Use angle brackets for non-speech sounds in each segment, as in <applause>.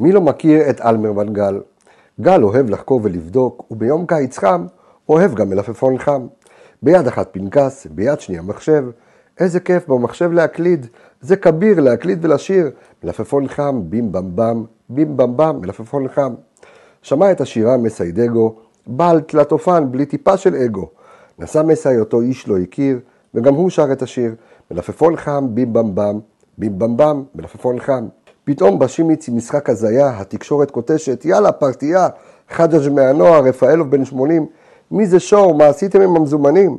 מי לא מכיר את אלמרמן גל? גל אוהב לחקור ולבדוק, וביום קיץ חם אוהב גם מלפפון חם. ביד אחת פנקס, ביד שנייה מחשב. איזה כיף במחשב להקליד, זה כביר להקליד ולשיר. מלפפון חם, בים במבם, בים במבם, מלפפון חם. שמע את השירה מסיידגו, בעל תלת אופן בלי טיפה של אגו. נשא מסי אותו איש לא הכיר, וגם הוא שר את השיר. מלפפון חם, בים במבם, בים במבם, מלפפון חם. פתאום בשימיץ עם משחק הזיה, התקשורת קוטשת, יאללה, פרטייה, חג'ג' מהנוער, רפאלוב בן 80, מי זה שור, מה עשיתם עם המזומנים?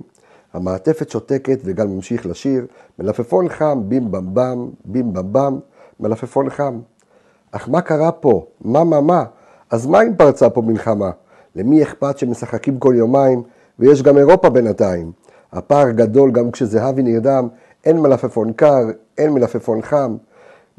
המעטפת שותקת וגל ממשיך לשיר, מלפפון חם, בים במבם, בים במבם, מלפפון חם. אך מה קרה פה? מה מה מה? אז מה אם פרצה פה מלחמה? למי אכפת שמשחקים כל יומיים, ויש גם אירופה בינתיים? הפער גדול גם כשזהבי נרדם, אין מלפפון קר, אין מלפפון חם.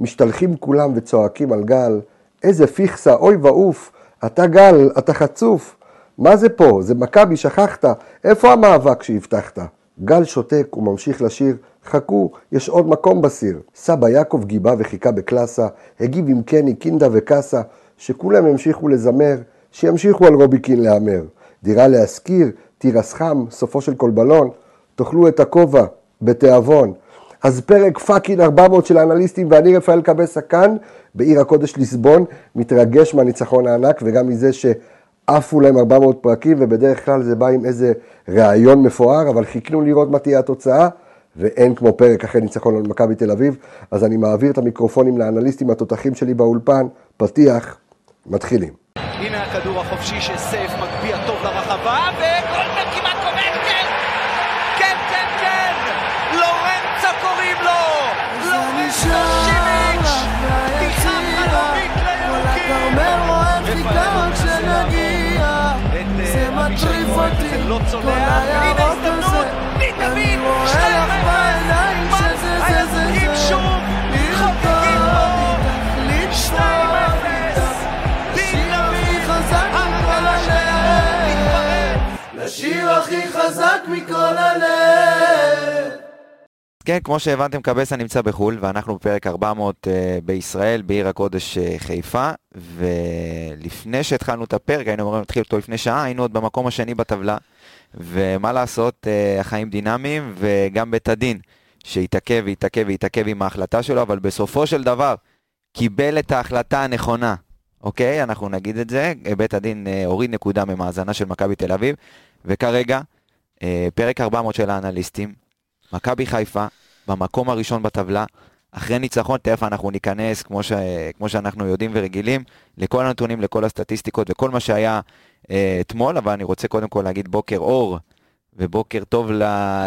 משתלחים כולם וצועקים על גל, איזה פיכסה, אוי ועוף, אתה גל, אתה חצוף. מה זה פה? זה מכבי, שכחת. איפה המאבק שהבטחת? גל שותק וממשיך לשיר, חכו, יש עוד מקום בסיר. סבא יעקב גיבה וחיכה בקלאסה, הגיב עם קני, קינדה וקאסה, שכולם ימשיכו לזמר, שימשיכו על רוביקין להמר. דירה להשכיר, תירס חם, סופו של כל בלון, תאכלו את הכובע, בתיאבון. אז פרק fucking 400 של האנליסטים ואני רפאל קבסה כאן, בעיר הקודש ליסבון, מתרגש מהניצחון הענק וגם מזה שעפו להם 400 פרקים, ובדרך כלל זה בא עם איזה ראיון מפואר, אבל חיכינו לראות מה תהיה התוצאה, ואין כמו פרק אחרי ניצחון על מכבי תל אביב, אז אני מעביר את המיקרופונים לאנליסטים התותחים שלי באולפן, פתיח, מתחילים. הנה הכדור החופשי של אותי, לא צולח, הנה הזדמנות! שזה זה זה הירוקים זה, שוב! חוגגים פה! תחליט 2-0! לשיר הכי חזק מכל הלב, לשיר הכי חזק מכל הלב. כן, כמו שהבנתם, קבסה נמצא בחו"ל, ואנחנו בפרק 400 uh, בישראל, בעיר הקודש uh, חיפה, ולפני שהתחלנו את הפרק, היינו אמורים להתחיל אותו לפני שעה, היינו עוד במקום השני בטבלה, ומה לעשות, uh, החיים דינמיים, וגם בית הדין, שהתעכב והתעכב והתעכב עם ההחלטה שלו, אבל בסופו של דבר, קיבל את ההחלטה הנכונה, אוקיי? אנחנו נגיד את זה, בית הדין uh, הוריד נקודה ממאזנה של מכבי תל אביב, וכרגע, uh, פרק 400 של האנליסטים, מכבי חיפה במקום הראשון בטבלה, אחרי ניצחון, תכף אנחנו ניכנס, כמו, ש... כמו שאנחנו יודעים ורגילים, לכל הנתונים, לכל הסטטיסטיקות וכל מה שהיה אה, אתמול, אבל אני רוצה קודם כל להגיד בוקר אור ובוקר טוב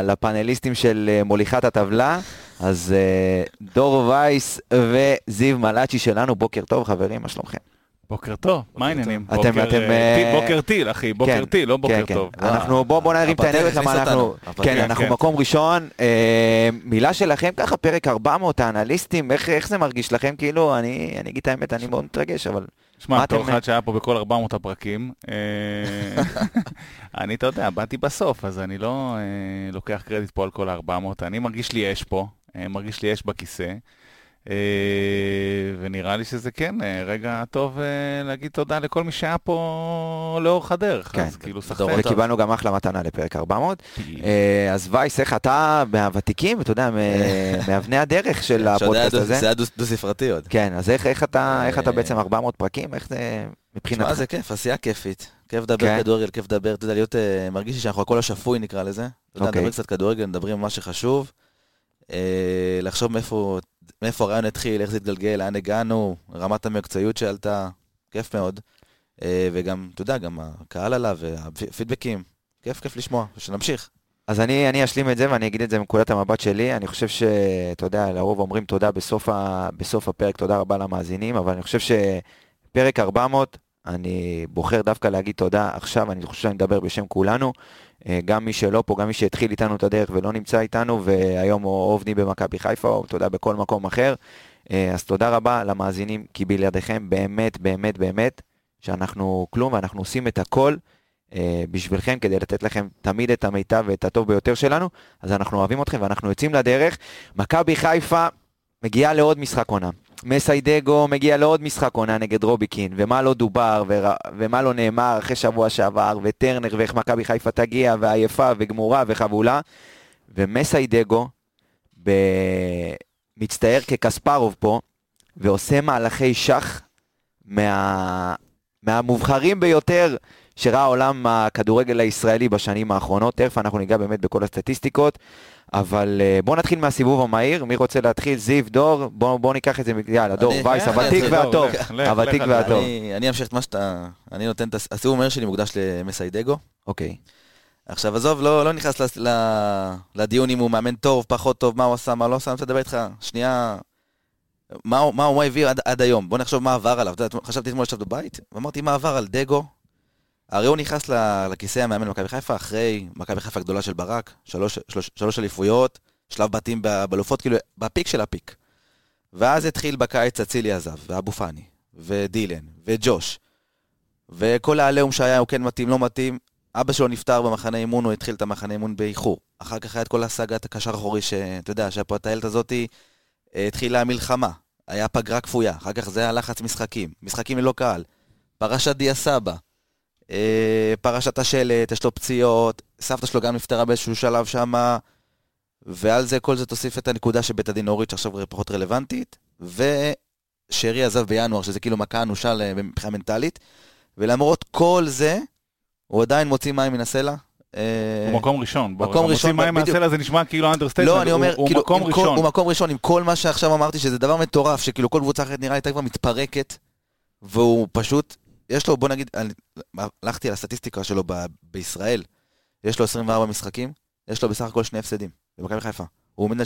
לפאנליסטים של אה, מוליכת הטבלה. אז אה, דור וייס וזיו מלאצ'י שלנו, בוקר טוב חברים, מה שלומכם? בוקר טוב, מה העניינים? אתם- אתם, אה, אה, בוקר טיל, אחי, בוקר כן, טיל, לא בוקר כן, טוב. כן. אנחנו, בוא, בוא נרים את האנרגיות, למה אנחנו, כן, אנחנו. מקום ראשון, אה, מילה שלכם ככה, פרק 400, האנליסטים, איך, איך זה מרגיש לכם? כאילו, אני, אני אגיד את האמת, אני מאוד מתרגש, אבל שמע, בתור אחד שהיה פה בכל 400 הפרקים, <laughs> אני, אתה יודע, באתי בסוף, אז אני לא לוקח קרדיט פה על כל ה-400, אני מרגיש לי אש פה, מרגיש לי אש בכיסא, ונראה לי שזה כן אה, רגע טוב אה, להגיד תודה לכל מי שהיה פה לאורך הדרך, כן, אז כאילו. סחטיין. וקיבלנו גם אחלה מתנה לפרק 400. אה, אז וייס, איך אתה מהוותיקים, אתה יודע, <laughs> מאבני הדרך של היה הפודקאסט הזה? זה היה דו- דו-ספרתי עוד. כן, אז איך, איך, אתה, איך אתה אה, בעצם 400 פרקים? איך זה מבחינתך? תשמע, זה כיף, עשייה כיפית. כיף לדבר כן. כדורגל, כיף לדבר, אתה יודע, להיות, אה, מרגיש לי שאנחנו הכל השפוי נקרא לזה. אתה יודע, אוקיי. נדבר קצת כדורגל, מדברים על מה שחשוב. אה, לחשוב מאיפה מאיפה הרעיון התחיל, איך זה התגלגל, לאן הגענו, רמת המקצועיות שעלתה, כיף מאוד. אה, וגם, אתה יודע, גם הקהל עליו, והפידבקים, כיף, כיף לשמוע, שנמשיך. אז אני, אני אשלים את זה ואני אגיד את זה מנקודת המבט שלי. אני חושב שאתה יודע, לרוב אומרים תודה בסוף, ה, בסוף הפרק, תודה רבה למאזינים, אבל אני חושב שפרק 400, אני בוחר דווקא להגיד תודה עכשיו, אני חושב שאני מדבר בשם כולנו. אה, גם מי שלא פה, גם מי שהתחיל איתנו את הדרך ולא נמצא איתנו, והיום הוא אובני במכבי חיפה, או יודע, בכל מקום אחר. אה, אז תודה רבה למאזינים, כי בלעדיכם באמת, באמת, באמת, שאנחנו כלום, ואנחנו עושים את הכל. אה, בשבילכם, כדי לתת לכם תמיד את המיטב ואת הטוב ביותר שלנו, אז אנחנו אוהבים אתכם ואנחנו יוצאים לדרך. מכבי חיפה מגיעה לעוד משחק עונה. מסיידגו מגיע לעוד משחק עונה נגד רוביקין, ומה לא דובר, ור... ומה לא נאמר אחרי שבוע שעבר, וטרנר, ואיך מכבי חיפה תגיע, ועייפה, וגמורה, וחבולה, ומסיידגו ב... מצטייר כקספרוב פה, ועושה מהלכי שח מה... מהמובחרים ביותר שראה עולם הכדורגל הישראלי בשנים האחרונות. תכף אנחנו ניגע באמת בכל הסטטיסטיקות, אבל uh, בואו נתחיל מהסיבוב המהיר. מי רוצה להתחיל? זיו, דור? בואו בוא ניקח את זה, יאללה, דור, וייס, הוותיק והטוב. הוותיק והטוב. אני אמשיך את מה שאתה... אני נותן את הסיבוב המהיר שלי מוקדש למסיידגו. אוקיי. עכשיו, עזוב, לא, לא נכנס ל- לדיון אם הוא מאמן טוב, פחות טוב, מה הוא עשה, מה לא עשה, אני רוצה לדבר איתך שנייה, מה, הוא- מה הוא הביא עד, עד היום. בוא נחשוב מה עבר עליו. חשבתי אתמול ישב בבית, ואמרתי מה עבר על דגו. הרי הוא נכנס לכיסא המאמן במכבי חיפה אחרי מכבי חיפה הגדולה של ברק, שלוש, שלוש, שלוש אליפויות, שלב בתים באלופות, כאילו, בפיק של הפיק. ואז התחיל בקיץ אצילי עזב, ואבו פאני, ודילן, וג'וש, וכל העליהום שהיה, הוא כן מתאים, לא מתאים. אבא שלו נפטר במחנה אימון, הוא התחיל את המחנה אימון באיחור. אחר כך היה את כל הסאגת הקשר האחורי, שאתה יודע, שהפועלת הזאתי אה, התחילה המלחמה. היה פגרה כפויה, אחר כך זה היה לחץ משחקים, משחקים ללא קהל. פרשת דיה סבא, פרשת השלט, יש לו פציעות, סבתא שלו גם נפטרה באיזשהו שלב שמה, ועל זה, כל זה תוסיף את הנקודה של בית הדין אורית, שעכשיו פחות רלוונטית, ושרי עזב בינואר, שזה כאילו מכה אנושה מבחינה מנטלית, ולמרות כל זה, הוא עדיין מוציא מים מן הסלע. אה, הוא מקום ראשון. מקום ראשון, מוציא מים. מהסלע זה נשמע כאילו understatement. לא, אני אומר, הוא, כאילו, מקום כל, ראשון. הוא מקום ראשון עם כל מה שעכשיו אמרתי, שזה דבר מטורף, שכאילו כל קבוצה אחרת נראה הייתה כבר מתפרקת, והוא פשוט, יש לו, בוא נגיד, אני, הלכתי על הסטטיסטיקה שלו ב, בישראל, יש לו 24 משחקים, יש לו בסך הכל שני הפסדים, במכבי חיפה. הוא עומד על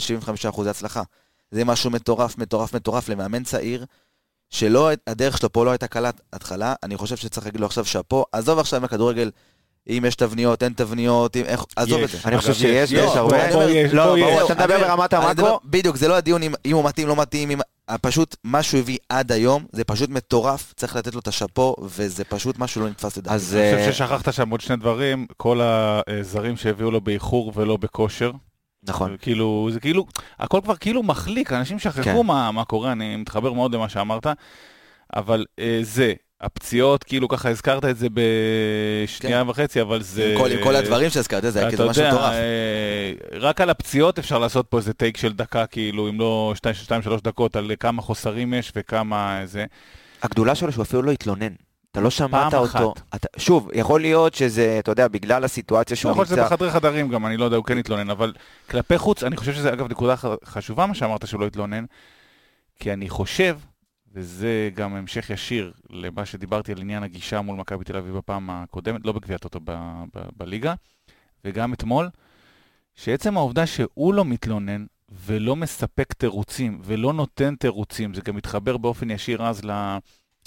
75% הצלחה. זה משהו מטורף, מטורף, מטורף למאמן צעיר, שלא, הדרך שלו פה לא הייתה קלת התחלה, אני חושב שצריך להגיד לו עכשיו שאפו, עזוב עכשיו מהכדורגל, אם יש תבניות, אין תבניות, אם איך, עזוב את יש. זה. אני חושב שיש, יש, ויש לא, הרבה. יש, לא, ברור, יש. אתה מדבר ברמת המאקרו. בדיוק, זה לא הדיון אם, הוא מתאים, לא מתאים. פשוט מה שהוא הביא עד היום, זה פשוט מטורף, צריך לתת לו את השאפו, וזה פשוט משהו לא נתפס לדעתי. אז אני אה, חושב ששכחת שם עוד שני דברים, כל הזרים שהביאו לו באיחור ולא בכושר. נכון. כאילו, זה כאילו, הכל כבר כאילו מחליק, אנשים שכחו כן. מה, מה קורה, אני מתחבר מאוד למה שאמרת, אבל אה, זה, הפציעות, כאילו ככה הזכרת את זה בשנייה וחצי, אבל זה... עם כל, עם כל הדברים שהזכרת, זה היה כאילו משהו מטורף. אה, רק על הפציעות אפשר לעשות פה איזה טייק של דקה, כאילו, אם לא 2-3 דקות, על כמה חוסרים יש וכמה זה. הגדולה שלו שהוא אפילו לא התלונן. אתה לא שמעת אותו. אתה, שוב, יכול להיות שזה, אתה יודע, בגלל הסיטואציה שהוא יכול להיות שזה נמצא. בחדרי חדרים גם, אני לא יודע, הוא כן התלונן, אבל כלפי חוץ, אני חושב שזה אגב נקודה חשובה מה שאמרת שהוא לא התלונן, כי אני חושב, וזה גם המשך ישיר למה שדיברתי על עניין הגישה מול מכבי תל אביב בפעם הקודמת, לא בגביע ב- בליגה, וגם אתמול, שעצם העובדה שהוא לא מתלונן ולא מספק תירוצים ולא נותן תירוצים, זה גם מתחבר באופן ישיר אז.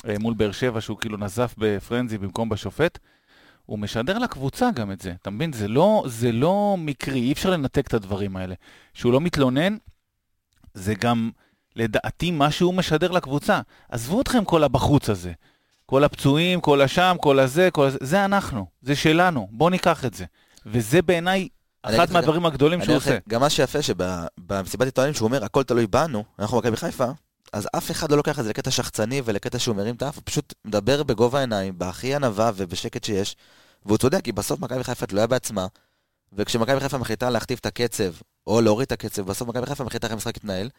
אה, מול באר שבע, שהוא כאילו נזף בפרנזי במקום בשופט, הוא משדר לקבוצה גם את זה, אתה מבין? זה לא, זה לא מקרי, אי אפשר לנתק את הדברים האלה. שהוא לא מתלונן, זה גם לדעתי מה שהוא משדר לקבוצה. עזבו אתכם כל הבחוץ הזה. כל הפצועים, כל השם, כל הזה, כל הזה, זה אנחנו, זה שלנו, בואו ניקח את זה. וזה בעיניי אחד מהדברים הגדולים שהוא עושה. גם מה שיפה שבמסיבת עיתונאים שהוא אומר, הכל תלוי בנו, אנחנו מכבי חיפה, אז אף אחד לא לוקח את זה לקטע שחצני ולקטע שהוא מרים את האף, הוא פשוט מדבר בגובה העיניים, בהכי ענווה ובשקט שיש, והוא צודק, כי בסוף מכבי חיפה תלויה בעצמה, וכשמכבי חיפה מחליטה להכתיב את הקצב, או להוריד את הקצב, בסוף מכבי חיפה מחליטה איך המשחק יתנהל,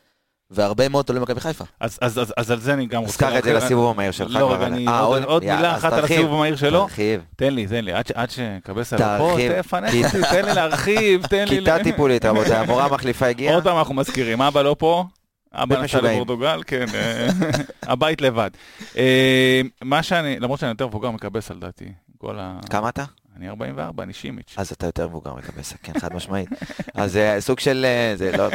והרבה מאוד תלוי במכבי חיפה. אז, אז, אז, אז על זה אני גם רוצה... אז קח את זה. לסיבוב המהיר שלך. לא, רגע, אני אה, עוד, עוד מילה אחת על הסיבוב המהיר שלו. תרחיב. תן לי, תן לי, עד, ש- עד שקבס עליו פה. תפנק אותי, תן לי להרחיב, תן לי... כיתה טיפולית, רבותיי, המורה המחליפה הגיעה. עוד פעם אנחנו מזכירים, אבא לא פה, אבא נסע. לפורטוגל, כן, אה, <laughs> הבית לבד. אה, מה שאני, למרות שאני יותר מבוגר מקבס על דעתי, כל ה... כמה אתה? אני 44, אני שימיץ'. אז אתה יותר מבוגר מקבסה, כן, חד משמעית. אז זה סוג של, אה, זה לא,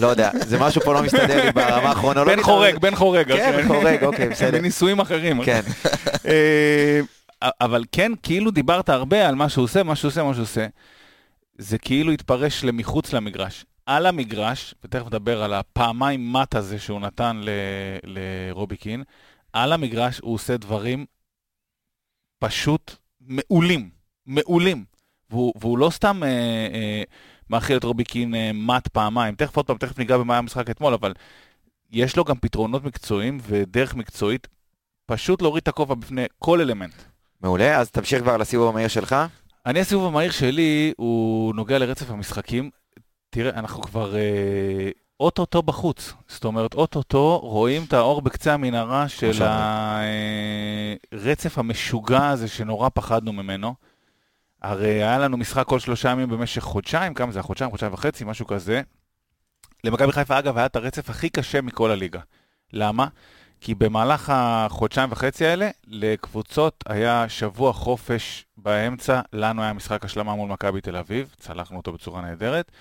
לא יודע, זה משהו פה לא מסתדר לי ברמה הכרונולוגית. בן חורג, בן חורג. כן, אוקיי. בן חורג, אוקיי, בסדר. בנישואים אחרים. כן, אה, אבל כן, כאילו דיברת הרבה על מה שהוא עושה, מה שהוא עושה, מה שהוא עושה. זה כאילו התפרש למחוץ למגרש. על המגרש, ותכף נדבר על הפעמיים מט הזה שהוא נתן ל- לרובי קין, על המגרש הוא עושה דברים פשוט מעולים, מעולים. והוא, והוא לא סתם אה, אה, מאכיל את רובי קין אה, מט פעמיים. תכף עוד פעם, תכף ניגע במה היה המשחק אתמול, אבל יש לו גם פתרונות מקצועיים ודרך מקצועית, פשוט להוריד את הכובע בפני כל אלמנט. מעולה, אז תמשיך כבר לסיבוב המהיר שלך. אני, הסיבוב המהיר שלי, הוא נוגע לרצף המשחקים. תראה, אנחנו כבר אה, אוטוטו בחוץ. זאת אומרת, אוטוטו רואים את האור בקצה המנהרה של הרצף המשוגע הזה שנורא פחדנו ממנו. הרי היה לנו משחק כל שלושה ימים במשך חודשיים, כמה זה היה? חודשיים, חודשיים וחצי, משהו כזה. למכבי חיפה, אגב, היה את הרצף הכי קשה מכל הליגה. למה? כי במהלך החודשיים וחצי האלה, לקבוצות היה שבוע חופש באמצע, לנו היה משחק השלמה מול מכבי תל אביב, צלחנו אותו בצורה נהדרת,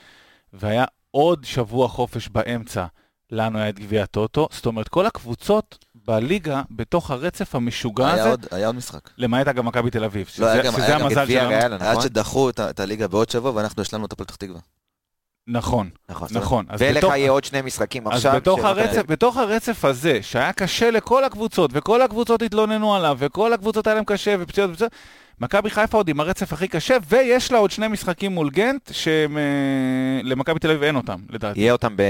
והיה עוד שבוע חופש באמצע, לנו היה את גביע הטוטו, זאת אומרת, כל הקבוצות בליגה, בתוך הרצף המשוגע היה הזה, עוד- היה עוד משחק. למעט אגב מכבי תל אביב, לא, היה שזה גם- שזה היה גם המזל שלנו. עד נכון? שדחו את את הליגה בעוד שבוע, ואנחנו השלמנו את הפועל פתח תקווה. נכון, נכון. נכון. אז ולך בתוך- יהיה עוד שני משחקים אז עכשיו. בתוך של- הרצף, בתוך הרצף הזה, שהיה קשה לכל הקבוצות, וכל הקבוצות התלוננו עליו, וכל הקבוצות היה להם קשה, ופציעות ופציעות, מכבי חיפה עוד עם הרצף הכי קשה, ויש לה עוד שני משחקים מול גנט, שלמכבי תל אביב אין אותם, לדעתי. יהיה אותם ב-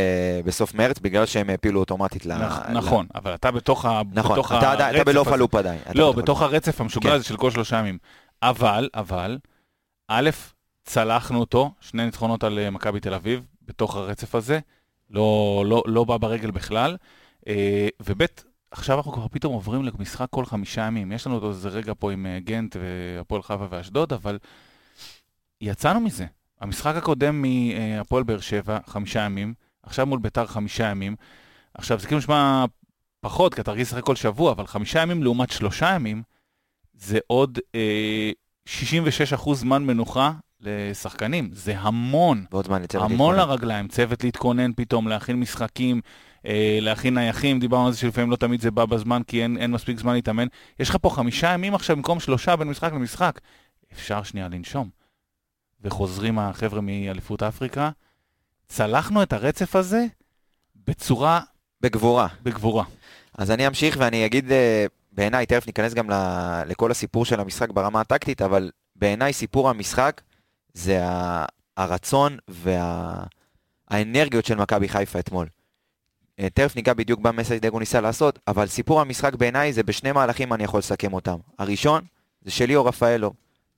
בסוף מרץ, בגלל שהם העפילו אוטומטית ל... נכ- ל- נכון, אבל אתה בתוך ה- נכון, בתוך אתה עדיין- אתה הרצף בלוף. הלופ עדיין. אתה לא, בתוך. הרצף המשוגע כן. הזה של כל שלושה ימים. אבל, אבל, א', צלחנו אותו, שני ניצחונות על אה, מכבי תל אביב, בתוך הרצף הזה, לא, לא, לא בא ברגל בכלל, אה, וב', עכשיו אנחנו כבר פתאום עוברים למשחק כל חמישה ימים. יש לנו עוד איזה רגע פה עם אה, גנט והפועל חווה ואשדוד, אבל יצאנו מזה. המשחק הקודם מהפועל באר שבע, חמישה ימים, עכשיו מול ביתר חמישה ימים. עכשיו, זה כאילו נשמע פחות, כי אתה רגיל לשחק כל שבוע, אבל חמישה ימים לעומת שלושה ימים, זה עוד אה, 66% זמן מנוחה לשחקנים. זה המון. ועוד זמן לצוות המון להתכונן. לרגליים, צוות להתכונן פתאום, להכין משחקים, להכין נייחים, דיברנו על זה שלפעמים לא תמיד זה בא בזמן כי אין, אין מספיק זמן להתאמן. יש לך פה חמישה ימים עכשיו במקום שלושה בין משחק למשחק. אפשר שנייה לנשום. וחוזרים החבר'ה מאליפות אפריקה. צלחנו את הרצף הזה בצורה, בגבורה. בגבורה. אז אני אמשיך ואני אגיד, אה, בעיניי, תכף ניכנס גם לכל הסיפור של המשחק ברמה הטקטית, אבל בעיניי סיפור המשחק זה הרצון והאנרגיות של מכבי חיפה אתמול. אה, תכף ניגע בדיוק במה מסיידגו ניסה לעשות, אבל סיפור המשחק בעיניי זה בשני מהלכים אני יכול לסכם אותם. הראשון זה של ליאור רפאלו,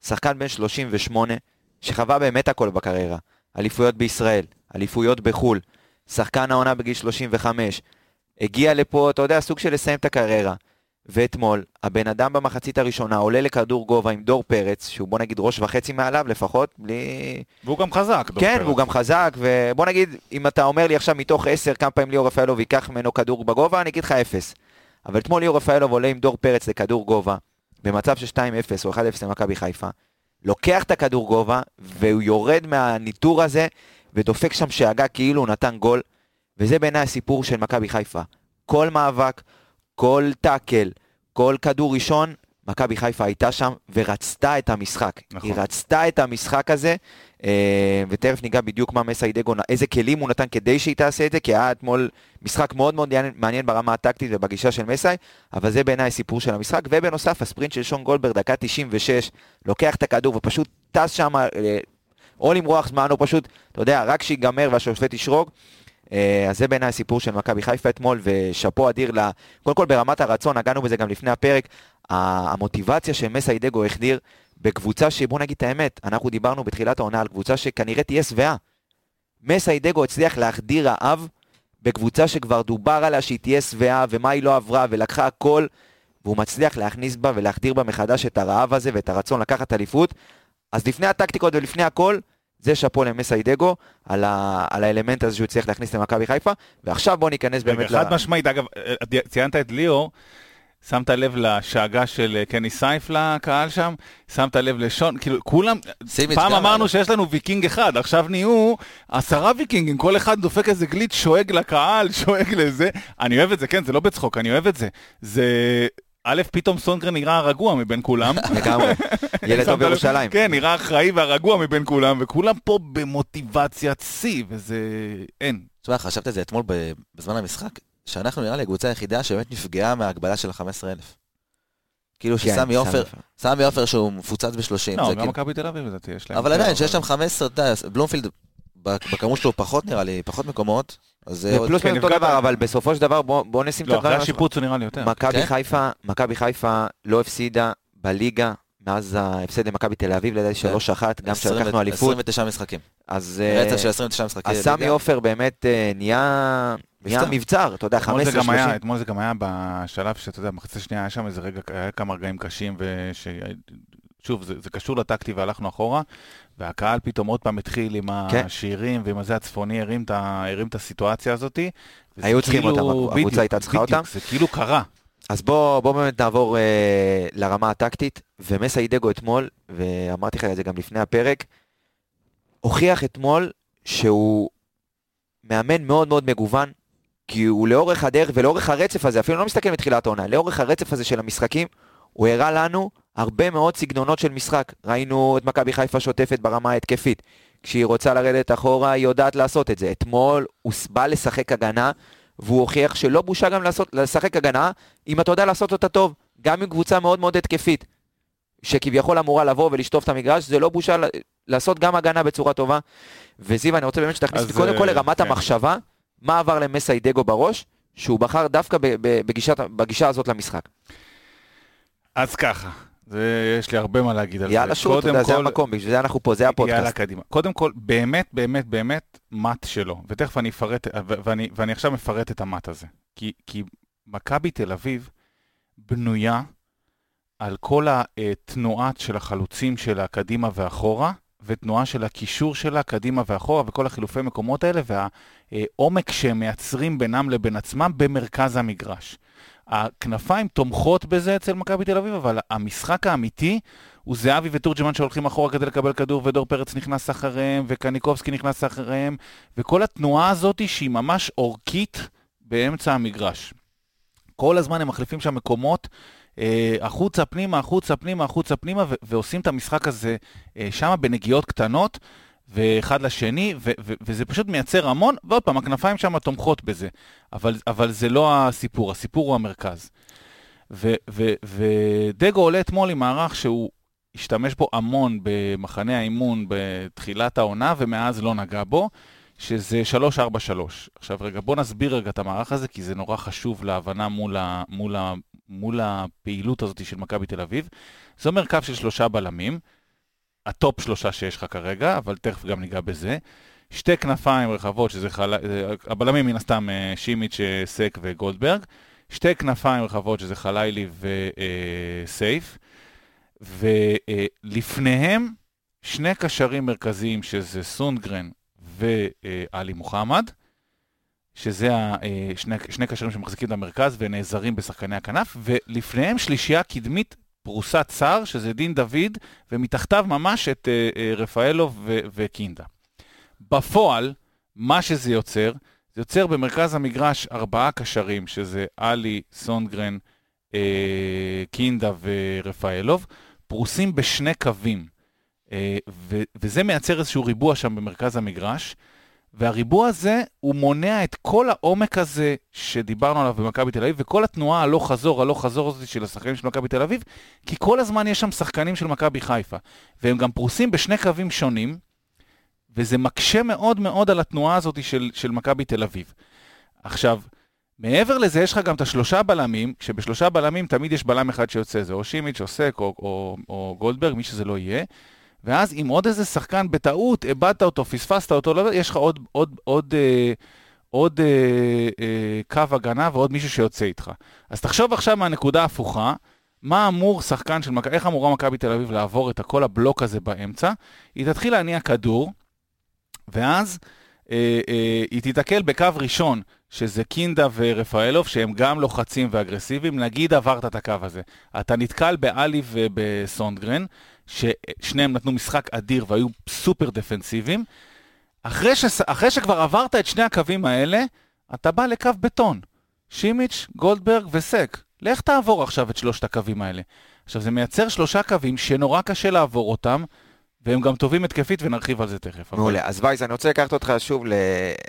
שחקן בן 38, שחווה באמת הכל בקריירה. אליפויות בישראל, אליפויות בחו"ל, שחקן העונה בגיל 35, הגיע לפה, אתה יודע, סוג של לסיים את הקריירה. ואתמול, הבן אדם במחצית הראשונה עולה לכדור גובה עם דור פרץ, שהוא בוא נגיד ראש וחצי מעליו לפחות, בלי... והוא גם חזק. דור כן, פרץ. והוא גם חזק, ובוא נגיד, אם אתה אומר לי עכשיו מתוך עשר כמה פעמים ליאור רפאלוב ייקח ממנו כדור בגובה, אני אגיד לך אפס. אבל אתמול ליאור רפאלוב עולה עם דור פרץ לכדור גובה, במצב של 2-0 או 1-0 למכבי חיפה, לוקח את הכדור גובה, והוא יורד מהניטור הזה, ודופק שם שאגה כאילו הוא נתן גול, וזה בעיניי הסיפור של מכבי חיפה. כל מאבק, כל טאקל, כל כדור ראשון, מכבי חיפה הייתה שם ורצתה את המשחק. נכון. היא רצתה את המשחק הזה, אה, ותכף ניגע בדיוק מה מסיידגו, איזה כלים הוא נתן כדי שהיא תעשה את זה, כי היה אתמול משחק מאוד מאוד מעניין- ברמה הטקטית ובגישה של מסאי, אבל זה בעיניי הסיפור של המשחק, ובנוסף הספרינט של שון גולדברג, דקה 96, לוקח את הכדור ופשוט טס שם, אה, או למרוח זמן, או פשוט, אתה יודע, רק שיגמר והשופט ישרוג. אה, אז זה בעיניי הסיפור של מכבי חיפה אתמול, ושאפו אדיר ל... קודם כל ברמת הרצון, נגענו בזה גם לפני הפרק, המוטיבציה שמסיידגו החדיר בקבוצה שבוא נגיד את האמת, אנחנו דיברנו בתחילת העונה על קבוצה שכנראה תהיה שבעה. מסיידגו הצליח להחדיר רעב בקבוצה שכבר דובר עליה שהיא תהיה שבעה ומה היא לא עברה ולקחה הכל והוא מצליח להכניס בה ולהחדיר בה מחדש את הרעב הזה ואת הרצון לקחת אליפות. אז לפני הטקטיקות ולפני הכל, זה שאפו למסיידגו על, ה... על האלמנט הזה שהוא הצליח להכניס למכבי חיפה, ועכשיו בואו ניכנס באמת חד משמעית, אגב, ציינת את ליאור, שמת לב לשאגה של אה, קני סייף לקהל שם, שמת לב לשון, כאילו, כולם, פעם אמרנו. שיש לנו ויקינג אחד, עכשיו נהיו עשרה ויקינגים, כל אחד דופק איזה גליץ' שואג לקהל, <laughs> שואג לזה. אני אוהב את זה, כן, זה לא בצחוק, אני אוהב את זה. זה... א', פתאום סונגרן נראה הרגוע מבין כולם. <laughs> לגמרי, <laughs> ילד טוב? בירושלים. כן, נראה אחראי והרגוע מבין כולם, וכולם פה במוטיבציית שיא, וזה... אין. תשמע, חשבת על זה אתמול ב- בזמן המשחק, שאנחנו נראה לי הקבוצה היחידה שבאמת נפגעה מההגבלה של ה-15,000. כאילו כן, שסמי עופר, סמי עופר שהוא מפוצץ ב-30. לא, זה גם כאילו- מכבי תל אביב לדעתי יש להם. אבל עדיין, שיש שם 15, אתה יודע, בלומפילד, בכמות שלו פחות נראה לי, פחות מקומות, אז זה עוד... פלוס כן, מינוס אותו. דבר, אבל בסופו של דבר בוא בוא נשים את לא, אחרי. השיפוץ הוא נראה לי יותר. מכבי כן? חיפה, מכבי חיפה לא הפסידה בליגה מאז ההפסד למכבי תל אביב, לדעתי כן. 3-1, גם 20 כשלקחנו אליפות. 29 משחקים. אז אה, רצף של 29 משחקי אז סמי. עופר באמת אה, נהיה נהיה מבצר. אתה יודע, אתמול זה גם היה- 15-30. אתמול זה גם היה בשלב שאתה יודע, מחצית השנייה היה שם איזה רגע, היה כמה רגעים קשים, וש... שוב, זה, זה קשור לטקטי והלכנו אחורה, והקהל פתאום עוד פעם התחיל עם כן. השירים ועם הזה הצפוני, הרים את, ה- הרים את הסיטואציה הזאת. היו צריכים כאילו- אותם, הקבוצה הייתה צריכה בדיוק, אותם. זה כאילו קרה. אז בוא, בוא באמת נעבור אה, לרמה הטקטית, ומסיידגו אתמול, ואמרתי לך את זה גם לפני הפרק, הוכיח אתמול שהוא מאמן מאוד מאוד מגוון, כי הוא לאורך הדרך ולאורך הרצף הזה, אפילו לא מסתכל מתחילת העונה, לאורך הרצף הזה של המשחקים, הוא הראה לנו הרבה מאוד סגנונות של משחק. ראינו את מכבי חיפה שוטפת ברמה ההתקפית. כשהיא רוצה לרדת אחורה, היא יודעת לעשות את זה. אתמול הוא בא לשחק הגנה, והוא הוכיח שלא בושה גם לעשות, לשחק הגנה, אם אתה יודע לעשות אותה טוב, גם עם קבוצה מאוד מאוד התקפית, שכביכול אמורה לבוא ולשטוף את המגרש, זה לא בושה לעשות גם הגנה בצורה טובה. וזיו, אני רוצה באמת שתכניס אותי קודם כל אה, לרמת כן. המחשבה, מה עבר למסיידגו בראש, שהוא בחר דווקא ב- ב- בגישת, בגישה הזאת למשחק. אז ככה, זה, יש לי הרבה מה להגיד על זה. יאללה שוט, אתה יודע, זה המקום, בשביל זה אנחנו פה, זה יאללה, הפודקאסט. קדימה. קודם כל, באמת, באמת, באמת, מט שלו. ותכף אני אפרט, ואני, ואני עכשיו מפרט את המט הזה. כי, כי מכבי תל אביב בנויה על כל התנועה של החלוצים שלה קדימה ואחורה, ותנועה של הקישור שלה קדימה ואחורה, וכל החילופי מקומות האלה, והעומק שהם מייצרים בינם לבין עצמם במרכז המגרש. הכנפיים תומכות בזה אצל מכבי תל אביב, אבל המשחק האמיתי הוא זהבי ותורג'מן שהולכים אחורה כדי לקבל כדור, ודור פרץ נכנס אחריהם, וקניקובסקי נכנס אחריהם, וכל התנועה הזאת שהיא ממש אורכית באמצע המגרש. כל הזמן הם מחליפים שם מקומות, אה, החוצה, פנימה, החוצה, פנימה, החוצה, פנימה, ו- ועושים את המשחק הזה אה, שם בנגיעות קטנות, ואחד לשני, ו- ו- וזה פשוט מייצר המון, ועוד פעם, הכנפיים שם תומכות בזה, אבל, אבל זה לא הסיפור, הסיפור הוא המרכז. ודגו עולה אתמול עם מערך שהוא השתמש בו המון במחנה האימון בתחילת העונה, ומאז לא נגע בו, שזה 3-4-3. עכשיו רגע, בוא נסביר רגע את המערך הזה, כי זה נורא חשוב להבנה מול, ה- מול, ה- מול הפעילות הזאת של מכבי תל אביב. זה אומר קו של שלושה בלמים, ה top שלושה שיש לך כרגע, אבל תכף גם ניגע בזה. שתי כנפיים רחבות, שזה חל... אה, הבלמים מן הסתם אה, שימיץ', אה, סק וגולדברג. שתי כנפיים רחבות, שזה חלילי וסייף. ולפניהם שני קשרים מרכזיים, שזה סונגרן ועלי מוחמד, שזה שני, שני קשרים שמחזיקים את המרכז ונעזרים בשחקני הכנף, ולפניהם שלישייה קדמית פרוסת צר, שזה דין דוד, ומתחתיו ממש את אה, אה, רפאלוב ו- וקינדה. בפועל, מה שזה יוצר, זה יוצר במרכז המגרש ארבעה קשרים, שזה עלי, סונגרן, אה, קינדה ורפאלוב, פרוסים בשני קווים. אה, ו- וזה מייצר איזשהו ריבוע שם במרכז המגרש, והריבוע הזה, הוא מונע את כל העומק הזה שדיברנו עליו במכבי תל אביב, וכל התנועה הלוך חזור, הלוך חזור הזאת של השחקנים של מכבי תל אביב, כי כל הזמן יש שם שחקנים של מכבי חיפה, והם גם פרוסים בשני קווים שונים, וזה מקשה מאוד מאוד על התנועה הזאת של, של מכבי תל אביב. עכשיו, מעבר לזה, יש לך גם את השלושה בלמים, כשבשלושה בלמים תמיד יש בלם אחד שיוצא, זה או שימיץ' או סק או, או, או גולדברג, מי שזה לא יהיה. ואז אם עוד איזה שחקן בטעות, איבדת אותו, פספסת אותו, לא, יש לך עוד, עוד, עוד, אה, עוד אה, אה, קו הגנה ועוד מישהו שיוצא איתך. אז תחשוב עכשיו מהנקודה ההפוכה, מה אמור שחקן של מכבי, איך אמורה מכבי תל אביב לעבור את כל הבלוק הזה באמצע? היא תתחיל להניע כדור, ואז אה, אה, היא תיתקל בקו ראשון, שזה קינדה ורפאלוב, שהם גם לוחצים ואגרסיביים, נגיד עברת את הקו הזה. אתה נתקל באלי ובסונדגרן, ששניהם נתנו משחק אדיר והיו סופר דפנסיביים. אחרי, ש... אחרי שכבר עברת את שני הקווים האלה, אתה בא לקו בטון. שימיץ', גולדברג וסק. לך תעבור עכשיו את שלושת הקווים האלה. עכשיו, זה מייצר שלושה קווים שנורא קשה לעבור אותם, והם גם טובים התקפית, ונרחיב על זה תכף. אבל- מעולה. אז וייס, אני רוצה לקחת אותך שוב, ל...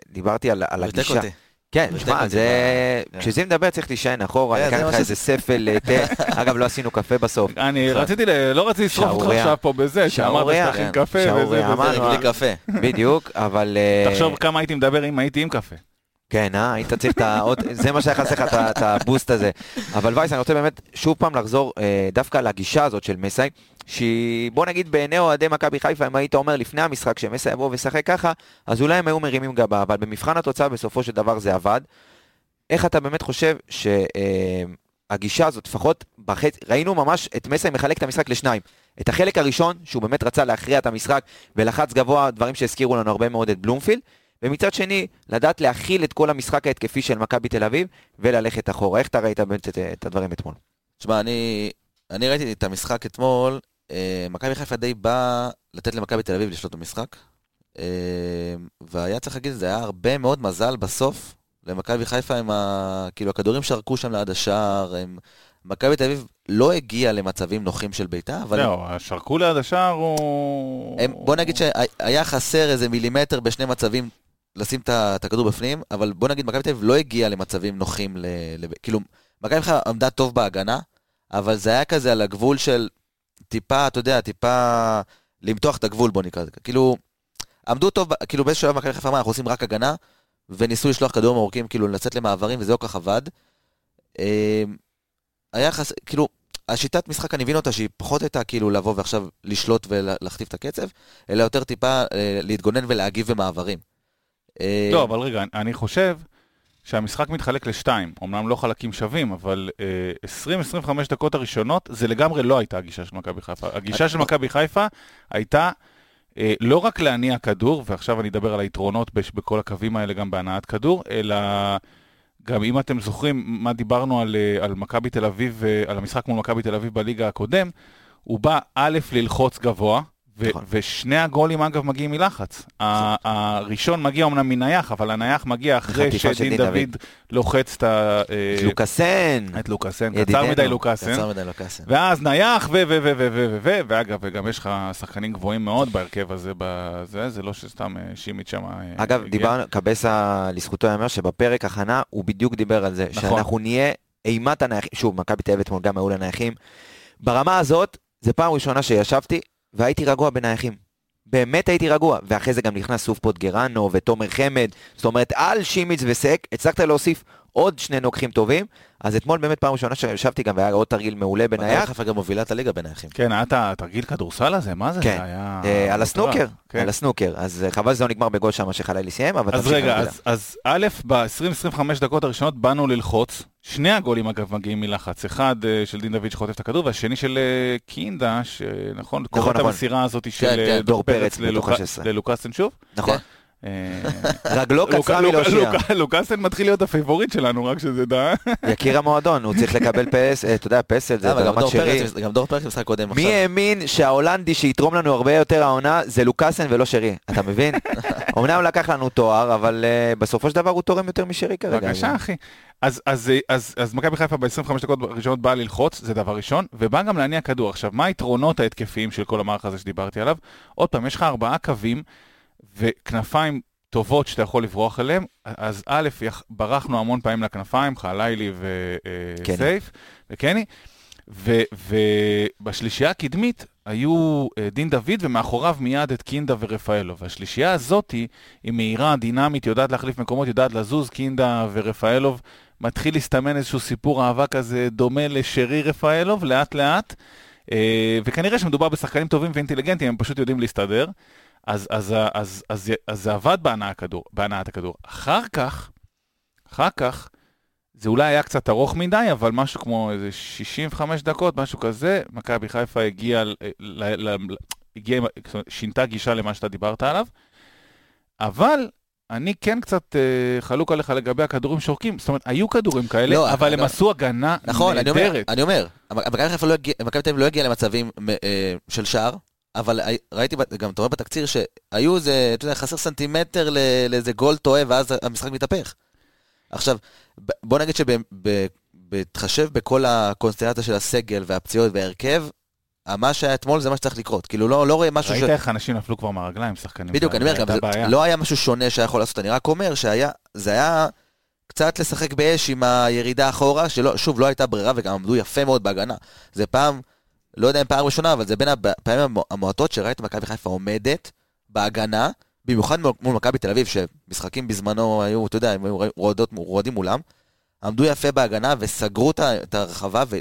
דיברתי על, על הגישה. אותי. כן, תשמע, זה... כשזה מדבר צריך להישען אחורה, כן, אני אקח זה לך איזה ספל אה, תה. <laughs> אגב, לא עשינו קפה בסוף. אני רציתי. לא רציתי לשרוף אותך. עכשיו פה בזה, שאמרת כן. קפה וזה וזה. אמרנו, בלי קפה. בדיוק, אבל... אה, תחשוב כמה הייתי מדבר אם הייתי עם קפה. כן, אה? היית צריך את ה... <laughs> זה מה שהיה חסר לך, את הבוסט הזה. אבל וייס, אני רוצה באמת שוב פעם לחזור אה, דווקא לגישה הזאת של מסאי, שהיא, בוא נגיד בעיני אוהדי מכבי חיפה, אם היית אומר לפני המשחק שמסאי יבוא וישחק ככה, אז אולי הם היו מרימים גבה, אבל במבחן התוצאה בסופו של דבר זה עבד. איך אתה באמת חושב שהגישה הזאת, לפחות בחצי, ראינו ממש את מסאי מחלק את המשחק לשניים. את החלק הראשון, שהוא באמת רצה להכריע את המשחק ולחץ גבוה, דברים שהזכירו לנו הרבה מאוד את בלומפילד, ומצד שני, לדעת להכיל את כל המשחק ההתקפי של מכבי תל אביב וללכת אחורה. איך אתה ראית באמת את, את הדברים אתמול? תשמע, אני, אני ראיתי את המשחק אתמול, אה, מכבי חיפה די באה לתת למכבי תל אביב לשלוט במשחק, אה, והיה צריך להגיד, זה היה הרבה מאוד מזל בסוף למכבי חיפה עם ה... כאילו, הכדורים שרקו שם ליד השער, הם... מכבי תל אביב לא הגיעה למצבים נוחים של ביתה, אבל... זהו, השרקו ליד השער הוא... הם, בוא נגיד שהיה חסר איזה מילימטר בשני מצבים לשים את הכדור בפנים, אבל בוא נגיד מכבי תל אביב לא הגיעה למצבים נוחים, ל, ל, כאילו, מכבי חיפה עמדה טוב בהגנה, אבל זה היה כזה על הגבול של טיפה, אתה יודע, טיפה למתוח את הגבול, בוא נקרא לזה. כאילו, עמדו טוב, כאילו באיזשהו שלב מכבי חיפה אמרה, אנחנו עושים רק הגנה, וניסו לשלוח כדורים ארוכים, כאילו לצאת למעברים, וזה לא כך עבד. אה, היה חסר, כאילו, השיטת משחק, אני מבין אותה, שהיא פחות הייתה כאילו לבוא ועכשיו לשלוט ולהכתיב את הקצב, אלא יותר טיפה אה, להתגונן ולהגיב במעברים. אה, לא, אבל רגע, אני חושב שהמשחק מתחלק לשתיים. אמנם לא חלקים שווים, אבל אה, 20-25 דקות הראשונות, זה לגמרי לא הייתה הגישה של מכבי חיפה. הגישה של מכבי חיפה הייתה אה, לא רק להניע כדור, ועכשיו אני אדבר על היתרונות בכל הקווים האלה גם בהנעת כדור, אלא גם אם אתם זוכרים מה דיברנו על, אה, על מכבי תל אביב, אה, על המשחק מול מכבי תל אביב בליגה הקודם, הוא בא א' ללחוץ גבוה, ו- נכון. ושני הגולים אגב מגיעים מלחץ. ה- הראשון מגיע אמנם מנייח, אבל הנייח מגיע אחרי שדין דין דוד לוחץ את ה... אה, לוקאסן, את לוקאסן, קצר. מדי לוקאסן. קצר מדי לוקאסן. ואז נייח, ו... ו... ו... ו... ו... ו... ו... ואגב, וגם יש לך שחקנים גבוהים מאוד בהרכב הזה, בזה, זה לא שסתם אה, שימיץ' שם... אה, אגב, הגיע. דיברנו, קבסה לזכותו ייאמר שבפרק הכנה הוא בדיוק דיבר על זה, נכון. שאנחנו נהיה אימת הנייחים, שוב, מכבי תל אביב אתמול גם היו לנייחים. ברמה הזאת, זו פעם ראשונה שישבתי והייתי רגוע בנייחים. באמת הייתי רגוע, ואחרי זה גם נכנס סוף פוטגרנו ותומר חמד, זאת אומרת, על שימיץ וסק, הצלחת להוסיף עוד שני נוקחים טובים, אז אתמול באמת פעם ראשונה שישבתי גם והיה עוד תרגיל מעולה מכבי בנייח, חיפה גם מובילה את הליגה בנייחים. כן, היה את התרגיל כדורסל הזה, מה זה? כן. זה היה... אה, על הסנוקר, כן. על הסנוקר, אז אה, חבל שזה לא נגמר בגול שם שחלילי סיים, אבל אז רגע. אז, אז א', ב-20-25 דקות הראשונות באנו ללחוץ. שני הגולים אגב מגיעים מלחץ. אחד אה, של דין דוד שחוטף את הכדור, והשני של קינדה, שנכון, קורא את נכון. המסירה הזאת של כן, אה, כן, דור דור פרץ פרץ בתוך ללוק- ה-16. ללוקאסן שוב. נכון, רגלו קצרה מלהושיע. לוקאסן מתחיל להיות הפייבוריט שלנו, רק שתדע. יקיר המועדון, הוא צריך לקבל פס, אה, אתה יודע, פסל זה אה, ברמת דור שרי. גם דור פרץ במשחק קודם מי עכשיו. האמין שההולנדי שיתרום לנו הרבה יותר העונה זה לוקאסן ולא שרי, אתה מבין? <laughs> אמנם הוא לקח לנו תואר, אבל אה, בסופו של דבר הוא תורם יותר משרי כרגע. בבקשה, אחי. אז, אז, אז, אז מכבי חיפה ב-25 דקות הראשונות באה ללחוץ, זה דבר ראשון, ובאה גם להניע כדור. עכשיו, מה היתרונות ההתקפיים של כל המערך הזה שדיברתי עליו? עוד פעם, יש לך ארבעה קווים וכנפיים טובות שאתה יכול לברוח אליהם, אז א', ברחנו המון פעמים לכנפיים, חלילי קני. וסייף, וקני, ו- ובשלישייה הקדמית היו אה, דין דוד ומאחוריו מיד את קינדה ורפאלו. והשלישייה הזאת היא, מהירה, דינמית, יודעת להחליף מקומות, יודעת לזוז, קינדה ורפאלוב. מתחיל להסתמן איזשהו סיפור אהבה כזה דומה לשרי רפאלוב, לאט לאט. אה, וכנראה שמדובר בשחקנים טובים ואינטליגנטים, הם פשוט יודעים להסתדר. אז, אז, אז, אז, אז, אז זה עבד בהנעת הכדור, הכדור. אחר כך, אחר כך, זה אולי היה קצת ארוך מדי, אבל משהו כמו איזה 65 דקות, משהו כזה, מכבי חיפה הגיעה, הגיעה, אומרת, שינתה גישה למה שאתה דיברת עליו, אבל אני כן קצת אה, חלוק עליך לגבי הכדורים שורקים, זאת אומרת, היו כדורים כאלה, לא, אבל הם לא. עשו הגנה נכון, אני אומר, נהדרת. אני אומר, מכבי חיפה לא הגיע- אביב לא הגיעה למצבים אה, של שער, אבל ראיתי, גם אתה רואה בתקציר שהיו איזה, אתה יודע, חסר סנטימטר לאיזה גול טועה, ואז המשחק מתהפך. עכשיו, בוא נגיד שבהתחשב בכל הקונסטלציה של הסגל והפציעות וההרכב, מה שהיה אתמול זה מה שצריך לקרות. כאילו, לא, לא רואה משהו ראית איך אנשים נפלו כבר מהרגליים, שחקנים. בדיוק, אני אומר, גם זה. לא היה משהו שונה שהיה יכול לעשות, אני רק אומר שהיה, זה היה קצת לשחק באש עם הירידה אחורה, שלא, שוב, לא הייתה ברירה וגם עמדו יפה מאוד בהגנה. זה פעם, לא יודע אם פעם ראשונה, אבל זה בין הפעמים המוע- המועטות שראית מכבי חיפה עומדת בהגנה, במיוחד מול מכבי תל אביב, שמשחקים בזמנו היו, אתה יודע, הם היו רועדים מולם, עמדו יפה בהגנה וסגרו את הרחבה, ו...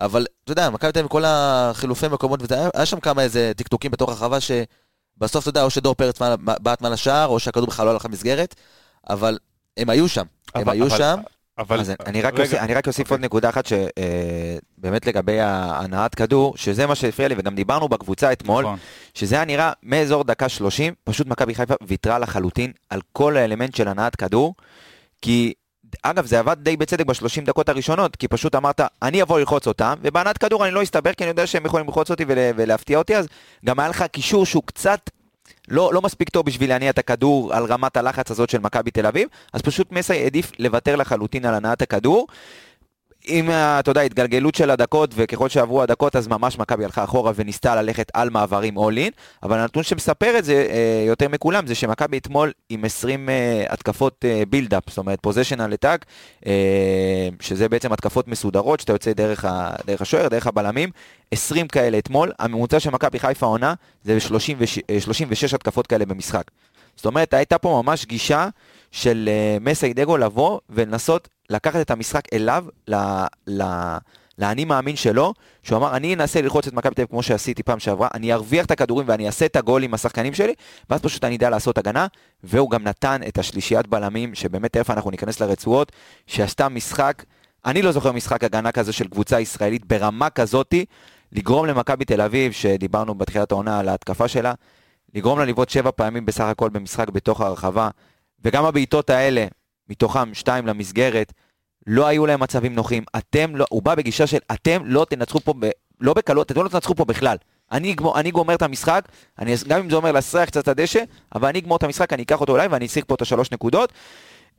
אבל אתה יודע, מכבי תל אביב כל החילופי מקומות, היה שם כמה איזה טקטוקים בתוך הרחבה שבסוף, אתה יודע, או שדור פרץ בעט מעל השער, או שהכדור בכלל לא הלך למסגרת, אבל הם היו שם, הם היו אבל, שם. אבל... אז אני רק, רגע... אני רק אוסיף okay. עוד אוקיי. נקודה אחת שבאמת אה, לגבי הנעת כדור, שזה מה שהפריע לי, וגם דיברנו בקבוצה אתמול, נכון. שזה היה נראה מאזור דקה 30, פשוט מכבי חיפה ויתרה לחלוטין על כל האלמנט של הנעת כדור, כי אגב, זה עבד די בצדק בשלושים דקות הראשונות, כי פשוט אמרת, אני אבוא ללחוץ אותם, ובענת כדור אני לא אסתבר, כי אני יודע שהם יכולים ללחוץ אותי ולהפתיע אותי, אז גם היה לך קישור שהוא קצת לא, לא מספיק טוב בשביל להניע את הכדור על רמת הלחץ הזאת של מכבי תל אביב, אז פשוט מסי העדיף לוותר לחלוטין על הנעת הכדור. עם, אתה יודע, התגלגלות של הדקות, וככל שעברו הדקות, אז ממש מכבי הלכה אחורה וניסתה ללכת על מעברים in, אבל הנתון שמספר את זה אה, יותר מכולם, זה שמכבי אתמול עם 20 אה, התקפות בילדאפ, זאת אומרת פוזיישנל לטאק, שזה בעצם התקפות מסודרות, שאתה יוצא דרך, ה, דרך השוער, דרך הבלמים, 20 כאלה אתמול, הממוצע של מכבי חיפה עונה זה 36, 36 התקפות כאלה במשחק. זאת אומרת, הייתה פה ממש גישה של uh, מסי דגו לבוא ולנסות לקחת את המשחק אליו, ל, לאני מאמין שלו, שהוא אמר, אני אנסה ללחוץ את מכבי תל אביב כמו שעשיתי פעם שעברה, אני ארוויח את הכדורים ואני אעשה את הגול עם השחקנים שלי, ואז פשוט אני אדע לעשות הגנה, והוא גם נתן את השלישיית בלמים, שבאמת תכף אנחנו ניכנס לרצועות, שעשתה משחק, אני לא זוכר משחק הגנה כזה של קבוצה ישראלית ברמה כזאתי, לגרום למכבי תל אביב, שדיברנו בתחילת העונה על ההתקפה שלה, לגרום לה לבעוט שבע פעמים בסך הכל במשחק בתוך הרחבה, וגם הבעיטות האלה, מתוכם שתיים למסגרת, לא היו להם מצבים נוחים. אתם לא, הוא בא בגישה של אתם לא תנצחו פה, ב, לא בקלות, אתם לא תנצחו פה בכלל. אני, גמור, אני גומר את המשחק, אני, גם אם זה אומר להסריח קצת את הדשא, אבל אני אגמור את המשחק, אני אקח אותו אליי ואני אשיג פה את השלוש נקודות.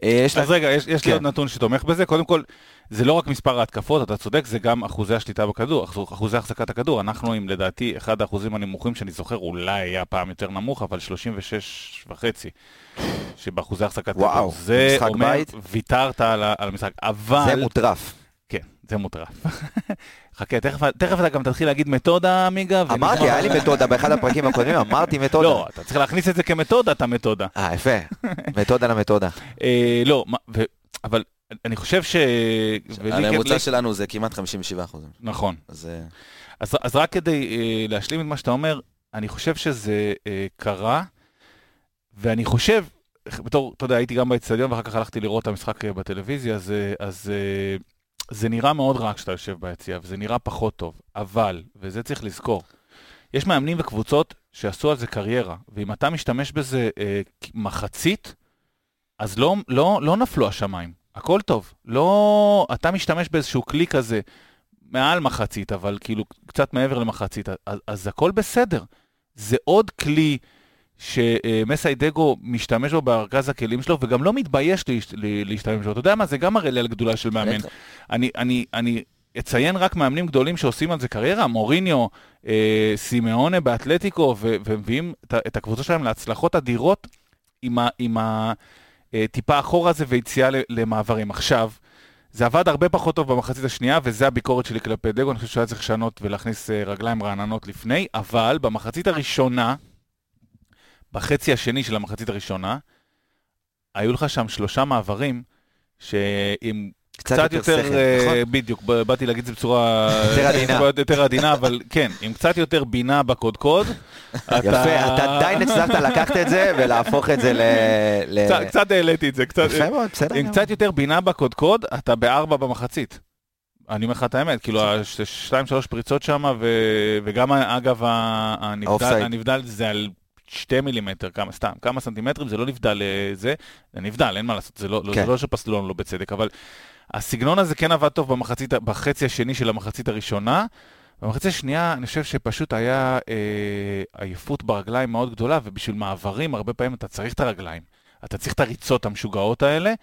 אה, אז רגע, יש, יש כן. לי עוד נתון שתומך בזה. קודם כל, זה לא רק מספר ההתקפות, אתה צודק, זה גם אחוזי השליטה בכדור, אחוזי החזקת הכדור. אנחנו עם לדעתי אחד האחוזים הנמוכים שאני זוכר, אולי היה פעם יותר נמוך, אבל 36 וחצי, שבאחוזי החזקת כדור. זה אומר, בית. ויתרת על, על המשחק, אבל... זה מוטרף. כן, זה מוטרף. <laughs> חכה, תכף, תכף אתה גם תתחיל להגיד מתודה, מיגה. אמרתי, היה לי מתודה באחד הפרקים הקודמים, אמרתי מתודה. לא, אתה צריך להכניס את זה כמתודה, אתה מתודה. אה, יפה. מתודה למתודה. אה, לא, אבל אני חושב ש... הממוצע שלנו זה כמעט 57 אחוזים. נכון. אז, אה, רק כדי uh, להשלים את מה שאתה אומר, אני חושב שזה uh, קרה, ואני חושב, בתור, אתה יודע, הייתי גם באצטדיון ואחר כך הלכתי לראות את המשחק בטלוויזיה, אז, אז זה נראה מאוד רע כשאתה יושב ביציאה, וזה נראה פחות טוב, אבל, וזה צריך לזכור, יש מאמנים וקבוצות שעשו על זה קריירה, ואם אתה משתמש בזה אה, מחצית, אז לא, לא, לא נפלו השמיים. הכל טוב. לא, אתה משתמש באיזשהו כלי כזה מעל מחצית, אבל כאילו קצת מעבר למחצית, אז, אז הכל בסדר. זה עוד כלי שמסי דגו משתמש בו בארגז הכלים שלו, וגם לא מתבייש להשתמש בו. אתה יודע מה, זה גם מראה לי על גדולה של מאמן. אני, אני, אני אציין רק מאמנים גדולים שעושים על זה קריירה, מוריניו, אה, סימאונה באתלטיקו, ומביאים את הקבוצה שלהם להצלחות אדירות עם ה... עם ה טיפה אחורה הזה ויציאה למעברים. עכשיו, זה עבד הרבה פחות טוב במחצית השנייה, וזה הביקורת שלי כלפי דגו, אני חושב שהיה צריך לשנות ולהכניס אה, רגליים רעננות לפני, אבל במחצית הראשונה, בחצי השני של המחצית הראשונה, היו לך שם שלושה מעברים, שעם קצת, קצת יותר, יותר שכל, נכון? בדיוק, באתי להגיד את זה בצורה <laughs> יותר עדינה, <laughs> יותר עדינה, אבל כן, עם קצת יותר בינה בקודקוד. <laughs> אתה... יפה, אתה עדיין הצלחת לקחת את זה ולהפוך את זה ל... קצת, קצת העליתי את זה, קצת, יפה מאוד, בסדר. עם קצת יותר בינה בקודקוד, אתה בארבע במחצית. אני אומר לך את האמת, כאילו, שתיים שלוש פריצות שם, וגם אגב, הנבדל זה על שתי מילימטר, כמה, סתם, כמה סנטימטרים, זה לא נבדל לזה, זה נבדל, אין מה לעשות, זה לא, כן. זה לא שפסלו לנו לא בצדק, אבל הסגנון הזה כן עבד טוב במחצית, בחצי השני של המחצית הראשונה. במחצית השנייה אני חושב שפשוט היה אה, עייפות ברגליים מאוד גדולה, ובשביל מעברים הרבה פעמים אתה צריך את הרגליים. אתה צריך את הריצות המשוגעות האלה,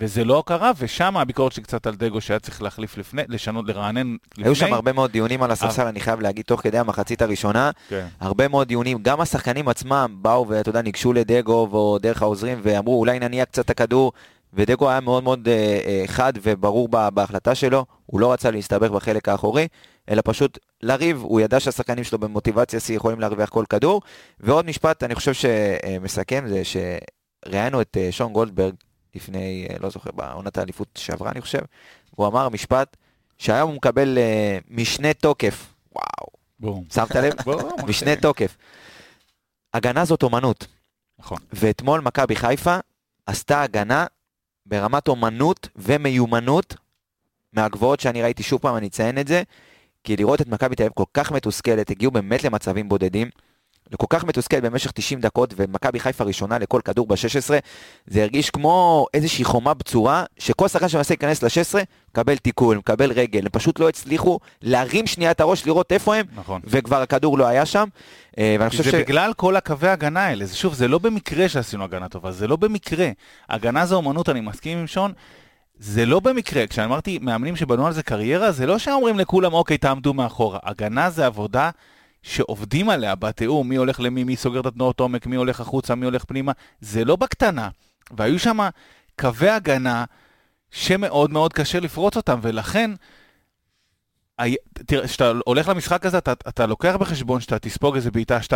וזה לא קרה, ושם הביקורת שלי קצת על דגו שהיה צריך להחליף לפני, לשנות, לרענן לפני. היו שם הרבה מאוד דיונים על הספסל, אבל... אני חייב להגיד, תוך כדי המחצית הראשונה, כן. הרבה מאוד דיונים, גם השחקנים עצמם באו ואתה יודע, ניגשו לדגו או דרך העוזרים ואמרו, אולי נניע קצת את הכדור, ודגו היה מאוד מאוד אה, אה, חד וברור בהחלטה שלו, הוא לא רצה להסתבך בחלק האחורי, אלא פשוט לריב, הוא ידע שהשחקנים שלו במוטיבציה שיא יכולים להרוויח כל כדור. ועוד משפט, אני חושב שמסכם, זה שראיינו את אה, שון גולדברג לפני, לא זוכר, בעונת האליפות שעברה, אני חושב, הוא אמר משפט, שהיום הוא מקבל משנה תוקף. וואו. בום. שמת לב? <laughs> בום, משנה. תוקף. הגנה זאת אומנות, נכון. ואתמול מכבי חיפה עשתה הגנה ברמת אומנות ומיומנות מהגבוהות שאני ראיתי, שוב פעם אני אציין את זה, כי לראות את מכבי תל אביב כל כך מתוסכלת, הגיעו באמת למצבים בודדים, כל כך מתוסכלת במשך 90 דקות, ומכבי חיפה ראשונה לכל כדור ב-16, זה הרגיש כמו איזושהי חומה בצורה, שכל שחקן שמנסה להיכנס ל-16, מקבל תיקול, מקבל רגל, הם פשוט לא הצליחו להרים שנייה את הראש, לראות איפה הם, נכון. וכבר הכדור לא היה שם. אה, ואני חושב זה ש... בגלל כל הקווי הגנה האלה, זה שוב, זה לא במקרה שעשינו הגנה טובה, זה לא במקרה. הגנה זה אומנות, אני מסכים עם שון, זה לא במקרה. כשאני אמרתי מאמנים שבנו על זה קריירה, זה לא שאומרים לכולם, אוקיי, תעמדו מאחורה. הגנה זה עבודה שעובדים עליה בתיאום, מי הולך למי, מי סוגר את התנועות עומק, מי הולך החוצה, מי הולך פנימה. זה לא בקטנה. והיו שם קווי הגנה שמאוד מאוד קשה לפרוץ אותם, ולכן... תראה, כשאתה הולך למשחק הזה, אתה, אתה לוקח בחשבון שאתה תספוג איזה בעיטה 2-3,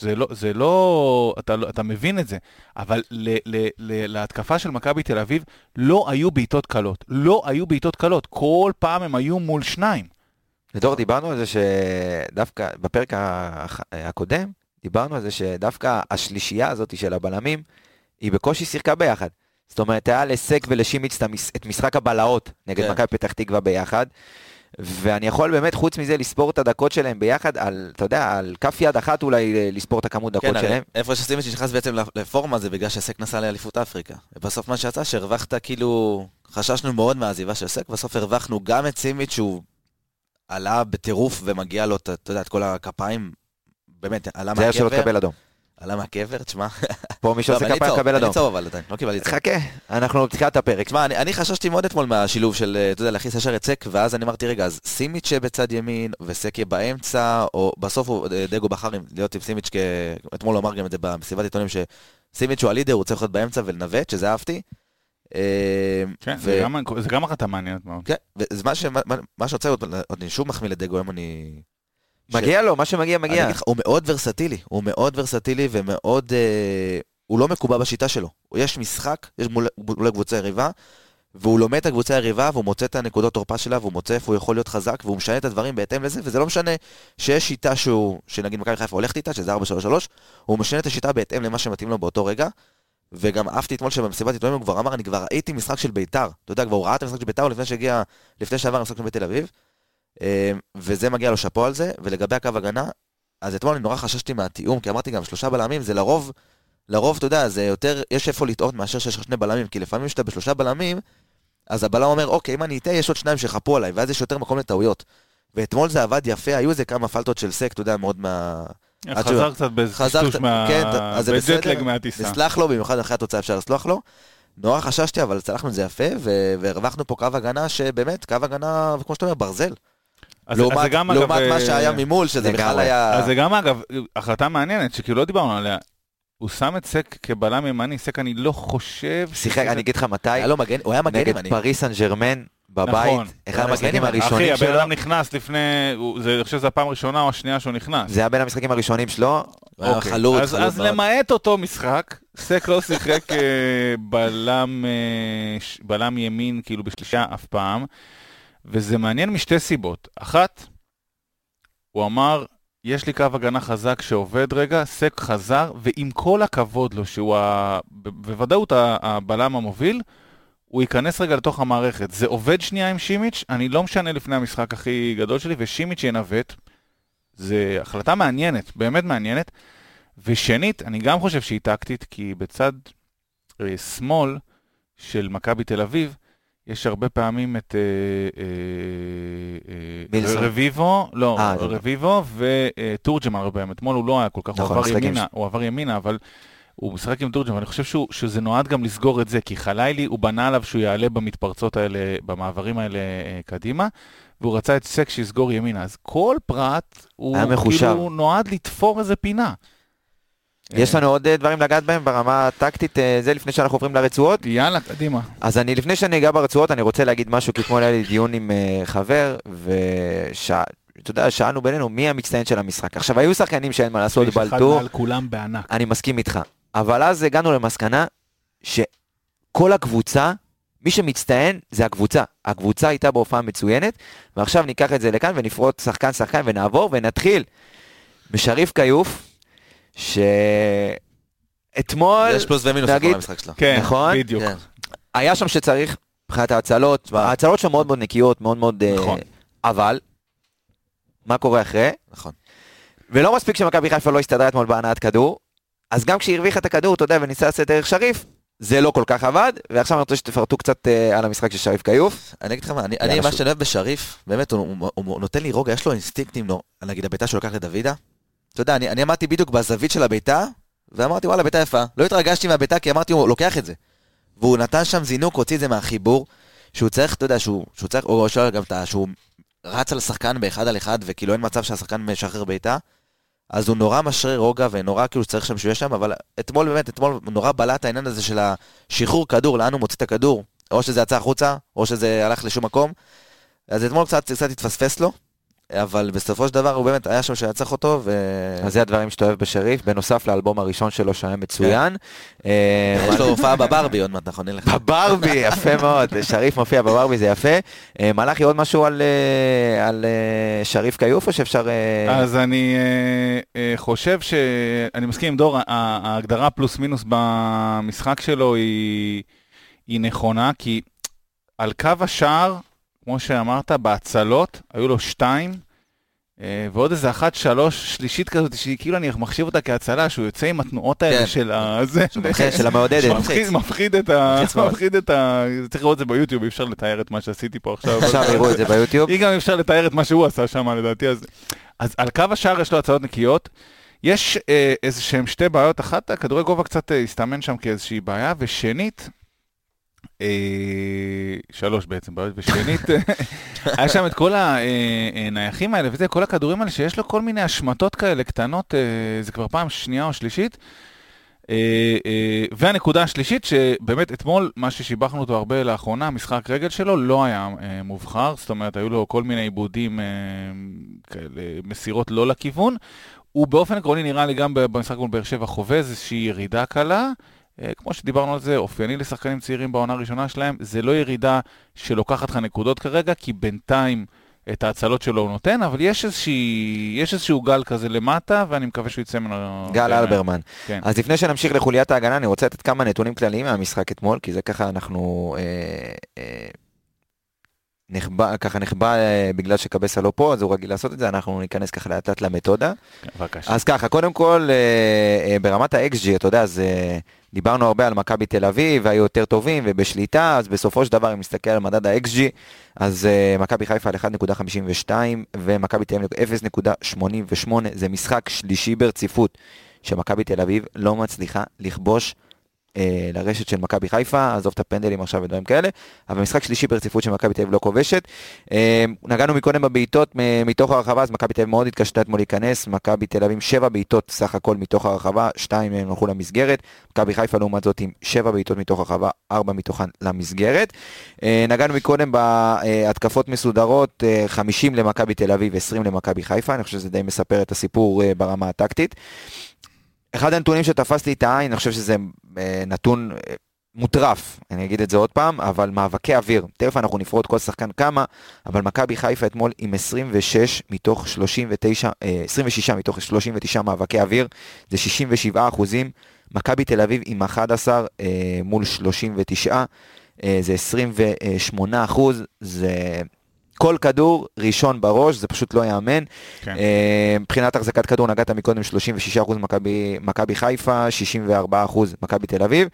זה לא, זה לא, אתה, אתה מבין את זה, אבל ל, ל, ל, להתקפה של מכבי תל אביב לא היו בעיטות קלות, לא היו בעיטות קלות, כל פעם הם היו מול שניים. לדור, דיברנו על זה שדווקא בפרק הקודם, דיברנו על זה שדווקא השלישייה הזאת של הבלמים, היא בקושי שיחקה ביחד. זאת אומרת, היה לסק ולשימיץ את משחק הבלהות נגד כן. מכבי פתח תקווה ביחד. ואני יכול באמת, חוץ מזה, לספור את הדקות שלהם ביחד, על, אתה יודע, על כף יד אחת אולי אה, לספור את הכמות דקות כן, שלהם. איפה שסימיץ' נכנס בעצם לפורמה זה בגלל שסק נסע לאליפות אפריקה. ובסוף מה שיצא שהרווחת כאילו, חששנו מאוד מהעזיבה של סק, בסוף הרווחנו גם את סימיץ' שהוא עלה בטירוף ומגיע לו, אתה יודע, את כל הכפיים, באמת, עלה זה היה שלא מהקבר. תקבל אדום. עלה מהקבר, תשמע. פה מי לא, שעושה אני כפיים מקבל אדום. אני צהוב אבל עדיין, לא קיבלתי צהוב. חכה, אנחנו בתחילת הפרק. תשמע, אני, אני חששתי מאוד אתמול מהשילוב של, אה, אתה יודע, להכניס ישר את סק, ואז אני אמרתי, רגע, אז סימיץ' בצד ימין, וסק יהיה באמצע, או בסוף אה, דגו בחר להיות עם סימיץ', כ... אתמול הוא אמר גם את זה במסיבת עיתונים, שסימיץ' הוא הלידר, הוא צריך להיות באמצע ולנווט, שזה אהבתי. אה, כן, זה, גם, החלטה מעניינת מאוד. כן, וזה מה, ש... מה, מה שרוצה, עוד, עוד אני שוב מחמיא לדגו, היום אני... מגיע לו, מה שמגיע מגיע. הוא מאוד ורסטילי, הוא מאוד ורסטילי ומאוד... אה, הוא לא מקובע בשיטה שלו. יש משחק, יש מול, מול קבוצה יריבה, והוא לומד את הקבוצה היריבה, והוא מוצא את הנקודות תורפה שלה, והוא מוצא איפה הוא יכול להיות חזק, והוא משנה את הדברים בהתאם לזה, וזה לא משנה שיש שיטה שהוא, שנגיד מכבי חיפה הולכת איתה, שזה 4-3-3, הוא משנה את השיטה בהתאם למה שמתאים לו באותו רגע. וגם אהבתי אתמול שבמסיבת עיתונאים הוא כבר אמר, אני כבר ראיתי משחק של ביתר. אתה יודע, כבר הוא ראה את המשחק של ביתר לפני שהגיע, לפני שעבר המשחק של בית תל אביב. אה, וזה מגיע לו שאפו על זה, ולגבי הקו הגנה, אז אתמול אני נורא חששתי מהתיאום, כי אמרתי גם שלושה בלמים, זה לרוב, לרוב, אתה יודע, זה יותר, יש איפה לטעות מאשר שיש לך שני בלמים, כי לפעמים כשאתה בשלושה בלמים, אז הבלם אומר, אוקיי, אם אני אטעה, יש עוד שניים שיחפו עליי, ואז יש יותר מקום לטעויות. ואתמול זה עבד יפה, היו איזה כמה פלטות של סק, אתה יודע, מאוד מה... חזר קצת באיזה טשטוש מה... כן, אז זה בסדר. ב jet lag מהטיסה. נסלח לו, במיוחד אחרי התוצאה אפשר לסלוח לו. נורא חששתי, אבל צלחנו את זה יפה, והרווחנו פה קו הגנה שבאמת, קו הגנה, כמו שאתה אומר, ברזל. אז- אז לעומת זה גם, אגב, לעומת מה אה, שהיה ממול, שזה בכלל. היה... אז זה גם אגב, החלטה מעניינת, שכאילו לא דיברנו עליה. הוא שם את סק כבלם ימני, סק אני לא חושב... שיחק, אני אגיד לך מתי, היה לו מגן, הוא היה מגן נגד ימני. פריס סן ג'רמן, בבית, נכון. אחד המשחקים הראשונים אחי, הבן שלו, אדם נכנס לפני, אני חושב שזו הפעם הראשונה או השנייה שהוא נכנס. זה היה בין המשחקים הראשונים שלו, אוקיי. חלוץ, אז, חלוץ אז מאוד. למעט אותו משחק, סק לא שיחק אה, בלם, אה, בלם ימין כאילו בשלישה אף פעם, וזה מעניין משתי סיבות. אחת, הוא אמר, יש לי קו הגנה חזק שעובד רגע, סק חזר, ועם כל הכבוד לו שהוא ה... בוודאות הבלם המוביל, הוא ייכנס רגע לתוך המערכת. זה עובד שנייה עם שימיץ', אני לא משנה לפני המשחק הכי גדול שלי, ושימיץ' ינווט. זה החלטה מעניינת, באמת מעניינת. ושנית, אני גם חושב שהיא טקטית, כי בצד אה, שמאל של מכבי תל אביב, יש הרבה פעמים את אה, אה, אה. רביבו, לא, אה, זה- רביבו ותורג'מן הרבה פעמים. אתמול הוא לא היה כל כך, הוא נכון, עבר משחק עם ימינה, הוא עבר ימינה, אבל הוא משחק עם תורג'מן, ואני חושב שהוא, שזה נועד גם לסגור את זה, כי חלילי, הוא בנה עליו שהוא יעלה במתפרצות האלה, במעברים האלה אה, קדימה, והוא רצה את סק שיסגור ימינה. אז כל פרט, הוא. כאילו נועד לתפור איזה פינה. יש לנו עוד אה, דברים לגעת בהם ברמה הטקטית, אה, זה לפני שאנחנו עוברים לרצועות. יאללה, קדימה. אז אני, לפני שאני אגע ברצועות, אני רוצה להגיד משהו, כי אתמול היה לי דיון עם חבר, אתה יודע, שאלנו בינינו מי המצטיין של המשחק. עכשיו, היו שחקנים שאין מה לעשות, יש אחד בלטו, מעל כולם בענק. אני מסכים איתך. אבל אז הגענו למסקנה שכל הקבוצה, מי שמצטיין זה הקבוצה. הקבוצה הייתה בהופעה מצוינת, ועכשיו ניקח את זה לכאן ונפרוט שחקן שחקן ונעבור ונתחיל בשריף כיוף, שאתמול, יש פלוס ומינוס נגיד- לכל המשחק שלו. כן, נכון? בדיוק. כן. היה שם שצריך, מבחינת ההצלות, ההצלות שלו מאוד מאוד נקיות, מאוד מאוד... אה, נכון. אבל, מה קורה אחרי? נכון. ולא מספיק שמכבי חיפה לא הסתדרה אתמול בהנעת כדור, אז גם כשהיא הרוויחה את הכדור, אתה יודע, וניסה לעשות דרך שריף, זה לא כל כך עבד, ועכשיו אני רוצה שתפרטו קצת אה, על המשחק של שריף כיוף. אני אגיד לך מה, אני, אני מה. שאני אוהב בשריף, באמת, הוא, הוא, הוא נותן לי רוגע, יש לו אינסטינקטים, נו, נגיד הביתה שהוא לקח לדוידה. אתה יודע, אני, אני עמדתי בדיוק בזווית של הביתה, ואמרתי, וואלה, ביתה יפה. לא התרגשתי מהביתה, כי אמרתי, הוא לוקח את זה. והוא נתן שם זינוק, הוציא את זה מהחיבור, שהוא צריך, אתה יודע, שהוא, שהוא צריך, או שואל גם את ה... שהוא רץ על שחקן באחד על אחד, וכאילו אין מצב שהשחקן משחרר בעיטה. אז הוא נורא משרה רוגע, ונורא כאילו צריך שם שהוא יהיה שם, אבל אתמול באמת, אתמול נורא בלט העניין הזה של השחרור כדור, לאן הוא מוציא את הכדור. או שזה יצא החוצה, או שזה הלך לשום מקום. אז אתמול קצת, קצת התפספס לו, אבל בסופו של דבר הוא באמת היה שם שהיה צריך אותו, ו... אז זה הדברים שאתה אוהב בשריף, בנוסף לאלבום הראשון שלו שהיה מצוין. אה, יש לו הופעה בברבי עוד מעט, נכון? בברבי, יפה מאוד, שריף מופיע בברבי, זה יפה. אה, מלאכי, עוד משהו על, אה, על שריף כיוף, או שאפשר... אז אני חושב ש... אני מסכים עם דור, ההגדרה פלוס מינוס במשחק שלו היא, היא נכונה, כי על קו השער, כמו שאמרת, בהצלות, היו לו שתיים, אה, ועוד איזה אחת, שלוש, שלישית כזאת, שכאילו אני מחשיב אותה כהצלה, שהוא יוצא עם התנועות האלה כן. של ה... זה, כן, של המעודדת. שמפחיד- מפחיד את ה... מפחיד את ה... צריך לראות את זה ביוטיוב, אי אפשר לתאר את מה שעשיתי פה עכשיו. עכשיו יראו את זה ביוטיוב. <laughs> היא גם אפשר לתאר את מה שהוא עשה שם לדעתי. אז, אז על קו השער יש לו הצעות נקיות. יש אה, איזה שהם שתי בעיות, אחת, הכדורי גובה קצת אה, הסתמן שם כאיזושהי בעיה, ושנית, שלוש בעצם בעיות, ושנית, היה שם את כל הנייחים האלה וזה, כל הכדורים האלה שיש לו כל מיני השמטות כאלה קטנות, אה, זה כבר פעם שנייה או שלישית. אה, אה, והנקודה השלישית, שבאמת אתמול, מה ששיבחנו אותו הרבה לאחרונה, המשחק רגל שלו לא היה אה, מובחר, זאת אומרת, היו לו כל מיני עיבודים, אה, כאלה, מסירות לא לכיוון. הוא באופן עקרוני נראה לי גם במשחק מול באר שבע חווה איזושהי ירידה קלה. אה, כמו שדיברנו על זה, אופייני לשחקנים צעירים בעונה הראשונה שלהם, זה לא ירידה שלוקחת לך נקודות כרגע, כי בינתיים את ההצלות שלו הוא נותן, אבל יש, איזושהי, יש איזשהו גל כזה למטה, ואני מקווה שהוא יצא ממנו. גל. אלברמן. כן. אז לפני שנמשיך לחוליית ההגנה, אני רוצה לתת כמה נתונים כלליים מהמשחק אתמול, כי זה ככה אנחנו... אה, אה, נחבא, ככה נחבא אה, בגלל שקבסה לא פה, אז הוא רגיל לעשות את זה, אנחנו ניכנס ככה לאט לאט למתודה. בבקשה. אז ככה, קודם כל, אה, אה, ברמת ה-XG, אתה יודע, אז אה, דיברנו הרבה על מכבי תל אביב, והיו יותר טובים ובשליטה, אז בסופו של דבר, אם נסתכל על מדד ה-XG, אז אה, מכבי חיפה על 1.52 ומכבי תל אביב 0.88, זה משחק שלישי ברציפות שמכבי תל אביב לא מצליחה לכבוש אה, לרשת של מכבי חיפה, עזוב את הפנדלים עכשיו ודברים כאלה, אבל משחק שלישי ברציפות שמכבי תל אביב לא כובשת. אה, נגענו מקודם בבעיטות מתוך הרחבה, אז מכבי תל אביב מאוד התקשתה אתמול להיכנס, מכבי תל אביב עם שבע בעיטות סך הכל מתוך הרחבה, שתיים מהם הלכו למסגרת, מכבי חיפה לעומת זאת עם שבע בעיטות מתוך הרחבה, ארבע מתוכן למסגרת. אה, נגענו מקודם בהתקפות מסודרות, אה, 50 למכבי תל אביב, 20 למכבי חיפה, אני חושב שזה די מספר את הסיפור אה, ברמה הטקטית. אחד הנתונים שתפס לי את העין, אני חושב שזה אה, נתון אה, מוטרף, אני אגיד את זה עוד פעם, אבל מאבקי אוויר, תכף אנחנו נפרוט כל שחקן כמה, אבל מכבי חיפה אתמול עם 26 מתוך 39, אה, 26 מתוך 39 מאבקי אוויר, זה 67 אחוזים, מכבי תל אביב עם 11 אה, מול 39, אה, זה 28 אחוז, זה... כל כדור ראשון בראש, זה פשוט לא ייאמן. כן. אה, מבחינת החזקת כדור, נגעת מקודם 36% מכבי- חיפה, 64% מכבי תל אביב.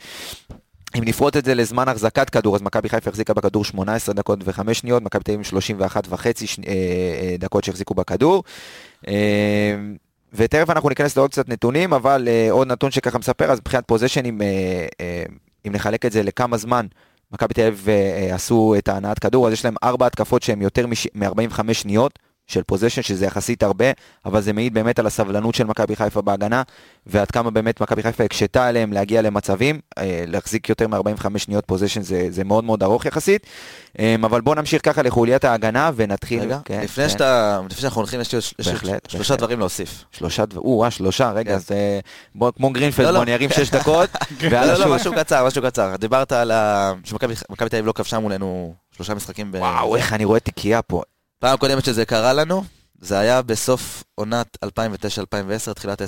אם נפרוט את זה לזמן החזקת כדור, אז מכבי חיפה החזיקה בכדור 18 דקות ו-5 שניות, מכבי תל אביב 31 וחצי שני- אה, אה, דקות שהחזיקו בכדור. ותכף אנחנו ניכנס לעוד קצת נתונים, אבל עוד נתון שככה מספר, אז מבחינת פוזיישנים, אם נחלק את זה לכמה זמן, מכבי תל אביב אה, אה, עשו את ההנעת כדור, אז יש להם ארבע התקפות שהן יותר מ-45 שניות, של possession, שזה יחסית הרבה, אבל זה מעיד באמת על הסבלנות של מכבי חיפה בהגנה, ועד כמה באמת מכבי חיפה הקשתה עליהם להגיע למצבים, אה, להחזיק יותר מ-45 שניות possession זה, זה מאוד מאוד ארוך יחסית, אה, אבל בואו נמשיך ככה לחוליית ההגנה ונתחיל. רגע, כן, לפני כן. שאתה, לפני שאנחנו הולכים, יש לי בהחלט, שלושה בהחלט. דברים להוסיף. שלושה, דבר- או, אה, שלושה, רגע, כן. אז אה, בוא, כמו גרינפלד, לא, לא. בוא אני ארים שש דקות, <laughs> ויאללה לא, לא. משהו קצר, משהו קצר. דיברת על ה... שמכבי מכבי תל אביב לא כבשה מולנו שלושה משחקים. ב- וואו, איך אני רואה תיקייה פה. פעם קודמת שזה קרה לנו, זה היה בסוף עונת 2009-2010, תחילת 10-11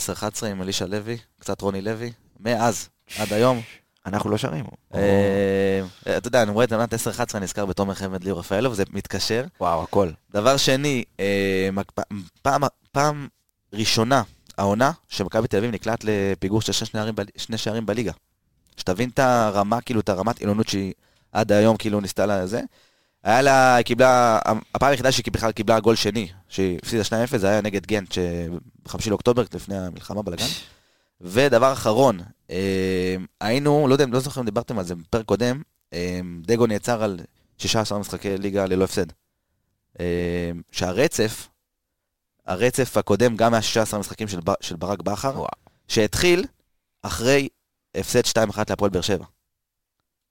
עם אלישע לוי, קצת רוני לוי. מאז, עד היום. אנחנו לא שרים. אה, אתה יודע, אני רואה את עונת 10-11, אני נזכר בתומר חמד ליאור רפאלוב, זה מתקשר. וואו, הכל. דבר שני, אה, פעם, ראשונה, העונה, שמכבי תל אביב נקלט לפיגור של שני שערים בליגה. שתבין את הרמה, כאילו, את הרמת עילונות שהיא עד היום כאילו ניסתה לזה. היה לה, היא קיבלה, הפעם היחידה שהיא בכלל קיבלה גול שני, שהיא הפסידה 2-0, זה היה נגד גנט, ב-5 לאוקטובר, לפני המלחמה בלגן. ודבר אחרון, אה, היינו, לא יודע, לא זוכר אם דיברתם על זה בפרק קודם, אה, דגו נעצר על 16 משחקי ליגה ללא הפסד. אה, שהרצף, הרצף הקודם גם מה-16 המשחקים של, ב- של ברק בכר. שהתחיל אחרי הפסד 2-1 להפועל באר שבע.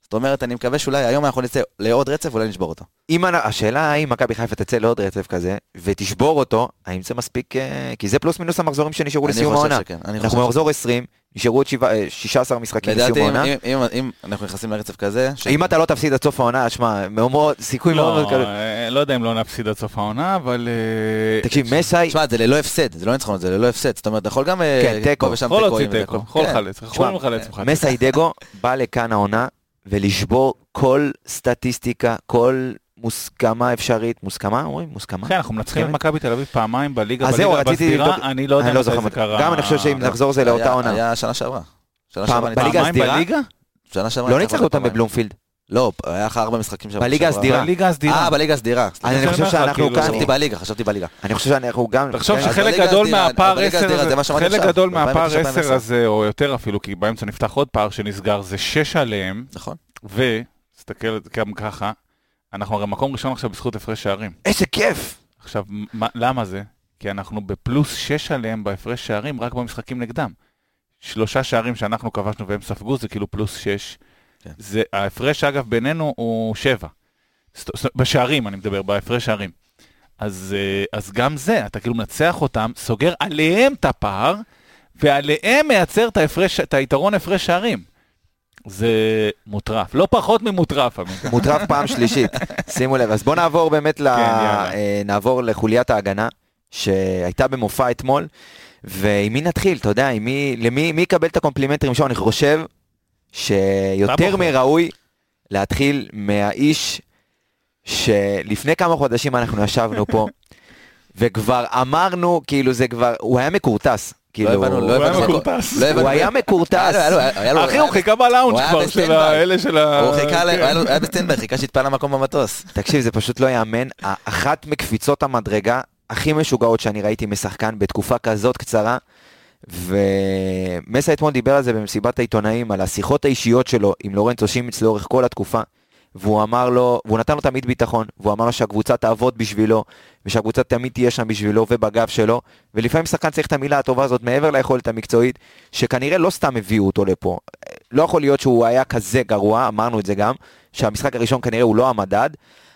זאת אומרת, אני מקווה שאולי היום אנחנו נצא לעוד רצף, אולי נשבור אותו. אם, השאלה האם מכבי חיפה תצא לעוד רצף כזה, ותשבור אותו, האם זה מספיק, אה, כי זה פלוס מינוס המחזורים שנשארו לסיום העונה. שכן, אני אנחנו במחזור 20, נשארו עוד שבע- אה, 16 משחקים לסיום לדעתי, אם, העונה. אם, אם, אם אנחנו נכנסים לרצף כזה, ש... אם אתה לא תפסיד עד סוף העונה, שמע, מאוד- סיכוי מאוד מאוד לא, קל. אה, לא יודע אם לא נפסיד עד סוף העונה, אבל... תקשיב, מסאי, תשמע, זה ללא הפסד, זה לא ניצחון, זה ללא הפסד. זאת אומרת, אתה יכול גם... כן, תיקו. יכול להוציא תיקו. יכול. לחלץ, יכול לחלץ. מסאי דגו בא לכאן העונה, ולשבור כל סטטיסטיקה, כל מוסכמה אפשרית, מוסכמה אומרים? מוסכמה? כן, אנחנו מנצחים את. מכבי תל אביב פעמיים בליגה, אז זהו, בליגה רציתי בסדירה, לבדוק- אני לא יודע אני לא מתי זוכר זה. קרה. גם אני חושב שאם נחזור זה לאותה עונה. היה שנה שעברה. שנה פעם- שעברה בליגה ניצחנו. פעמיים הסדירה? בליגה? שנה שעברה לא ניצחנו אותם. בבלומפילד. לא, היה לך ארבע משחקים שם. בליגה. הסדירה. בליגה הסדירה. אה, בליגה הסדירה. אני חושב שאנחנו כאילו, כאן, חשבתי בליגה, חשבתי בליגה. אני חושב שאנחנו גם... תחשוב שחלק גדול מהפער בליגה 10 הסדירה זה מה שאמרתי חלק גדול מהפער 2009, 10 הזה, או יותר אפילו, כי באמצע נפתח עוד פער שנסגר, זה 6 עליהם, נכון. ותסתכל על זה גם ככה, אנחנו הרי מקום ראשון עכשיו בזכות הפרש שערים. איזה כיף! עכשיו, מה- למה זה? כי אנחנו בפלוס 6 עליהם בהפרש שערים רק במשחקים נגדם. שלושה שערים שאנחנו כבשנו והם ספגו זה כאילו פלוס 6. כן. זה, ההפרש אגב בינינו הוא 7. זאת- זאת- בשערים אני מדבר, בהפרש שערים. אז, אה, אז גם זה, אתה כאילו מנצח אותם, סוגר עליהם את הפער, ועליהם מייצר את, ההפרש, את היתרון הפרש שערים. זה מוטרף, לא פחות ממוטרף. <laughs> מוטרף פעם שלישית, שימו לב. אז בואו נעבור באמת, ל... יאללה. אה, נעבור לחוליית ההגנה, שהייתה במופע אתמול, ועם מי נתחיל, אתה יודע, מי, למי מי יקבל את הקומפלימנטים ראשון? אני חושב שיותר. מראוי להתחיל מהאיש שלפני כמה חודשים אנחנו ישבנו פה, <laughs> וכבר אמרנו, כאילו זה כבר, הוא היה מכורטס. כאילו, הבנו, לא הוא היה הבנו. מכורטס. לא הבנו. הוא היה מכורטס. אחי, הוא חיכה בלאונג' כבר של. האלה של ה... הוא חיכה, ל- כן. היה ב standby, חיכה שיתפנה לו מקום במטוס. תקשיב, זה פשוט לא יאמן. אחת מקפיצות המדרגה הכי משוגעות שאני ראיתי משחקן בתקופה כזאת קצרה. ומסה אתמול דיבר על זה במסיבת העיתונאים, על השיחות האישיות שלו עם לורנצו שימיץ לאורך כל התקופה. והוא אמר לו, והוא נתן לו תמיד ביטחון, והוא אמר לו שהקבוצה תעבוד בשבילו, ושהקבוצה תמיד תהיה שם בשבילו ובגב שלו, ולפעמים שחקן צריך את המילה הטובה הזאת מעבר ליכולת המקצועית, שכנראה לא סתם הביאו אותו לפה. לא יכול להיות שהוא היה כזה גרוע, אמרנו את זה גם, שהמשחק הראשון כנראה הוא לא המדד,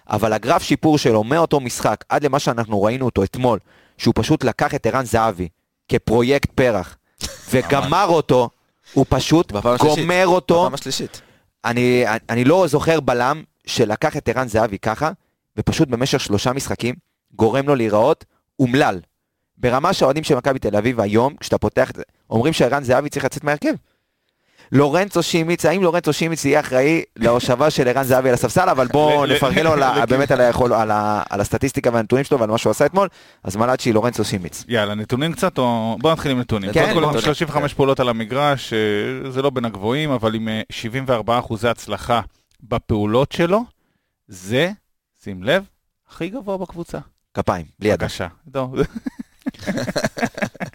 אבל הגרף שיפור שלו מאותו משחק עד למה שאנחנו ראינו אותו אתמול, שהוא פשוט לקח את ערן זהבי כפרויקט פרח, <laughs> וגמר אותו, הוא פשוט. גומר אותו. בפעם השלישית. אני, אני לא זוכר בלם שלקח את ערן זהבי ככה, ופשוט במשך שלושה משחקים גורם לו להיראות אומלל. ברמה שהאוהדים של מכבי תל אביב היום, כשאתה פותח את זה, אומרים שערן זהבי צריך לצאת מהרכב. לורנצו שימיץ, האם לורנצו שימיץ יהיה אחראי להושבה של ערן זהבי על הספסל, אבל בואו <laughs> נפרגן לו <laughs> באמת על, היכול, על, ה, על הסטטיסטיקה והנתונים שלו ועל מה שהוא עשה אתמול, אז מלאצ'י לורנצו שימיץ. יאללה, נתונים קצת, או... בוא נתחיל עם נתונים. כן, קודם כל, בוא. 35 פעולות על המגרש, אה, זה לא בין הגבוהים, אבל עם אה, 74 אחוזי הצלחה בפעולות שלו, זה, שים לב, הכי גבוה בקבוצה. כפיים, בלי אדום. בבקשה.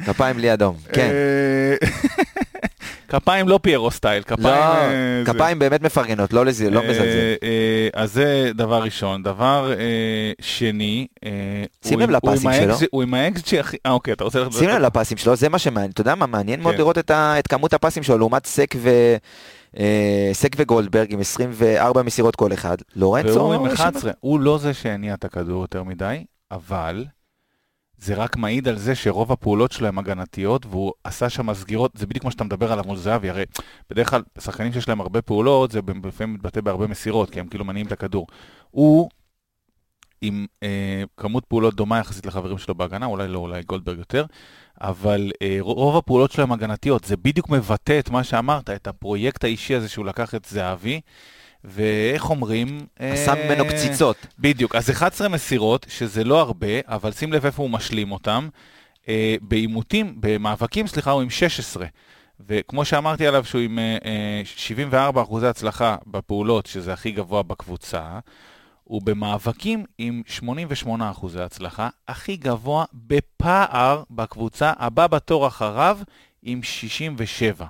כפיים בלי אדום, כן. <laughs> כפיים לא פיירו סטייל, כפיים... לא, אה, זה. כפיים באמת מפרגנות, לא לזה, לא אה, מזלזל. אה, אז זה דבר ראשון. דבר שני, שים לב לפסים שלו. הוא עם האקס שהכי... אה, אוקיי, אתה רוצה... שים לב לפסים שלו, זה מה שמעניין. אתה יודע מה מעניין מאוד כן. לראות את כמות הפסים שלו לעומת סק ו... סק וגולדברג עם 24 מסירות כל אחד. לורנצו... והוא עם יש שם- 11. הוא לא זה שהניע את הכדור יותר מדי, אבל זה רק מעיד על זה שרוב הפעולות שלו הן הגנתיות, והוא עשה שם סגירות, זה בדיוק מה שאתה מדבר עליו מול זהבי, הרי בדרך כלל שחקנים שיש להם הרבה פעולות, זה לפעמים מתבטא בהרבה מסירות, כי הם כאילו מניעים את הכדור. הוא עם אה, כמות פעולות דומה יחסית לחברים שלו בהגנה, אולי לא, אולי גולדברג יותר, אבל אה, רוב הפעולות שלו הן הגנתיות, זה בדיוק מבטא את מה שאמרת, את הפרויקט האישי הזה שהוא לקח את זהבי. ואיך אומרים? עשה אה, ממנו קציצות. בדיוק, אז 11 מסירות, שזה לא הרבה, אבל שים לב איפה הוא משלים אותם. אה, בעימותים, במאבקים, סליחה, הוא עם 16. וכמו שאמרתי עליו שהוא עם אה, אה, 74 אחוזי הצלחה בפעולות, שזה הכי גבוה בקבוצה, הוא במאבקים עם 88 אחוזי הצלחה, הכי גבוה בפער בקבוצה, הבא בתור אחריו עם 67.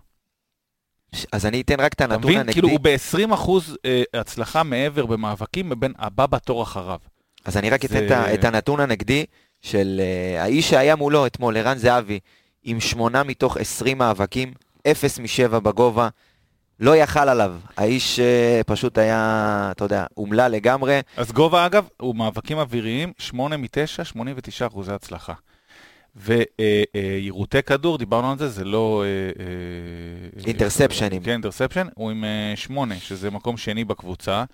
אז אני אתן רק את אתה הנתון מבין? הנגדי. כאילו הוא ב-20 אחוז אה, הצלחה מעבר במאבקים מבין הבא בתור אחריו. אז אני רק אתן זה- את ה- את הנתון הנגדי של אה, האיש שהיה מולו אתמול, ערן זהבי, עם שמונה מתוך 20 מאבקים, אפס משבע בגובה, לא יכל עליו. האיש אה, פשוט היה, אתה יודע, אומלל לגמרי. אז גובה אגב, הוא מאבקים אוויריים, 8 מ-9, 89 אחוזי הצלחה. ויירוטי כדור, דיברנו על זה, זה לא... אה, אה, אינטרספשנים. כן, אינטרספשן, הוא עם 8, שזה מקום שני בקבוצה.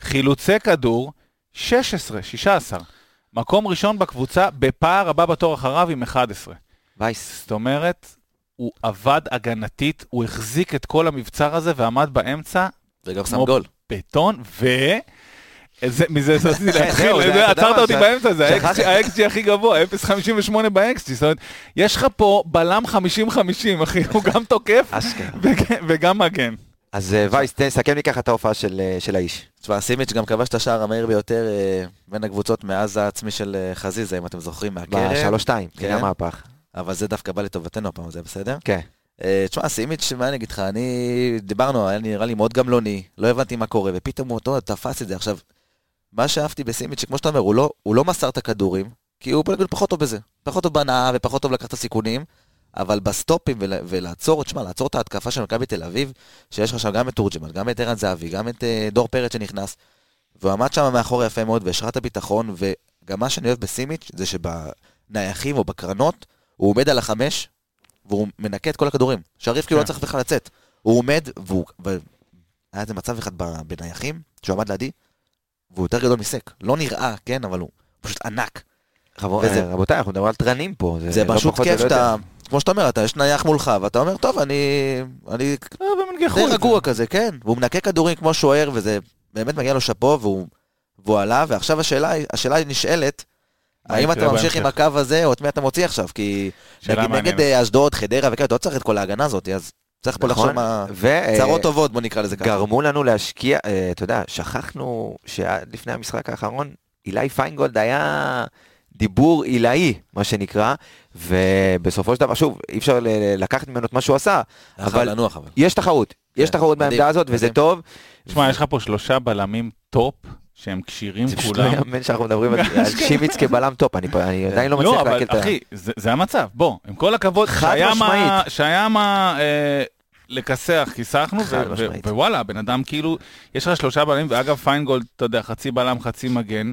חילוצי כדור, 16, 16. מקום ראשון בקבוצה, בפער הבא בתור אחריו עם 11. וייס. זאת אומרת, הוא עבד הגנתית, הוא החזיק את כל המבצר הזה ועמד באמצע וגם שם גול. בטון, ו... זה- מזה <laughs> רציתי כן, להתחיל, עצרת אותי באמצע, זה. ה-XG הכי גבוה, 0.58 ב-XG, זאת אומרת, יש לך פה בלם 50-50, אחי, הוא גם תוקף. וג- וגם מגן. אז אה, וייס, תן, סכם לי ככה את ההופעה של אה, של האיש. תשמע, סימיץ' גם כבש את השער המהיר ביותר אה, בין הקבוצות מאז העצמי של חזיזה, אם אתם זוכרים, מהקרן. בשלוש-שתיים, כן. כן, המהפך. אבל זה דווקא בא לטובתנו הפעם, זה בסדר? כן. תשמע, סימיץ', מה אני אגיד לך, אני... דיברנו, היה נראה לי מאוד גמלוני, לא הבנתי מה קורה, ופתאום הוא אותו תפס את זה. עכשיו, מה שאהבתי בסימיץ', שכמו שאתה אומר, הוא לא, הוא לא מסר את הכדורים, כי הוא פחות טוב בזה. פחות טוב בהנאה ופחות טוב לקחת הסיכונים, אבל בסטופים ול, ולעצור, תשמע, לעצור את ההתקפה של מכבי תל אביב, שיש לך שם גם את תורג'מן, גם את ערן זהבי, גם את אה, דור פרץ שנכנס, והוא עמד שם מאחור יפה מאוד, והשרה את הביטחון, וגם מה שאני אוהב בסימיץ', זה שבנייחים או בקרנות, הוא עומד על החמש, והוא מנקה את כל הכדורים. שריף כאילו לא כן. צריך בכלל לצאת. הוא עומד, והוא... ו... היה איזה מצב אחד בנייחים, שהוא עמד לידי, והוא יותר גדול מסק. לא נראה, כן, אבל הוא פשוט ענק. רבו- וזה- אה, רבותיי, אנחנו מדברים על תרנים פה. זה לא פשוט כיף. שאתה... כמו שאתה אומר, אתה יש נייח מולך, ואתה אומר, טוב, אני... אני אה, די זה. רגוע כזה, כן. והוא מנקה כדורים כמו שוער, וזה באמת מגיע לו שאפו, והוא, והוא עלה, ועכשיו השאלה, השאלה נשאלת, האם אתה ממשיך עם? הקו הזה, או את מי אתה מוציא עכשיו? כי נגיד. נגד אה, אשדוד, חדרה וכאלה, אתה לא צריך את כל ההגנה הזאת, אז צריך פה לחשוב נכון, מה... ו- צרות טובות, בוא נקרא לזה ככה. גרמו לנו להשקיע, אה, אתה יודע, שכחנו שעד לפני המשחק האחרון, אילי פיינגולד היה דיבור עילאי, מה שנקרא, ובסופו של דבר, שוב, אי אפשר לקחת ממנו את מה שהוא עשה, אבל אבל לנוח אבל. יש תחרות, יש כן, תחרות מדהים, בעמדה הזאת, וזה. טוב. תשמע, יש לך פה שלושה בלמים top, שהם כשירים זה פשוט לא כולם. יאמן שאנחנו מדברים על <laughs> על שימיץ כבלם top, אני אני עדיין לא לא, מצליח אבל לעכל את ה... אחי, זה המצב, בוא, עם כל הכבוד, חד שהיה מה- משמעית. שהיה מה אה, לכסח, כיסחנו. ווואלה, הבן אדם כאילו, יש לך שלושה בלמים, ואגב פיינגולד, אתה יודע, חצי בלם, חצי מגן.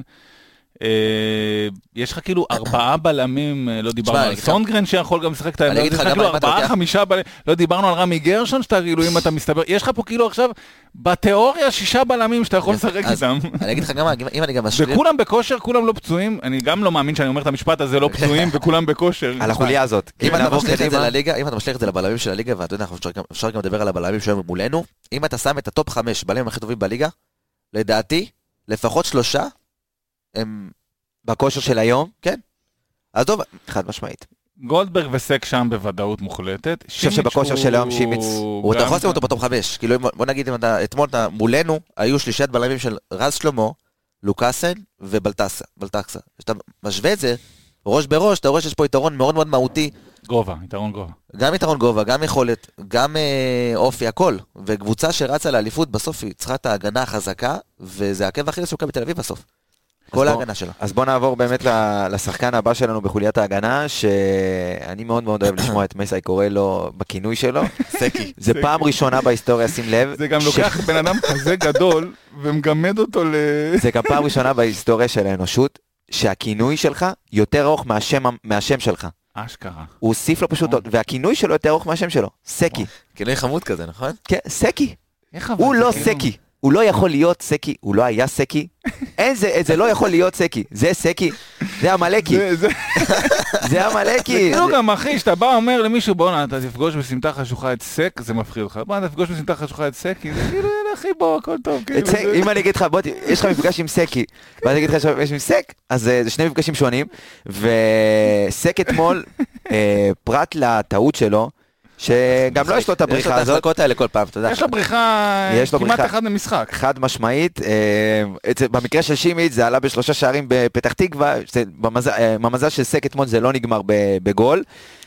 אה, יש לך כאילו ארבעה בלמים, אה, לא דיברנו על סונגרן שיכול גם לשחק את העמדה, אגיד יש לך כאילו ארבעה, חמישה בלמים, לא דיברנו על רמי גרשון, שאתה כאילו, אם אתה מסתבר, יש לך פה כאילו עכשיו, בתיאוריה, שישה בלמים שאתה יכול לשחק איתם. אני אגיד לך גם, אם אני גם משלים... וכולם בכושר, כולם לא פצועים, אני גם לא מאמין שאני אומר את המשפט הזה, לא פצועים <laughs> וכולם בכושר. על החוליה הזאת. אם כן, אתה משליך את זה. לליגה, אם אתה משליך את זה לבלמים של הליגה, ואתה יודע, אפשר גם לדבר על הבלמים שהיו מולנו, אם אתה שם את הטופ חמש בלמים הכי טובים בליגה, לדעתי, לפחות שלושה, הם... בכושר של היום, עזוב, חד משמעית. גולדברג וסק שם בוודאות מוחלטת. חושב שבכושר של היום שימיץ, הוא אתה יכול לשים אותו בטופ חמש. כאילו, בוא נגיד, אם אתה, אתמול אתה, מולנו, היו שלישיית בלמים של רז שלמה, לוקאסן ובלטסה, בלטקסה. כשאתה משווה את זה, ראש בראש, אתה רואה שיש פה יתרון מאוד מאוד מהותי גובה, יתרון גובה. גם יתרון גובה, גם יכולת, גם אה, אופי, הכל. וקבוצה שרצה לאליפות, בסוף היא צריכה את ההגנה החזקה, וזה עקב אכילס של מכבי תל אביב בסוף. כל ההגנה שלה. אז בוא נעבור באמת ל- לשחקן הבא שלנו בחוליית ההגנה, שאני מאוד מאוד אוהב לשמוע את מסי קורא לו בכינוי שלו. <laughs> סקי. זה פעם ראשונה בהיסטוריה, שים לב. זה גם לוקח בן אדם כזה גדול, ומגמד אותו ל... <laughs> זה גם פעם ראשונה בהיסטוריה של האנושות, שהכינוי שלך יותר ארוך מהשם, מהשם שלך. אשכרה. הוא הוסיף לו פשוט והכינוי שלו יותר ארוך מהשם שלו. סקי. כינוי חמוד כזה, נכון? כן, סקי. הוא לא כאילו- סקי. הוא לא יכול להיות סקי, הוא לא היה סקי. אין זה, זה לא יכול להיות סקי. זה סקי, זה עמלקי, זה- זה זה עמלקי. כאילו גם אחי, שאתה בא אומר למישהו בואנה אתה תפגוש בסמטה חשוכה את סק, זה מפחיד אותך. בואנה תפגוש בסמטה חשוכה את סקי, זה כאילו אחי בוא הכל טוב. כאילו, אם אני אגיד לך, בוא, יש לך מפגש עם סקי, ואז אני אגיד לך שיש מפגש עם סק, אז אה, זה שני מפגשים שונים, וסק אתמול, אה, פרט לטעות שלו, שגם לא יש לו את יש לו הבריחה את הזאת, ההחלקות האלה כל פעם, אתה יודע. יש לו בריחה כמעט. אחד למשחק. חד משמעית, אה, במקרה של שימיץ זה עלה בשלושה שערים בפתח תקווה, במזל- אה, במזל של סק אתמול זה לא נגמר בגול,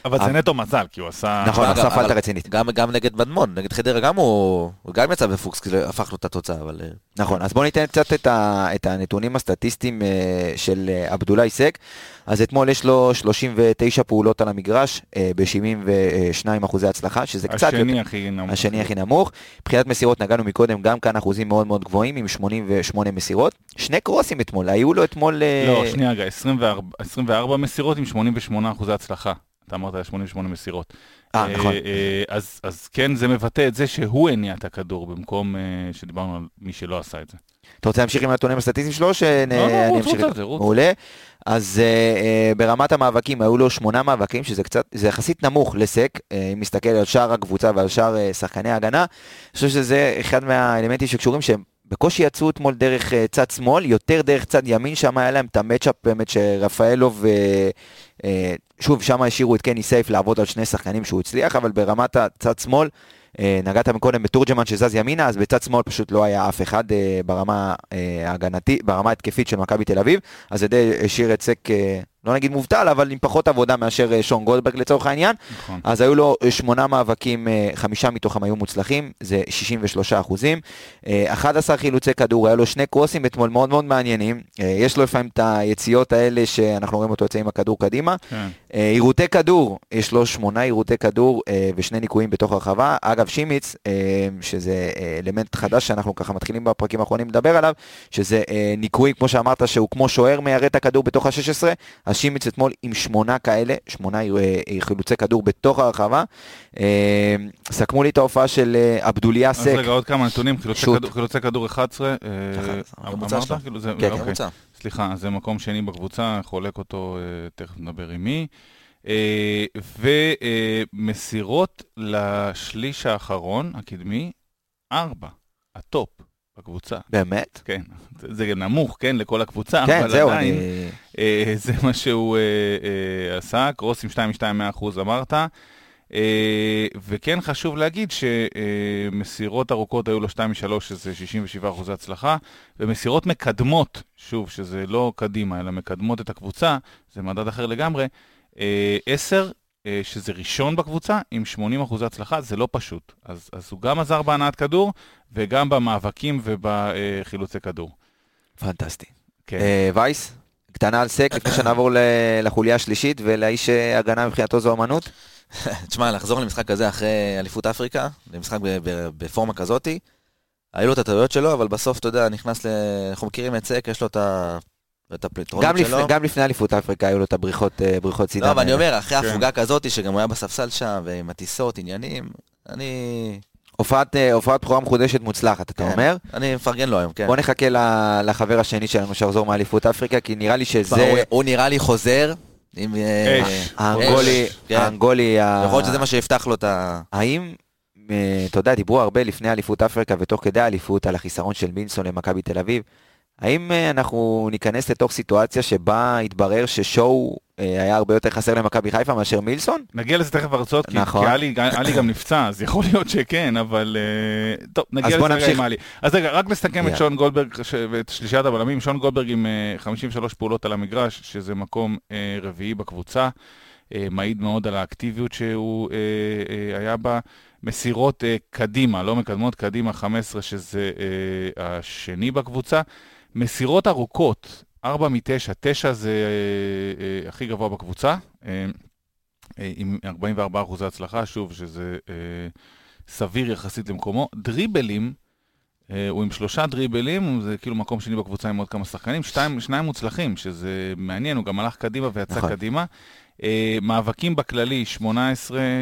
אבל זה אבל- נטו מזל, כי הוא עשה... נכון, עשה פלטה רצינית. גם, גם נגד מדמון, נגד חדרה גם הוא, הוא גם יצא בפוקס, הפך לו את התוצאה, אבל... אה, נכון, אז בואו ניתן קצת את, ה, את הנתונים הסטטיסטיים אה, של אה, עבדולאי סק. אז אתמול יש לו 39 פעולות על המגרש, אה, ב-72 אחוזי הצלחה, שזה קצת. השני הכי נמוך. השני הכי נמוך. מבחינת מסירות נגענו מקודם, גם כאן אחוזים מאוד מאוד גבוהים, עם 88 מסירות. שני קרוסים אתמול, היו לו אתמול... אה, לא, שנייה רגע, 24 24 מסירות עם 88 אחוזי הצלחה. אתה אמרת 88 מסירות. אה, נכון. אה, אז אז כן, זה מבטא את זה שהוא הניע את הכדור במקום אה, שדיברנו על מי שלא עשה את זה. אתה רוצה להמשיך עם הנתונים הסטטיסטיים שלו? שאני לא, לא, רוץ, רוץ רוץ. מעולה. אז אה, אה, ברמת המאבקים היו לו שמונה מאבקים, שזה קצת, זה יחסית נמוך לסק, אה, אם מסתכל על שאר הקבוצה ועל שאר אה, שחקני ההגנה. אני חושב שזה אחד מהאלמנטים שקשורים שהם בקושי יצאו אתמול דרך אה, צד שמאל, יותר דרך צד ימין, שם היה להם את המצ'אפ באמת שרפאלוב, אה, אה, שוב, שם השאירו את קני סייף לעבוד על שני שחקנים שהוא הצליח, אבל ברמת הצד שמאל, אה, נגעת מקודם בתורג'מן שזז ימינה, אז בצד שמאל פשוט לא היה אף אחד ברמה ההגנתית, ברמה ההתקפית של מכבי תל אביב, אז זה די השאיר את סק, אה, לא נגיד מובטל, אבל עם פחות עבודה מאשר אה, שון גולדברג לצורך העניין. נכון. אז היו לו אה, שמונה מאבקים, אה, חמישה מתוכם היו מוצלחים, זה 63 אחוזים. אה, 11 חילוצי כדור, היה לו שני קרוסים אתמול מאוד מאוד מעניינים. יש לו לפעמים את היציאות האלה שאנחנו רואים אותו יוצא עם הכדור קדימה. כן. עירותי כדור, יש לו שמונה עירותי כדור ושני ניקויים בתוך הרחבה. אגב, שימיץ, שזה אלמנט חדש שאנחנו ככה מתחילים בפרקים האחרונים לדבר עליו, שזה ניקוי, כמו שאמרת, שהוא כמו שוער מיירט הכדור בתוך ה-16, אז שימיץ אתמול עם שמונה כאלה, שמונה אה, אה, חילוצי כדור בתוך הרחבה. אה, סכמו לי את ההופעה של עבדוליה אז. רגע, עוד כמה נתונים, חילוצי. כדור- חילוצי כדור 11. אה, הממוצע אמרת? שלו. זה- כן, אוקיי. ממוצע. סליחה, זה מקום שני בקבוצה, חולק אותו, תכף נדבר עם מי. ומסירות לשליש האחרון, הקדמי, ארבע, הטופ בקבוצה. באמת? כן, זה זה נמוך, כן, לכל הקבוצה, כן, אבל זהו, עדיין, אני... אה, זה מה שהוא אה, אה, עשה, קרוס עם 2.2% אמרת. אה, וכן חשוב להגיד שמסירות ארוכות היו לו 2 מ-3, שזה 67 אחוזי הצלחה, ומסירות מקדמות, שוב, שזה לא קדימה, אלא מקדמות את הקבוצה, זה מדד אחר לגמרי, אה, 10, אה, שזה ראשון בקבוצה, עם 80 אחוזי הצלחה, זה לא פשוט. אז, אז הוא גם עזר בהנעת כדור, וגם במאבקים ובחילוצי כדור. פנטסטי. כן. אה, וייס, קטנה על סק, לפני שנעבור לחוליה השלישית ולאיש אה, הגנה מבחינתו זו אמנות. <laughs> תשמע, לחזור למשחק כזה אחרי אליפות אפריקה, למשחק בפורמה כזאתי, היו לו את הטעויות שלו, אבל בסוף, אתה יודע, נכנס ל... אנחנו מכירים את סק, יש לו את ה... את הפתרונות גם, שלו. לפני, גם לפני אליפות אפריקה היו לו את הבריחות, אה, בריחות סידן. לא, אבל אני. אומר, אחרי כן. הפוגה כזאתי, שגם הוא היה בספסל שם, ועם הטיסות, עניינים, אני... הופעת, אה, הופעת בכורה מחודשת מוצלחת, אתה כן. אומר? אני מפרגן לו היום, כן. בוא נחכה ל- לחבר השני שלנו שיחזור מאליפות אפריקה, כי נראה לי שזה הוא- הוא נראה לי חוזר, עם... אה. האנגולי, כן. האנגולי, יכול להיות שזה מה שיפתח לו את ה... האם, אתה יודע, דיברו הרבה לפני אליפות אפריקה ותוך כדי האליפות על החיסרון של מינסון למכבי תל אביב. האם אה, אנחנו ניכנס לתוך סיטואציה שבה יתברר ששואו אה, היה הרבה יותר חסר למכבי חיפה מאשר מילסון? נגיע לזה תכף הרצאות, כי, נכון. כי עלי, עלי גם נפצע, אז יכול להיות שכן, אבל אה, טוב, נגיע לזה רגע. עם עלי. אז רגע, רק לסכם את. שון גולדברג ואת שלישיית הבלמים, שון גולדברג עם אה, 53 פעולות על המגרש, שזה מקום רביעי בקבוצה. מעיד מאוד על האקטיביות שהוא היה בה. מסירות קדימה, לא מקדמות, קדימה 15, שזה השני בקבוצה. מסירות ארוכות, 4 מ-9, 9 זה אה, אה, הכי גבוה בקבוצה, אה, אה, עם 44 אחוזי הצלחה, שוב, שזה אה, סביר יחסית למקומו. דריבלים, אה, הוא עם שלושה דריבלים, זה כאילו מקום שני בקבוצה עם עוד כמה שחקנים, שתיים, שניים מוצלחים, שזה מעניין, הוא גם הלך קדימה ויצא נכון. קדימה. אה, מאבקים בכללי, 18, אה,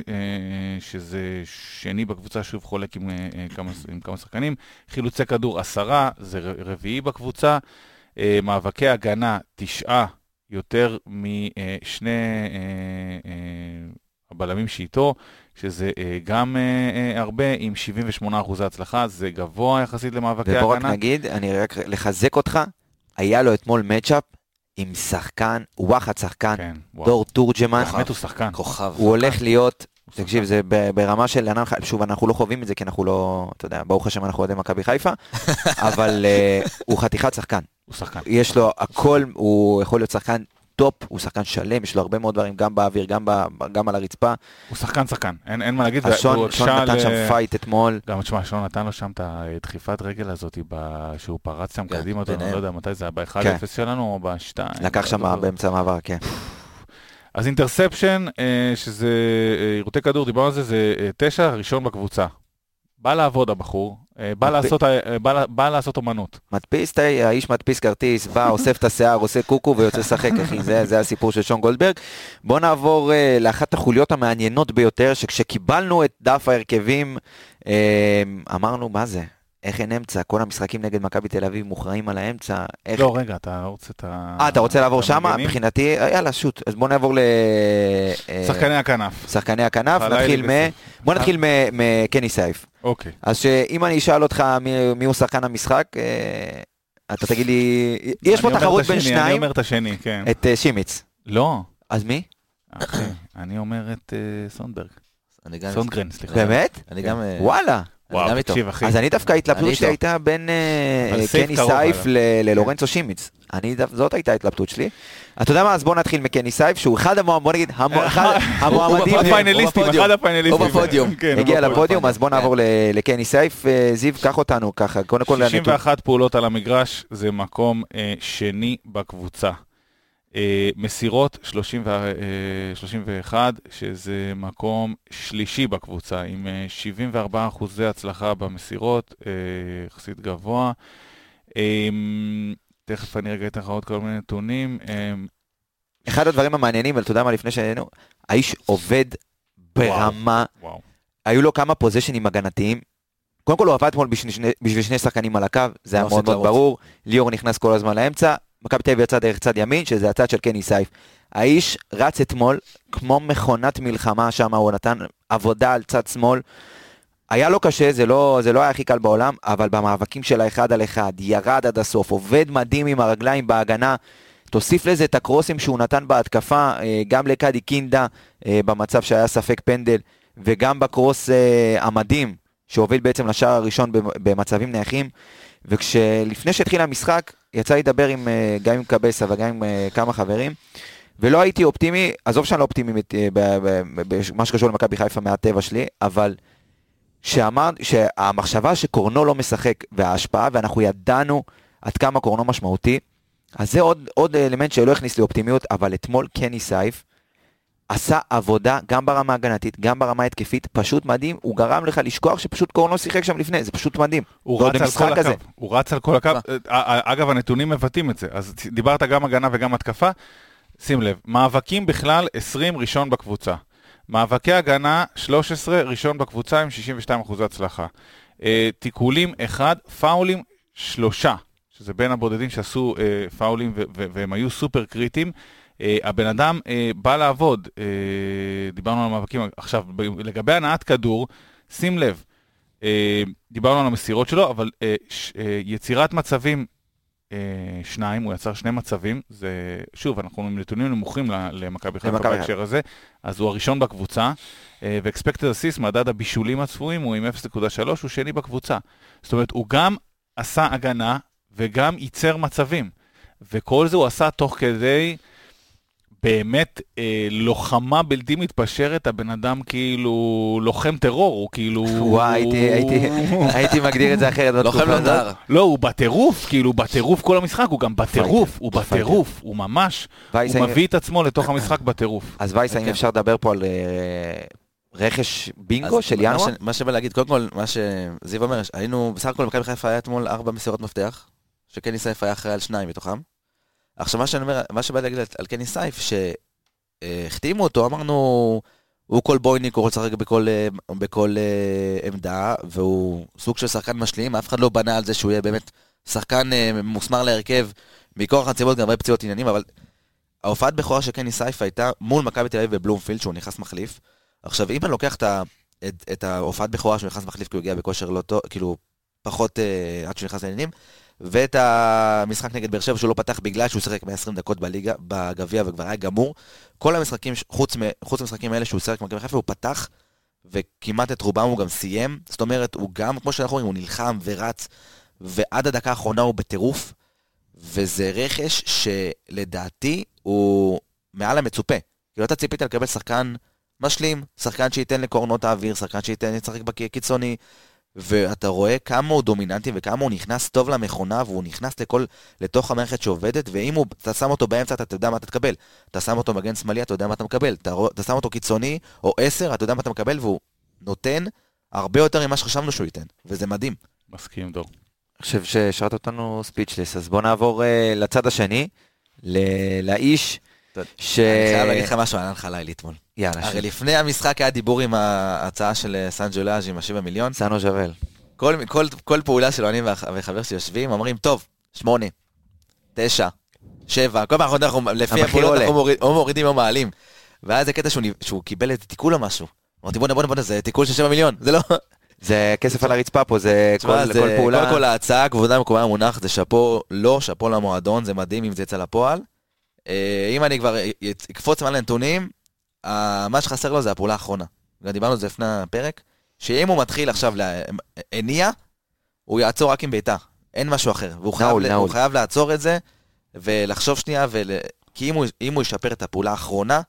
שזה שני בקבוצה, שוב חולק עם, אה, כמה, עם כמה שחקנים. חילוצי כדור, עשרה, זה רביעי בקבוצה. מאבקי הגנה, תשעה, יותר משני הבלמים שאיתו, שזה גם הרבה, עם 78 אחוזי הצלחה, זה גבוה יחסית למאבקי הגנה. ובוא רק נגיד, אני רק לחזק אותך, היה לו אתמול matchup עם שחקן, וואחד שחקן, כן, דור תורג'מן. באמת הוא שחקן. כוכב. הוא הולך להיות, תקשיב, זה ברמה של שוב, אנחנו לא חווים את זה, כי אנחנו לא, אתה יודע, ברוך השם אנחנו אוהדי מכבי חיפה, <laughs> אבל אה, הוא חתיכת שחקן. הוא שחקן. יש לו הכל, הוא יכול להיות שחקן טופ, הוא שחקן שלם, יש לו הרבה מאוד דברים, גם באוויר, גם, ב, גם על הרצפה. הוא שחקן שחקן, אין, אין מה להגיד. ושון, שון נתן שם אה, fight אתמול. גם, תשמע, שון נתן לו שם את הדחיפת רגל הזאת, שהוא פרץ שם כן, קדימה, אותו, אני לא יודע מתי זה היה, ב-1-0 כן. שלנו או ב-2. לקח שם לא באמצע המעבר, כן. <laughs> אז אינטרספשן, אה, שזה עירותי אה, כדור, דיברנו על זה, זה תשע, ראשון בקבוצה. בא לעבוד הבחור, אה, בא, מדפ... לעשות, אה, בא, בא לעשות אומנות. מדפיס, האיש מדפיס כרטיס, בא, אוסף את השיער, עושה קוקו ויוצא לשחק, אחי, זה, זה הסיפור של שון גולדברג. בוא נעבור uh, לאחת החוליות המעניינות ביותר, שכשקיבלנו את דף ההרכבים, uh, אמרנו, מה זה? איך אין אמצע? כל המשחקים נגד מכבי תל אביב מוכרעים על האמצע. איך... לא, רגע, אתה רוצה את ה... אה, אתה רוצה לעבור שמה? מבחינתי, יאללה, שוט. אז בוא נעבור ל... שחקני הכנף. שחקני הכנף, נתחיל מ... בוא נתחיל מקני סייף. אוקיי. אז שאם אני אשאל אותך מי, מי הוא שחקן המשחק, אה, אתה תגיד לי, יש פה תחרות בין שניים. אני אומר את השני, כן. את uh, שימיץ. לא. אז מי? אחי, אני אומר את uh, סונדברג. סונדגרן, סליחה. באמת? אני גם... וואלה. וואו, תקשיב, אחי. אז אני דווקא ההתלבטות שלי הייתה בין קני סייף ללורנצו שימיץ. אני, זאת הייתה ההתלבטות שלי. אתה יודע מה, אז בוא נתחיל מקני סייף, שהוא אחד המועמדים, בוא נגיד, המועמדים. הוא בפיינליסטים, אחד הפיינליסטים. הוא בפודיום. כן, הגיע לפודיום, אז בוא נעבור לקני סייף. אה, זיו, קח אותנו ככה, קודם כל... 61 פעולות על המגרש, זה מקום אה, שני בקבוצה. אה, מסירות 31, שזה מקום שלישי בקבוצה, עם 74 אחוזי הצלחה במסירות, יחסית גבוה. תכף אני רגע אתן לך עוד כל מיני נתונים. אמ, אחד הדברים המעניינים, ואתה יודע מה, לפני שהיינו, האיש עובד ברמה, וואו, וואו. היו לו כמה פוזיישנים הגנתיים. קודם כל הוא עבד אתמול בשביל, בשביל שני שחקנים על הקו, זה היה מאוד מאוד ברור. ליאור נכנס כל הזמן לאמצע, מכבי תל אביב יצא דרך צד ימין, שזה הצד של קני סייף. האיש רץ אתמול כמו מכונת מלחמה שם, הוא נתן עבודה על צד שמאל. היה לו קשה, זה לא, זה לא היה הכי קל בעולם, אבל במאבקים של האחד על אחד, ירד עד הסוף, עובד מדהים עם הרגליים בהגנה. תוסיף לזה את הקרוסים שהוא נתן בהתקפה, אה, גם לקאדי קינדה אה, במצב שהיה ספק פנדל, וגם בקרוס אה, המדהים שהוביל בעצם לשער הראשון במצבים נייחים. וכשלפני שהתחיל המשחק, יצא לי לדבר עם, גם עם קבסה וגם עם כמה חברים, ולא הייתי אופטימי, עזוב שאני לא אופטימי במה שקשור למכבי חיפה מהטבע שלי, אבל שאמר, שהמחשבה שקורנו לא משחק וההשפעה, ואנחנו ידענו עד כמה קורנו משמעותי, אז זה עוד, עוד אלמנט שלא הכניס לי אופטימיות, אבל אתמול קני סייף עשה עבודה גם ברמה הגנתית, גם ברמה התקפית, פשוט מדהים, הוא גרם לך לשכוח שפשוט קורנו שיחק שם לפני, זה פשוט מדהים. הוא רץ על כל הקו, הוא רץ על כל הקו, אגב הנתונים מבטאים את זה, אז דיברת גם הגנה וגם התקפה, שים לב, מאבקים בכלל 20 ראשון בקבוצה. מאבקי הגנה, 13, ראשון בקבוצה עם 62 אחוזי הצלחה. אה, תיקולים, 1, פאולים, 3, שזה בין הבודדים שעשו אה, פאולים והם היו סופר קריטיים. אה, הבן אדם אה, בא לעבוד, אה, דיברנו על המאבקים, עכשיו, לגבי הנעת כדור, שים לב, אה, דיברנו על המסירות שלו, אבל אה, ש- אה, יצירת מצבים אה, שניים, הוא יצר שני מצבים, זה, שוב, אנחנו עם נתונים נמוכים למכבי חיפה בהקשר הזה, אז הוא הראשון בקבוצה, ו-expected assist, מדד הבישולים הצפויים, הוא עם 0.3, הוא שני בקבוצה. זאת אומרת, הוא גם עשה הגנה וגם ייצר מצבים, וכל זה הוא עשה תוך כדי... באמת אה, לוחמה בלתי מתפשרת, הבן אדם כאילו לוחם טרור, הוא כאילו... <laughs> וואי, הייתי- הייתי- הייתי מגדיר את זה אחרת. לוחם. לונדר. לא, הוא בטירוף, כאילו, הוא בטירוף כל המשחק, הוא גם בטירוף, הוא. בטירוף, הוא ממש, הוא האם- מביא את עצמו לתוך המשחק <coughs> בטירוף. אז וייס, האם כן. אפשר לדבר פה על אה, רכש בינגו של ינואר? ש- מה שבא להגיד, קודם כל, מה שזיו אומר, היינו, בסך הכל מכבי חיפה היה אתמול ארבע מסירות מפתח, שקני סייף היה אחראי על שניים מתוכם. עכשיו, מה שאני אומר, מה שבא להגיד על- קני סייף, שהחתימו אותו, אמרנו, הוא כל בויניק, הוא רוצה לשחק בכל, אה, בכל אה, עמדה, והוא סוג של שחקן משלים, אף אחד לא בנה על זה שהוא יהיה באמת שחקן אה, מוסמר להרכב, מכורח הנסיבות, גם הרבה פציעות עניינים, אבל ההופעת בכורה של קני סייף הייתה מול מכבי תל אביב בבלומפילד, שהוא נכנס מחליף. עכשיו, אם אני לוקח את, את, את ההופעת בכורה שהוא נכנס מחליף כי הוא הגיע בכושר לא טוב, כאילו, פחות אה, עד שהוא נכנס לעניינים, ואת המשחק נגד באר שבע שהוא לא פתח בגלל שהוא שיחק 120 דקות בליגה, בגביע וכבר היה גמור. כל המשחקים, חוץ, חוץ מהמשחקים האלה שהוא שיחק במכבי חיפה, הוא פתח, וכמעט את רובם הוא גם סיים. זאת אומרת, הוא גם, כמו שאנחנו רואים, הוא נלחם ורץ, ועד הדקה האחרונה הוא בטירוף, וזה רכש שלדעתי הוא מעל המצופה. כאילו, אתה ציפית לקבל שחקן משלים, שחקן שייתן לקורנות האוויר, שחקן שייתן לשחק בקיצוני, ואתה רואה כמה הוא דומיננטי וכמה הוא נכנס טוב למכונה, והוא נכנס לכל, לתוך המערכת שעובדת, ואם הוא, אתה שם אותו באמצע, אתה יודע מה אתה תקבל. אתה שם אותו מגן שמאלי, אתה יודע מה אתה מקבל. אתה, אתה שם אותו קיצוני, או עשר, אתה יודע מה אתה מקבל, והוא נותן הרבה יותר ממה שחשבנו שהוא ייתן, וזה מדהים. מסכים, דור. אני חושב שהשארת אותנו ספיצ'לס, אז בוא נעבור אה, לצד השני, ל- לאיש ש... אני חייב להגיד לך משהו על אלן חלילי אתמול. יאללה, הרי לפני המשחק היה דיבור עם ההצעה של אה, סן ג'ולאז' עם השבע מיליון. סנו ז'בל. כל, כל, כל פעולה שלו, אני וחבר שלי יושבים, אומרים, טוב, שמונה, תשע, שבע, כל פעם אנחנו, לפי הפעולות. אנחנו מוריד, או מורידים או מעלים. והיה איזה קטע שהוא, שהוא קיבל איזה תיקול או משהו. אמרתי, בוא'נה, בוא'נה, בוא'נה, זה תיקול של שבע מיליון, זה לא... זה כסף על הרצפה פה, זה <laughs> תשמע, כל זה- כל פעולה. קודם כל ההצעה, כבודה במקומה מונח, זה שאפו, לא, שאפו למועדון, זה מדהים אם זה יצא לפועל. אה, אם אני כבר אקפוץ מעל הנתונים, אה, מה שחסר לו זה הפעולה האחרונה. דיברנו על זה לפני הפרק, שאם הוא מתחיל עכשיו לה- הניע, הוא יעצור רק עם בעיטה, אין משהו אחר. והוא חייב, נעול, נעול. חייב לעצור את זה, ולחשוב שנייה, ול... כי אם הוא, אם הוא ישפר את הפעולה האחרונה,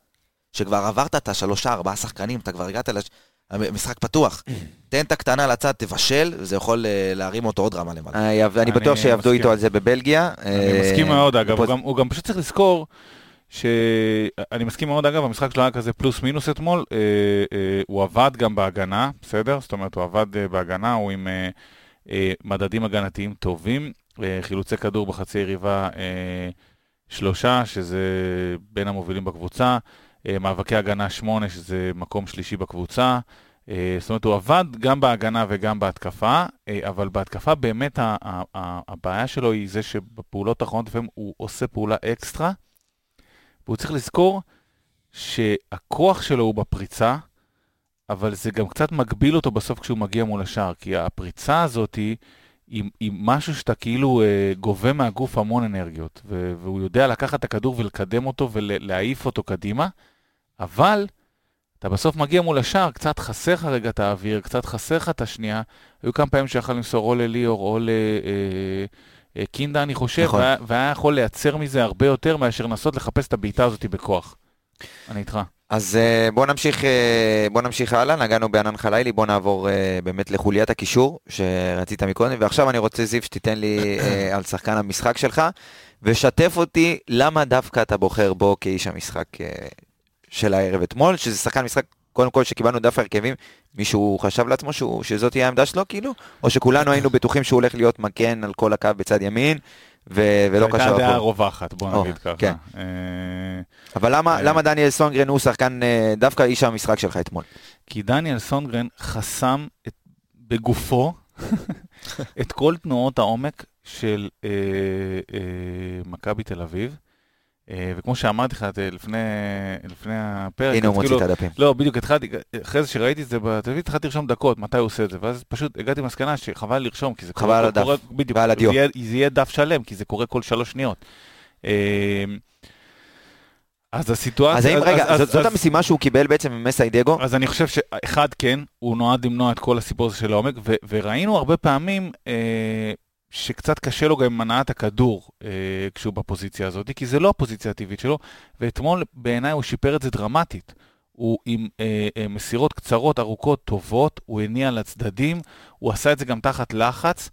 שכבר עברת את השלושה, ארבעה שחקנים, אתה כבר הגעת לש... המשחק פתוח. תן את הקטנה לצד, תבשל, וזה יכול אה, להרים אותו עוד רמה למעלה. אה, אני בטוח שיעבדו. איתו על זה בבלגיה. אני אה, מסכים מאוד, אגב, הוא גם- הוא גם פשוט צריך לזכור ש... אני מסכים מאוד, אגב, המשחק שלו היה כזה פלוס מינוס אתמול, אה, אה, הוא עבד גם בהגנה, בסדר? זאת אומרת, הוא עבד אה, בהגנה, הוא עם אה, אה, מדדים הגנתיים טובים, אה, חילוצי כדור בחצי יריבה אה, שלושה, שזה בין המובילים בקבוצה, מאבקי הגנה שמונה, שזה מקום שלישי בקבוצה. אה, זאת אומרת, הוא עבד גם בהגנה וגם בהתקפה, אה, אבל בהתקפה באמת הבעיה שלו היא זה שבפעולות האחרונות לפעמים הוא עושה פעולה אקסטרה, והוא צריך לזכור שהכוח שלו הוא בפריצה, אבל זה גם קצת מגביל אותו בסוף כשהוא מגיע מול השער, כי הפריצה הזאת היא, היא, היא משהו שאתה כאילו אה, גובה מהגוף המון אנרגיות, והוא יודע לקחת את הכדור ולקדם אותו ולהעיף אותו קדימה, אבל אתה בסוף מגיע מול השער, קצת חסר לך רגע את האוויר, קצת חסר לך את השנייה. היו כמה פעמים שיכל למסור או לליאור או לקינדה, אני חושב, נכון. והיה, והיה יכול לייצר מזה הרבה יותר מאשר לנסות לחפש את הבעיטה הזאת בכוח. אני איתך. אז אה, בוא נמשיך, אה, בוא נמשיך הלאה, נגענו בענן חלילי, בוא נעבור אה, באמת לחוליית הקישור שרצית מקודם, ועכשיו אני רוצה זיו שתיתן לי אה, <clears throat> על שחקן המשחק שלך, ושתף אותי למה דווקא אתה בוחר בו כאיש המשחק אה, של הערב אתמול, שזה שחקן משחק, קודם כל שקיבלנו דף הרכבים, מישהו חשב לעצמו שהוא, שזאת תהיה העמדה שלו כאילו, או שכולנו היינו בטוחים שהוא הולך להיות מגן על כל הקו בצד ימין, ו- ולא הייתה קשר הדעה אחורה. הרווחת, בוא או, נגיד ככה. כן. אה, אבל למה, אה. למה דניאל סונגרן הוא שחקן, אה, דווקא איש המשחק שלך אתמול? כי דניאל סונגרן חסם את, בגופו <laughs> את כל תנועות העומק של אה, אה, מכבי תל אביב. אה, וכמו שאמרתי לך אה, לפני, לפני הפרק, הנה הוא אז מוציא כאילו- את הדפים. לא, בדיוק התחלתי, אחרי זה שראיתי את זה בטלוויזיה, התחלתי לרשום דקות, מתי הוא עושה את זה, ואז פשוט הגעתי למסקנה שחבל לרשום, כי זה חבל על הדף, בדיוק, ועל זה הדיו. יהיה, זה יהיה דף שלם, כי זה קורה כל שלוש שניות. אה, אז הסיטואציה... אז האם, רגע, אז- זאת- זאת אז- המשימה שהוא קיבל בעצם ממסיידגו? אז אני חושב שאחד כן, הוא נועד למנוע את כל הסיפור הזה של העומק, ו- וראינו הרבה פעמים אה, שקצת קשה לו גם עם הנעת הכדור אה, כשהוא בפוזיציה הזאת, כי זה לא הפוזיציה הטבעית שלו, ואתמול בעיניי הוא שיפר את זה דרמטית. הוא עם אה, אה, מסירות קצרות, ארוכות, טובות, הוא הניע לצדדים, הוא עשה את זה גם תחת לחץ.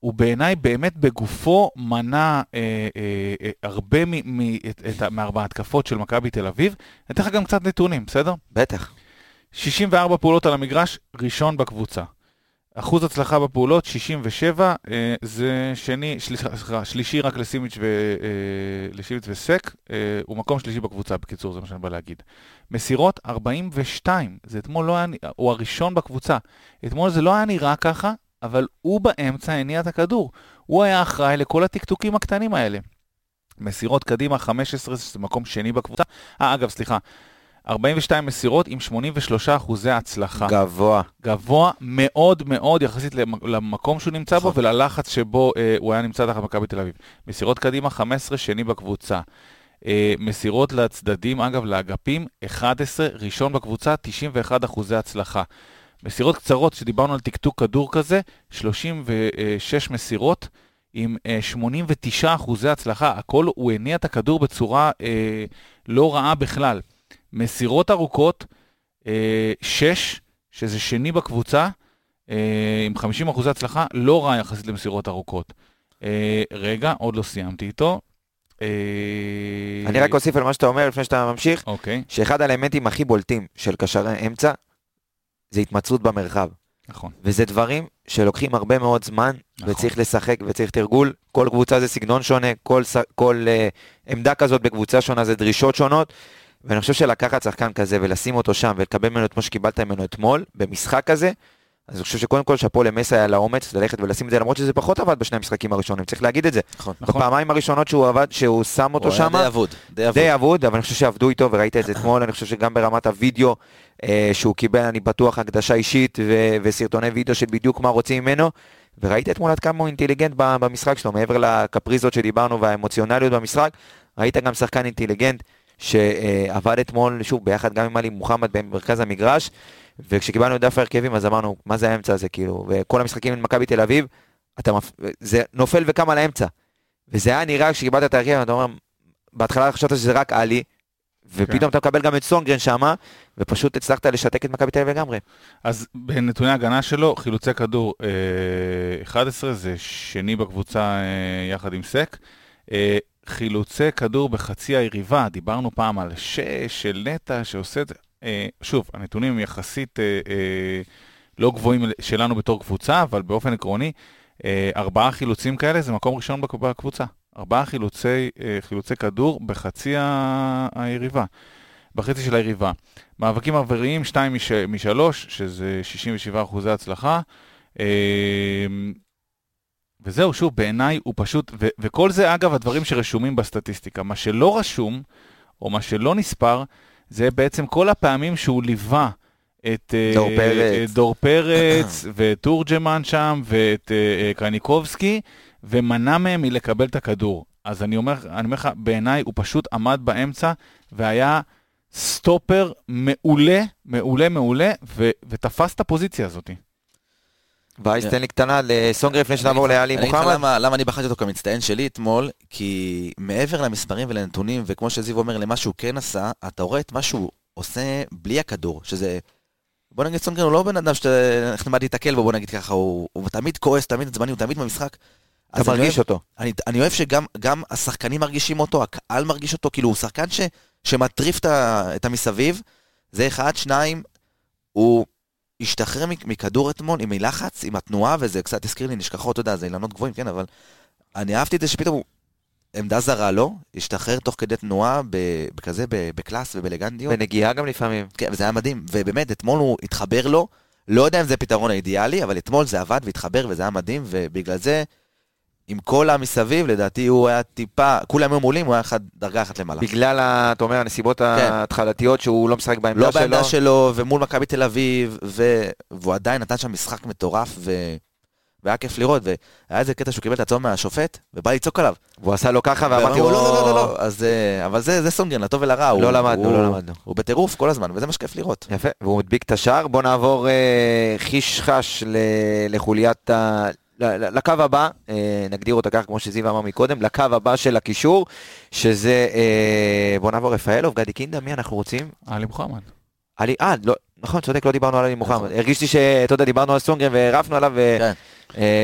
הוא בעיניי באמת בגופו מנע אה, אה, אה, הרבה מארבע התקפות של מכבי תל אביב. אני אתן לך גם קצת נתונים, בסדר? בטח. 64 פעולות על המגרש, ראשון בקבוצה. אחוז הצלחה בפעולות, 67, אה, זה שני, סליחה, שלישי רק לסימיץ', ו, אה, לסימיץ' וסק, אה, הוא מקום שלישי בקבוצה, בקיצור, זה מה שאני בא להגיד. מסירות, 42, זה אתמול לא היה, הוא הראשון בקבוצה. אתמול זה לא היה נראה ככה, אבל הוא באמצע הניע את הכדור. הוא היה אחראי לכל הטקטוקים הקטנים האלה. מסירות קדימה, 15, זה מקום שני בקבוצה. אה, אגב, סליחה. 42 מסירות עם 83 אחוזי הצלחה. גבוה. גבוה מאוד מאוד יחסית למקום שהוא נמצא בו נכון. וללחץ שבו אה, הוא היה נמצא תחת מכבי תל אביב. מסירות קדימה 15 שני בקבוצה. אה, מסירות לצדדים, אגב, לאגפים 11 ראשון בקבוצה 91 אחוזי הצלחה. מסירות קצרות, שדיברנו על טקטוק כדור כזה, 36 מסירות עם 89 אה, אחוזי הצלחה. הכל, הוא הניע את הכדור בצורה אה, לא רעה בכלל. מסירות ארוכות, 6, אה, שזה שני בקבוצה, אה, עם 50 אחוזי הצלחה, לא רע יחסית למסירות ארוכות. אה, רגע, עוד לא סיימתי איתו. אני רק אוסיף על מה שאתה אומר לפני שאתה ממשיך, אוקיי. שאחד האלמנטים הכי בולטים של קשרי אמצע זה התמצאות במרחב. נכון. וזה דברים שלוקחים הרבה מאוד זמן, נכון. וצריך לשחק וצריך תרגול. כל קבוצה זה סגנון שונה, כל, כל uh, עמדה כזאת בקבוצה שונה זה דרישות שונות, ואני חושב שלקחת שחקן כזה ולשים אותו שם ולקבל ממנו את מה שקיבלת ממנו אתמול, במשחק כזה, אז אני חושב שקודם כל שאפו למסע היה לאומץ ללכת ולשים את זה, למרות שזה פחות עבד בשני המשחקים הראשונים, צריך להגיד את זה. נכון. נכון. בפעמיים הראשונות שהוא עבד, שהוא שם אותו שם, הוא היה די אבוד. די אבוד, אבל אני חושב שעבדו איתו וראית את זה אתמול, אני חושב שגם ברמת הוידאו אה, שהוא קיבל, אני בטוח, הקדשה אישית ו- וסרטוני וידאו של בדיוק מה רוצים ממנו, וראית אתמול עד כמה הוא אינטליגנט במשחק שלו, מעבר לקפריזות שדיברנו והאמוציונליות במשחק, ראית גם שחקן אינטליגנט. שעבד אתמול, שוב, ביחד גם עם עלי מוחמד במרכז המגרש, וכשקיבלנו את דף ההרכבים אז אמרנו, מה זה האמצע הזה, כאילו, וכל המשחקים עם מכבי תל אביב, אתה מפ... זה נופל וקם על האמצע. וזה היה נראה כשקיבלת את ההרכב, אתה אומר, בהתחלה חשבת שזה רק עלי, ופתאום כן. אתה מקבל גם את סונגרן שמה, ופשוט הצלחת לשתק את מכבי תל אביב לגמרי. אז בנתוני ההגנה שלו, חילוצי כדור אה, 11, זה שני בקבוצה אה, יחד עם סק. אה, חילוצי כדור בחצי היריבה, דיברנו פעם על שש של נטע שעושה את זה. אה, שוב, הנתונים הם יחסית אה, אה, לא גבוהים שלנו בתור קבוצה, אבל באופן עקרוני, אה, ארבעה חילוצים כאלה זה מקום ראשון בקבוצה. ארבעה חילוצי, אה, חילוצי כדור בחצי היריבה, בחצי של היריבה. מאבקים שתיים מש, משלוש, שזה 67 אחוזי הצלחה. אה, וזהו, שוב, בעיניי הוא פשוט, ו- וכל זה אגב הדברים שרשומים בסטטיסטיקה. מה שלא רשום, או מה שלא נספר, זה בעצם כל הפעמים שהוא ליווה את אה, דור פרץ, את דור פרץ <coughs> ואת תורג'מן שם, ואת uh, קרניקובסקי, ומנע מהם מלקבל את הכדור. אז אני אומר, אני אומר לך, בעיניי הוא פשוט עמד באמצע, והיה סטופר מעולה, מעולה, מעולה, ו- ותפס את הפוזיציה הזאת. וייס, תן לי קטנה לסונגר לפני שנעבור לאלי מוחמד. למה אני בחרתי אותו כמצטיין שלי אתמול? כי מעבר למספרים ולנתונים, וכמו שזיו אומר, למה שהוא כן עשה, אתה רואה את מה שהוא עושה בלי הכדור, שזה... בוא נגיד סונגר הוא לא בן אדם שנחמד להתקל בו, בוא נגיד ככה, הוא, הוא תמיד כועס, תמיד עצבני, הוא תמיד במשחק. אתה מרגיש אותו. אני, אני אוהב שגם השחקנים מרגישים אותו, הקהל מרגיש אותו, כאילו הוא שחקן ש, שמטריף את המסביב. זה אחד, שניים, הוא השתחרר מכדור אתמול, עם לחץ, עם התנועה, וזה קצת הזכיר לי נשכחות, אתה יודע, זה אילנות גבוהים, כן, אבל אני אהבתי את זה שפתאום הוא... עמדה זרה לו, השתחרר תוך כדי תנועה, בכזה, בקלאס ובאלגנטיות. בנגיעה גם לפעמים. כן, וזה היה מדהים, ובאמת, אתמול הוא התחבר לו, לא יודע אם זה הפתרון האידיאלי, אבל אתמול זה עבד והתחבר וזה היה מדהים, ובגלל זה עם כל המסביב, לדעתי הוא היה טיפה, כולם היו מולים, הוא היה אחד, דרגה אחת למעלה. בגלל, אתה אומר, הנסיבות כן. ההתחלתיות שהוא לא משחק בעמדה לא שלו. לא בעמדה שלו, ומול מכבי תל אביב, ו... והוא עדיין נתן שם משחק מטורף, ו... והיה כיף לראות, והיה איזה קטע שהוא קיבל את הצום מהשופט, ובא לצעוק עליו. והוא עשה לו ככה, ואמרתי לו, לא, לא, לא, לא, לא. אז, אה, אבל זה, זה סונגרן, לטוב ולרע. לא למדנו, לא למדנו. הוא בטירוף כל הזמן, וזה מה שכיף לראות. יפה, והוא מדביק את השער. בוא נעבור אה, חיש חש לחוליית ה... לקו הבא, אה, נגדיר אותה כך כמו שזיו אמר מקודם, לקו הבא של הקישור, שזה, אה, בוא נעבור רפאלוב, גדי קינדה, מי אנחנו רוצים? עלי מוחמד. עלי, אה, לא, נכון, צודק, לא דיברנו על עלי מוחמד. הרגישתי שאתה יודע, דיברנו על סונגרן ורפנו עליו כן.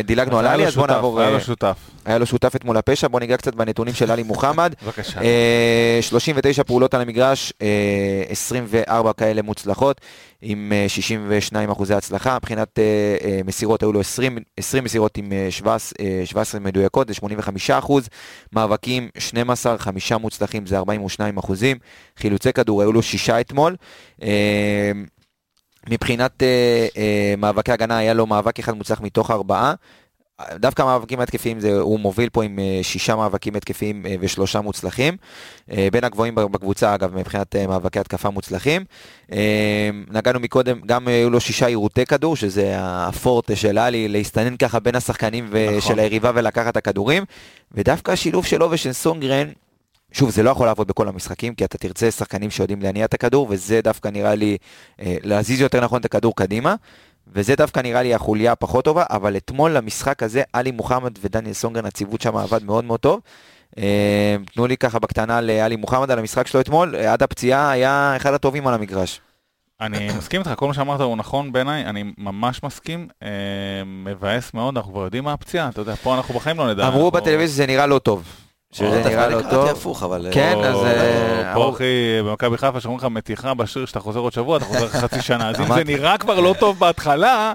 ודילגנו על היה עלי, לו אז בוא נעבור, היה אה, לו שותף. היה לו שותף אתמול הפשע, בוא ניגע קצת בנתונים של עלי מוחמד. <laughs> בבקשה. אה, 39 פעולות על המגרש, אה, 24 כאלה מוצלחות, עם אה, 62 אחוזי הצלחה. מבחינת אה, אה, מסירות, היו לו 20, 20 מסירות עם אה, 17, אה, 17 מדויקות, זה 85 אחוז. מאבקים, 12, 5 מוצלחים, זה 42 אחוזים. חילוצי כדור, היו לו 6 אתמול. אה, מבחינת אה, אה, מאבקי הגנה, היה לו מאבק אחד מוצלח מתוך ארבעה. דווקא המאבקים ההתקפיים, זה, הוא מוביל פה עם אה, שישה מאבקים התקפיים אה, ושלושה מוצלחים. אה, בין הגבוהים בקבוצה, אגב, מבחינת מאבקי התקפה מוצלחים. נגענו מקודם, גם היו לו שישה עירותי כדור, שזה הפורטה של עלי, להסתנן ככה בין השחקנים נכון. של היריבה ולקחת את הכדורים. ודווקא השילוב שלו ושל סונגרן, שוב, זה לא יכול לעבוד בכל המשחקים, כי אתה תרצה שחקנים שיודעים להניע את הכדור, וזה דווקא נראה לי להזיז יותר נכון את הכדור קדימה. וזה דווקא נראה לי החוליה הפחות טובה, אבל אתמול למשחק הזה, עלי מוחמד ודניאל סונגרן, הציוות שם עבד מאוד מאוד טוב. אה, תנו לי ככה בקטנה לעלי מוחמד על המשחק שלו אתמול, עד הפציעה היה אחד הטובים על המגרש. אני מסכים איתך, כל מה שאמרת הוא נכון בעיניי, אני ממש מסכים. אה, מבאס מאוד, אנחנו כבר יודעים מה הפציעה, אתה יודע, פה אנחנו בחיים לא נדע. אמרו אנחנו- בטלוויזיה שזה נראה לא טוב. שזה נראה לא קראתי טוב. הפוך, אבל... אה, כן, אז, אה, פה אמרו- אחי, במכבי חיפה שאומרים לך מתיחה בשריר שאתה חוזר עוד שבוע, אתה חוזר חצי שנה, אז אם זה נראה כבר לא טוב בהתחלה,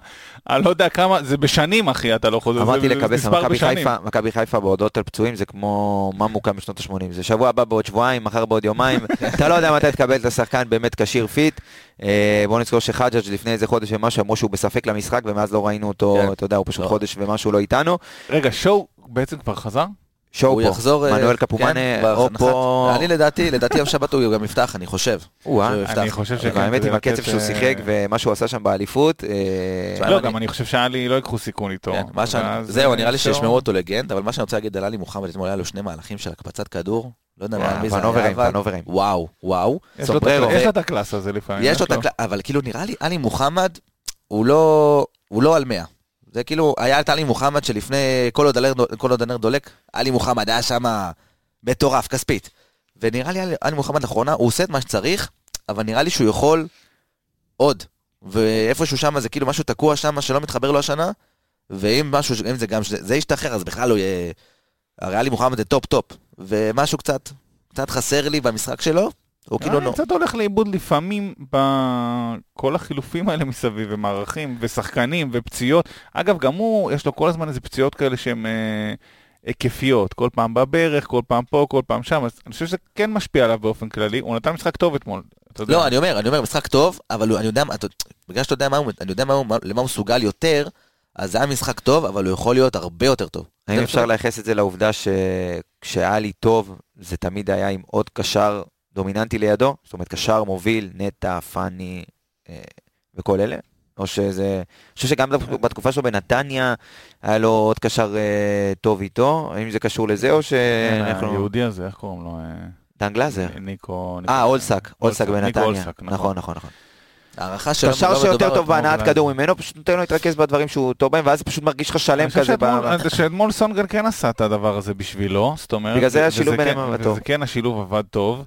אני לא יודע כמה, זה בשנים אחי, אתה לא חוזר, אמרתי לקבס. חיפה, מכבי חיפה בהודעות על פצועים זה כמו ממוקה משנות ה-80, זה שבוע הבא בעוד שבועיים, מחר בעוד יומיים, <laughs> אתה לא יודע מתי תקבל את השחקן באמת כשיר fit. אה, בוא נזכור שחג'אג' לפני איזה חודש ומשהו אמרו שהוא בספק למשחק ומאז לא ראינו אותו, כן. אתה יודע, הוא פשוט לא. חודש ומשהו לא איתנו. רגע, שואו בעצם כבר חזר? שואו הוא פה, יחזור... אה, מנואל כן, קפומאנה, או פה, אני לדעתי, לדעתי יום שבת הוא גם יפתח, אני חושב. או-אה. שהוא יפתח. אני חושב שכן. והאמת זה עם הקצב שהוא אה, שיחק ומה שהוא עשה שם באליפות, אה, לא, גם אני חושב שאלי לא ייקחו סיכון איתו. כן, מה זהו, אה, נראה לי שישמרו אותו לגנד, אבל מה שאני רוצה להגיד על עלי מוחמד, אתמול היה לו שני מהלכים של הקפצת כדור, לא יודע אה, מי זה היה, אבל... פנובראים. וואו, וואו. יש לו את הקלאס הזה לפעמים. יש לו את הקלט, אבל כאילו נראה לי, עלי מוחמד, הוא לא, הוא לא על 100. זה כאילו, היה את עלי מוחמד שלפני, כל עוד הנר- דולק, עלי מוחמד היה שם מטורף, כספית. ונראה לי עלי- מוחמד לאחרונה, הוא עושה את מה שצריך, אבל נראה לי שהוא יכול עוד. ואיפשהו שם זה כאילו משהו תקוע שם שלא מתחבר לו השנה, ואם משהו, אם זה גם, זה ישתחרר, אז בכלל הוא יהיה... הרי עלי מוחמד זה טופ טופ, ומשהו קצת, קצת חסר לי במשחק שלו, הוא כאילו אני לא... קצת הולך לאיבוד לפעמים בכל החילופים האלה מסביב, ומערכים, ושחקנים, ופציעות. אגב, גם הוא, יש לו כל הזמן איזה פציעות כאלה שהן אה, היקפיות. כל פעם בברך, כל פעם פה, כל פעם שם. אז אני חושב שזה כן משפיע עליו באופן כללי. הוא נתן משחק טוב אתמול. לא, אני אומר, אני אומר, משחק טוב, אבל אני יודע, בגלל שאתה יודע מה הוא, אני יודע מה הוא, מה- למה הוא מסוגל יותר, אז זה היה משחק טוב, אבל הוא יכול להיות הרבה יותר טוב. האם אפשר. לייחס את זה לעובדה שכשהיה לי טוב, זה תמיד היה עם עוד קשר דומיננטי לידו? זאת אומרת, קשר מוביל, נטע, פאני אה, וכל אלה? או שזה... אני חושב שגם בתקופה שלו בנתניה, היה לו עוד קשר אה, טוב איתו, האם זה קשור לזה או כן, שאנחנו... היהודי הזה, איך קוראים לו? אה, דן גלאזר. ניקו... אה, אולסק, אולסק בנתניה. אולסק, נכון, נכון, נכון. הערכה שלו, קשר שיותר טוב בהנעת. כדור ממנו, פשוט נותן לו להתרכז בדברים שהוא טוב בהם, ואז פשוט מרגיש לך שלם אני חושב כזה. ב- שאתמול- שאתמול סונגרן כן עשה את הדבר הזה בשבילו, זאת אומרת... בגלל זה השילוב כן- ביניהם עבד טוב. וזה כן השילוב עבד טוב.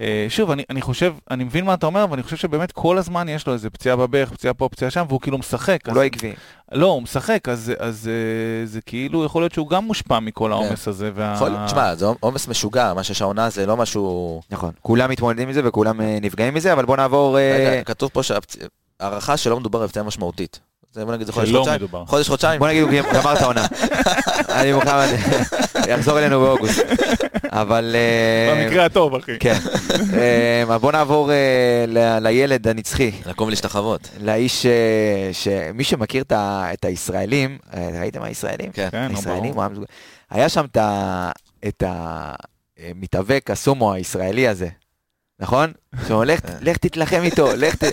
אה, שוב, אני, אני חושב, אני מבין מה אתה אומר, אבל אני חושב שבאמת כל הזמן יש לו איזה פציעה בברך, פציעה פה, פציעה שם, והוא כאילו משחק. הוא אז- לא עקבי. לא, הוא משחק, אז, אז אה, זה כאילו, יכול להיות שהוא גם מושפע מכל העומס הזה. וה... יכול- תשמע, זה עומס משוגע, מה שיש העונה זה לא משהו... נכון. כולם מתמודדים עם זה וכולם אה, נפגעים מזה, אבל בוא נעבור... אה, רגע, כתוב פה שהערכה שלא מדובר בפציעה משמעותית. זה בוא נגיד זה חודש חודשיים. חודש חודשיים. בוא נגיד, הוא גמר את העונה. <laughs> אני מוחמד יחזור אלינו באוגוסט. אבל... אה, במקרה הטוב, אחי. כן. אה, בוא נעבור אה, לילד הנצחי. לקום ולהשתחוות. לאיש אה, שמי שמכיר את הישראלים, ראיתם הישראלים? כן. כן, הישראלים, היה שם את המתאבק הסומו הישראלי הזה, נכון? שהוא לך לך תתלחם איתו, לך ת...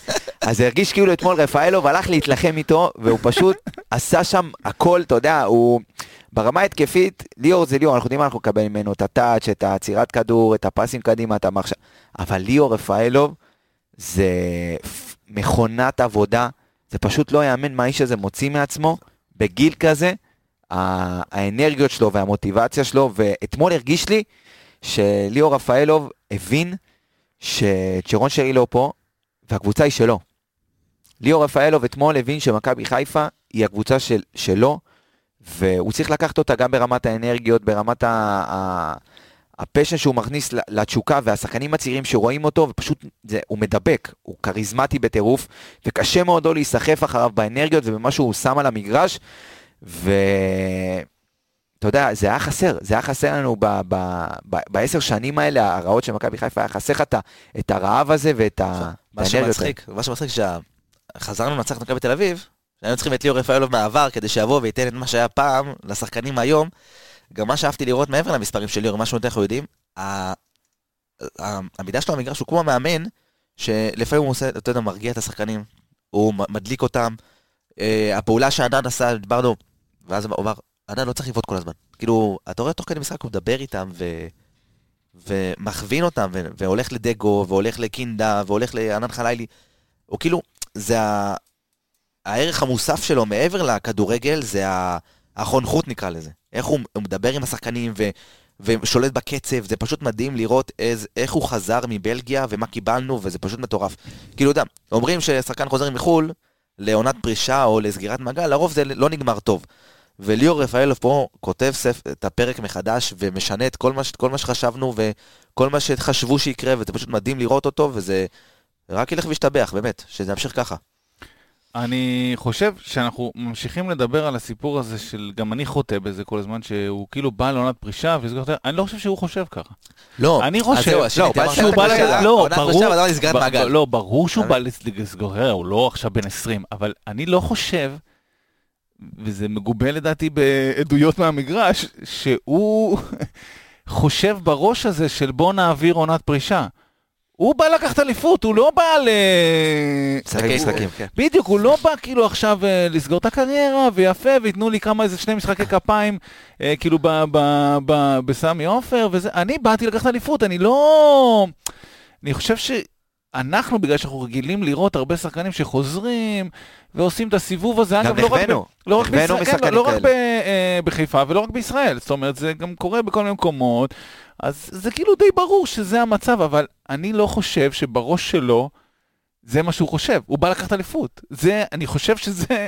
אז זה הרגיש כאילו אתמול רפאלוב הלך להתלחם איתו, והוא פשוט עשה שם הכל, אתה יודע, הוא... ברמה התקפית, ליאור זה ליאור, אנחנו יודעים מה אנחנו נקבל ממנו, את הטאץ', את העצירת כדור, את הפסים קדימה, את המחשב, אבל ליאור רפאלוב זה מכונת עבודה, זה פשוט לא יאמן מה האיש הזה מוציא מעצמו, בגיל כזה, האנרגיות שלו והמוטיבציה שלו, ואתמול הרגיש לי שליאור רפאלוב הבין שצ'רון שרי לא פה, והקבוצה היא שלו. ליאור רפאלוב אתמול הבין שמכבי חיפה היא הקבוצה של, שלו, והוא צריך לקחת אותה גם ברמת האנרגיות, ברמת ה... ה הפשן שהוא מכניס לתשוקה והשחקנים הצעירים שרואים אותו, ופשוט זה, הוא מדבק, הוא כריזמטי בטירוף, וקשה מאוד לא להיסחף אחריו באנרגיות ובמה שהוא שם על המגרש, ואתה יודע, זה היה חסר, זה היה חסר לנו בעשר שנים האלה, הרעות של מכבי חיפה, היה חסר לך את הרעב הזה ואת האנרגיות. מה שמצחיק, שחזרנו לנצח את מכבי תל אביב, שהיינו צריכים את ליאור רפאלוב מהעבר כדי שיבוא וייתן את מה שהיה פעם לשחקנים היום. גם מה שאהבתי לראות מעבר למספרים של ליאור, מה שאנחנו יודעים, המידה שלו במגרש הוא כמו המאמן, שלפעמים הוא עושה, אתה יודע, מרגיע את השחקנים, הוא מדליק אותם. אה, הפעולה שענן עשה, דיברנו, ואז הוא אמר, ענן לא צריך לבעוט כל הזמן. כאילו, אתה רואה תוך כדי משחק, הוא מדבר איתם, ו... ומכווין אותם, ו... והולך לדגו, והולך לקינדה, והולך לענן חלילי. הוא כאילו, זה ה... הערך המוסף שלו מעבר לכדורגל, זה החונכות נקרא לזה. איך הוא, הוא מדבר עם השחקנים ו, ושולט בקצב, זה פשוט מדהים לראות איז, איך הוא חזר מבלגיה ומה קיבלנו, וזה פשוט מטורף. כאילו, אתה אומרים ששחקן חוזר מחו"ל לעונת פרישה או לסגירת מעגל, לרוב זה לא נגמר טוב. וליאור רפאלוב פה כותב סף, את הפרק מחדש ומשנה את כל מה, כל מה שחשבנו וכל מה שחשבו שיקרה, וזה פשוט מדהים לראות אותו, וזה רק ילך וישתבח, באמת, שזה ימשיך ככה. אני חושב שאנחנו ממשיכים לדבר על הסיפור הזה של, גם אני חוטא בזה כל הזמן, שהוא כאילו בא לעונת פרישה, וזה יותר, אני לא חושב שהוא חושב ככה. לא, אני חושב, לא, שהוא בא, לא, ברור, לא, ברור שהוא בא לסגור, הוא לא עכשיו בן 20, אבל אני לא חושב, וזה מגובה לדעתי בעדויות מהמגרש, שהוא <laughs> חושב בראש הזה של בוא נעביר עונת פרישה. הוא בא לקחת אליפות, הוא לא בא ל... משחקי משחקים, כן. בדיוק, הוא לא בא כאילו עכשיו אה, לסגור את הקריירה, ויפה, וייתנו לי כמה איזה שני משחקי כפיים, אה, כאילו בסמי עופר, וזה. אני באתי לקחת אליפות, אני לא... אני חושב ש... אנחנו, בגלל שאנחנו רגילים לראות הרבה שחקנים שחוזרים ועושים את הסיבוב הזה, אגב, לא רק, ב, לא רק, בישראל, כן, לא, רק ב, אה, בחיפה ולא רק בישראל, זאת אומרת, זה גם קורה בכל מיני מקומות, אז זה כאילו די ברור שזה המצב, אבל אני לא חושב שבראש שלו זה מה שהוא חושב, הוא בא לקחת אליפות. זה, אני חושב שזה...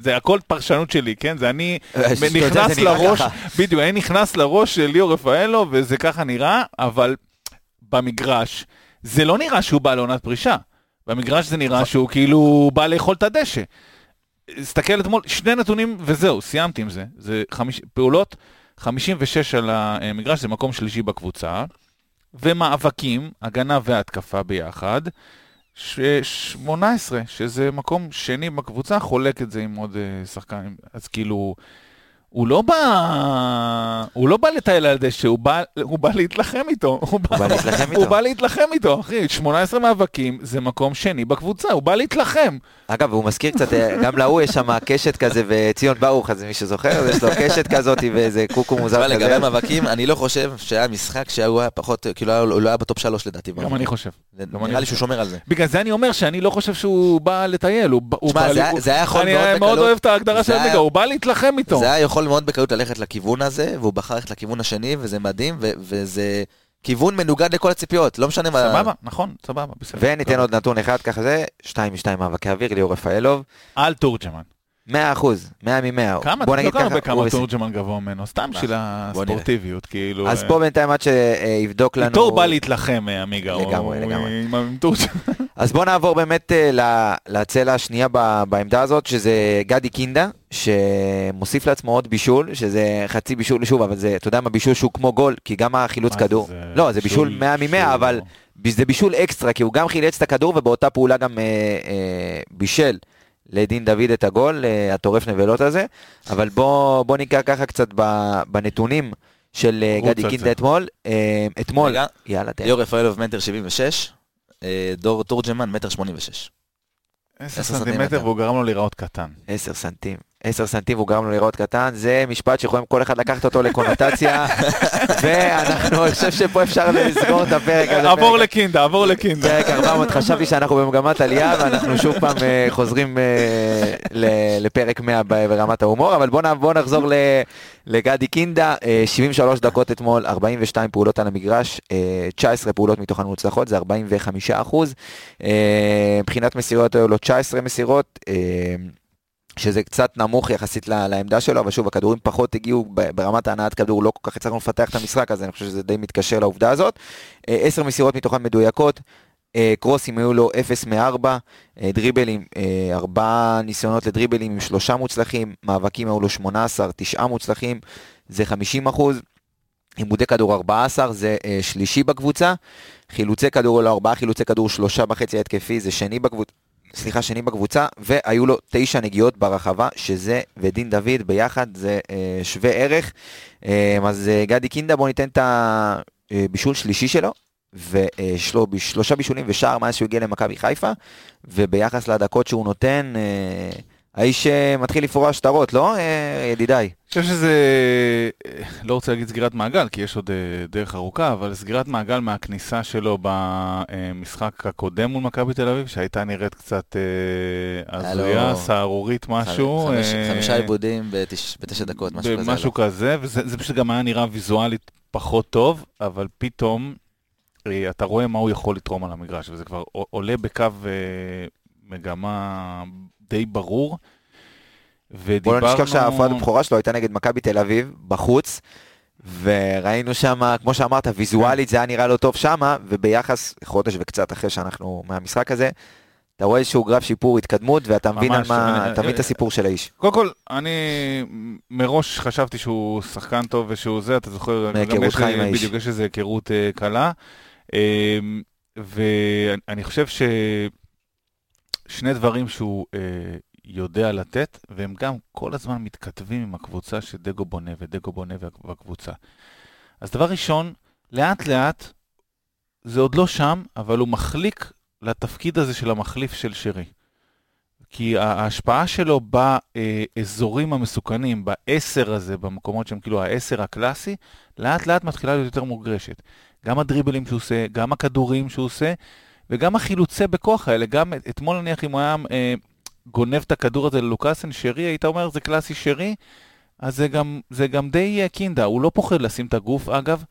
זה הכל פרשנות שלי, כן? זה אני אה, נכנס לראש, בדיוק, אני נכנס לראש של ליאור רפאלו, וזה ככה נראה, אבל במגרש, זה לא נראה שהוא בא לעונת פרישה. במגרש זה נראה שהוא כאילו בא לאכול את הדשא. תסתכל אתמול, שני נתונים וזהו, סיימתי עם זה. זה חמיש, פעולות, 56 על המגרש, זה מקום שלישי בקבוצה. ומאבקים, הגנה והתקפה ביחד. 18, שזה מקום שני בקבוצה, חולק את זה עם עוד uh, שחקן, אז כאילו, הוא לא בא, הוא לא בא לטייל על דשא, הוא בא, הוא בא להתלחם איתו. הוא בא להתלחם איתו. הוא בא להתלחם איתו, אחי, 18 מאבקים, זה מקום שני בקבוצה, הוא בא להתלחם. אגב, הוא מזכיר קצת, אה, גם להוא יש שם קשת כזה, וציון ברוך, אז מי שזוכר, יש לו קשת כזאת ואיזה קוקו מוזר כזה. לגבי מאבקים, אני לא חושב שהיה משחק שהוא היה פחות, כאילו הוא לא היה בטופ שלוש לדעתי. גם אני חושב. נראה לי שהוא שומר על זה. בגלל זה אני אומר שאני לא חושב שהוא בא לטייל, הוא בא... זה היה יכול מאוד בקלות. אני מאוד אוהב את ההגדרה של הליגה, הוא בא להתלחם איתו. זה היה יכול מאוד בקלות ללכת לכיוון הזה, והוא בחר ללכת לכיוון השני, וזה מדהים, וזה... כיוון מנוגד לכל הציפיות, לא משנה מה... סבבה, נכון, סבבה, בסדר. וניתן עוד נתון אחד, ככה זה, 2 מ-2 מאבקי אוויר, ליאור רפאלוב. על תורג'מן. 100 אחוז, 100 מ-100. כמה, אתה לא הרבה כמה תורג'מן גבוה ממנו, סתם בשביל הספורטיביות, כאילו... אז פה אה, בינתיים עד שיבדוק לנו... איתו בא להתלחם, אה, עמיגה. לגמרי, לגמרי. <laughs> אז בוא נעבור באמת אה, לצלע השנייה בעמדה הזאת, שזה גדי קינדה, שמוסיף לעצמו עוד בישול, שזה חצי בישול, שוב, אבל זה, אתה יודע מה, בישול שהוא כמו גול, כי גם החילוץ כדור... לא, זה בישול 100 מ-100, אבל זה בישול אקסטרה, כי הוא גם חילץ את הכדור ובאותה פעולה גם בישל. לדין דוד את הגול, אה, הטורף נבלות הזה, אבל בוא, בוא ניגע ככה קצת בנתונים של אה, גדי קינדה אתמול. אה, אתמול, יאללה, תן. ליאור רפאלוב מטר 76, דור תורג'מן מטר 86. 10 סנטימטר והוא גרם לו להיראות קטן. 10 סנטים. 10 סנטים הוא גרם לו לראות קטן, זה משפט שיכולים כל אחד לקחת אותו לקונוטציה, <laughs> ואנחנו, אני חושב שפה אפשר לסגור את הפרק הזה. עבור לקינדה, עבור לקינדה. פרק 400, חשבתי שאנחנו במגמת עלייה, ואנחנו שוב פעם אה, חוזרים אה, לפרק 100 ב- ברמת ההומור, אבל בואו בוא נחזור לגדי קינדה, אה, 73 דקות אתמול, 42 פעולות על המגרש, אה, 19 פעולות מתוכן מוצלחות, זה 45 אחוז. אה, מבחינת מסירות היו לו 19 מסירות. שזה קצת נמוך יחסית לעמדה שלו, אבל שוב, הכדורים פחות הגיעו ברמת ההנעת כדור, לא כל כך הצלחנו לפתח את המשחק, אז אני חושב שזה די מתקשר לעובדה הזאת. אה, עשר מסירות מתוכן מדויקות, אה, קרוסים היו לו 0 מ-4, דריבלים, אה, ארבעה ניסיונות לדריבלים עם שלושה מוצלחים, מאבקים היו לו 18, תשעה מוצלחים, זה 50 אחוז. עיבודי כדור 14, זה אה, שלישי בקבוצה. חילוצי כדור, לא ארבעה חילוצי כדור, שלושה בחצי התקפי, זה שני בקבוצה. סליחה, שני בקבוצה, והיו לו תשע נגיעות ברחבה, שזה ודין דוד ביחד, זה אה, שווה ערך. אה, אז אה, גדי קינדה, בוא ניתן את הבישול שלישי שלו, ויש לו ב- שלושה בישולים ושער מאז שהוא הגיע למכבי חיפה, וביחס לדקות שהוא נותן, האיש אה, מתחיל לפרוע שטרות, לא, אה, ידידיי? אני חושב שזה, אה, לא רוצה להגיד סגירת מעגל, כי יש עוד דרך ארוכה, אבל סגירת מעגל מהכניסה שלו במשחק הקודם מול מכבי תל אביב, שהייתה נראית קצת הזויה, סהרורית משהו. חמישה עיבודים בתש- בתשע דקות, משהו כזה. משהו כזה, וזה זה פשוט גם היה נראה ויזואלית פחות טוב, אבל פתאום אתה רואה מה הוא יכול לתרום על המגרש, וזה כבר עולה בקו מגמה די ברור. בוא ודיברנו... לא נשכח שההפרעת הבכורה שלו הייתה נגד מכבי תל אביב, בחוץ, וראינו שם, כמו שאמרת, ויזואלית זה היה נראה לא טוב שמה, וביחס, חודש וקצת אחרי שאנחנו מהמשחק הזה, אתה רואה איזשהו גרף שיפור, התקדמות, ואתה מבין על מה, אני- אתה מבין את הסיפור של האיש. קודם כל, אני מראש חשבתי שהוא שחקן טוב ושהוא זה, אתה זוכר, מהיכרותך יש- עם האיש. בדיוק, יש איזו היכרות אה, קלה. אה, ואני חושב ששני דברים שהוא אה, יודע לתת, והם גם כל הזמן מתכתבים עם הקבוצה שדגו בונה ודגו בונה בקבוצה. אז דבר ראשון, לאט לאט, זה עוד לא שם, אבל הוא מחליק לתפקיד הזה של המחליף של שרי. כי ההשפעה שלו באזורים המסוכנים, בעשר הזה, במקומות שהם כאילו העשר הקלאסי, לאט לאט מתחילה להיות יותר מורגשת. גם הדריבלים שהוא עושה, גם הכדורים שהוא עושה, וגם החילוצי בכוח האלה. גם את- אתמול נניח אם הוא היה אה, גונב את הכדור הזה ללוקאסן שרי, היית אומר זה קלאסי שרי, אז זה גם, זה גם די אה, קינדה. הוא לא פוחד לשים את הגוף אגב,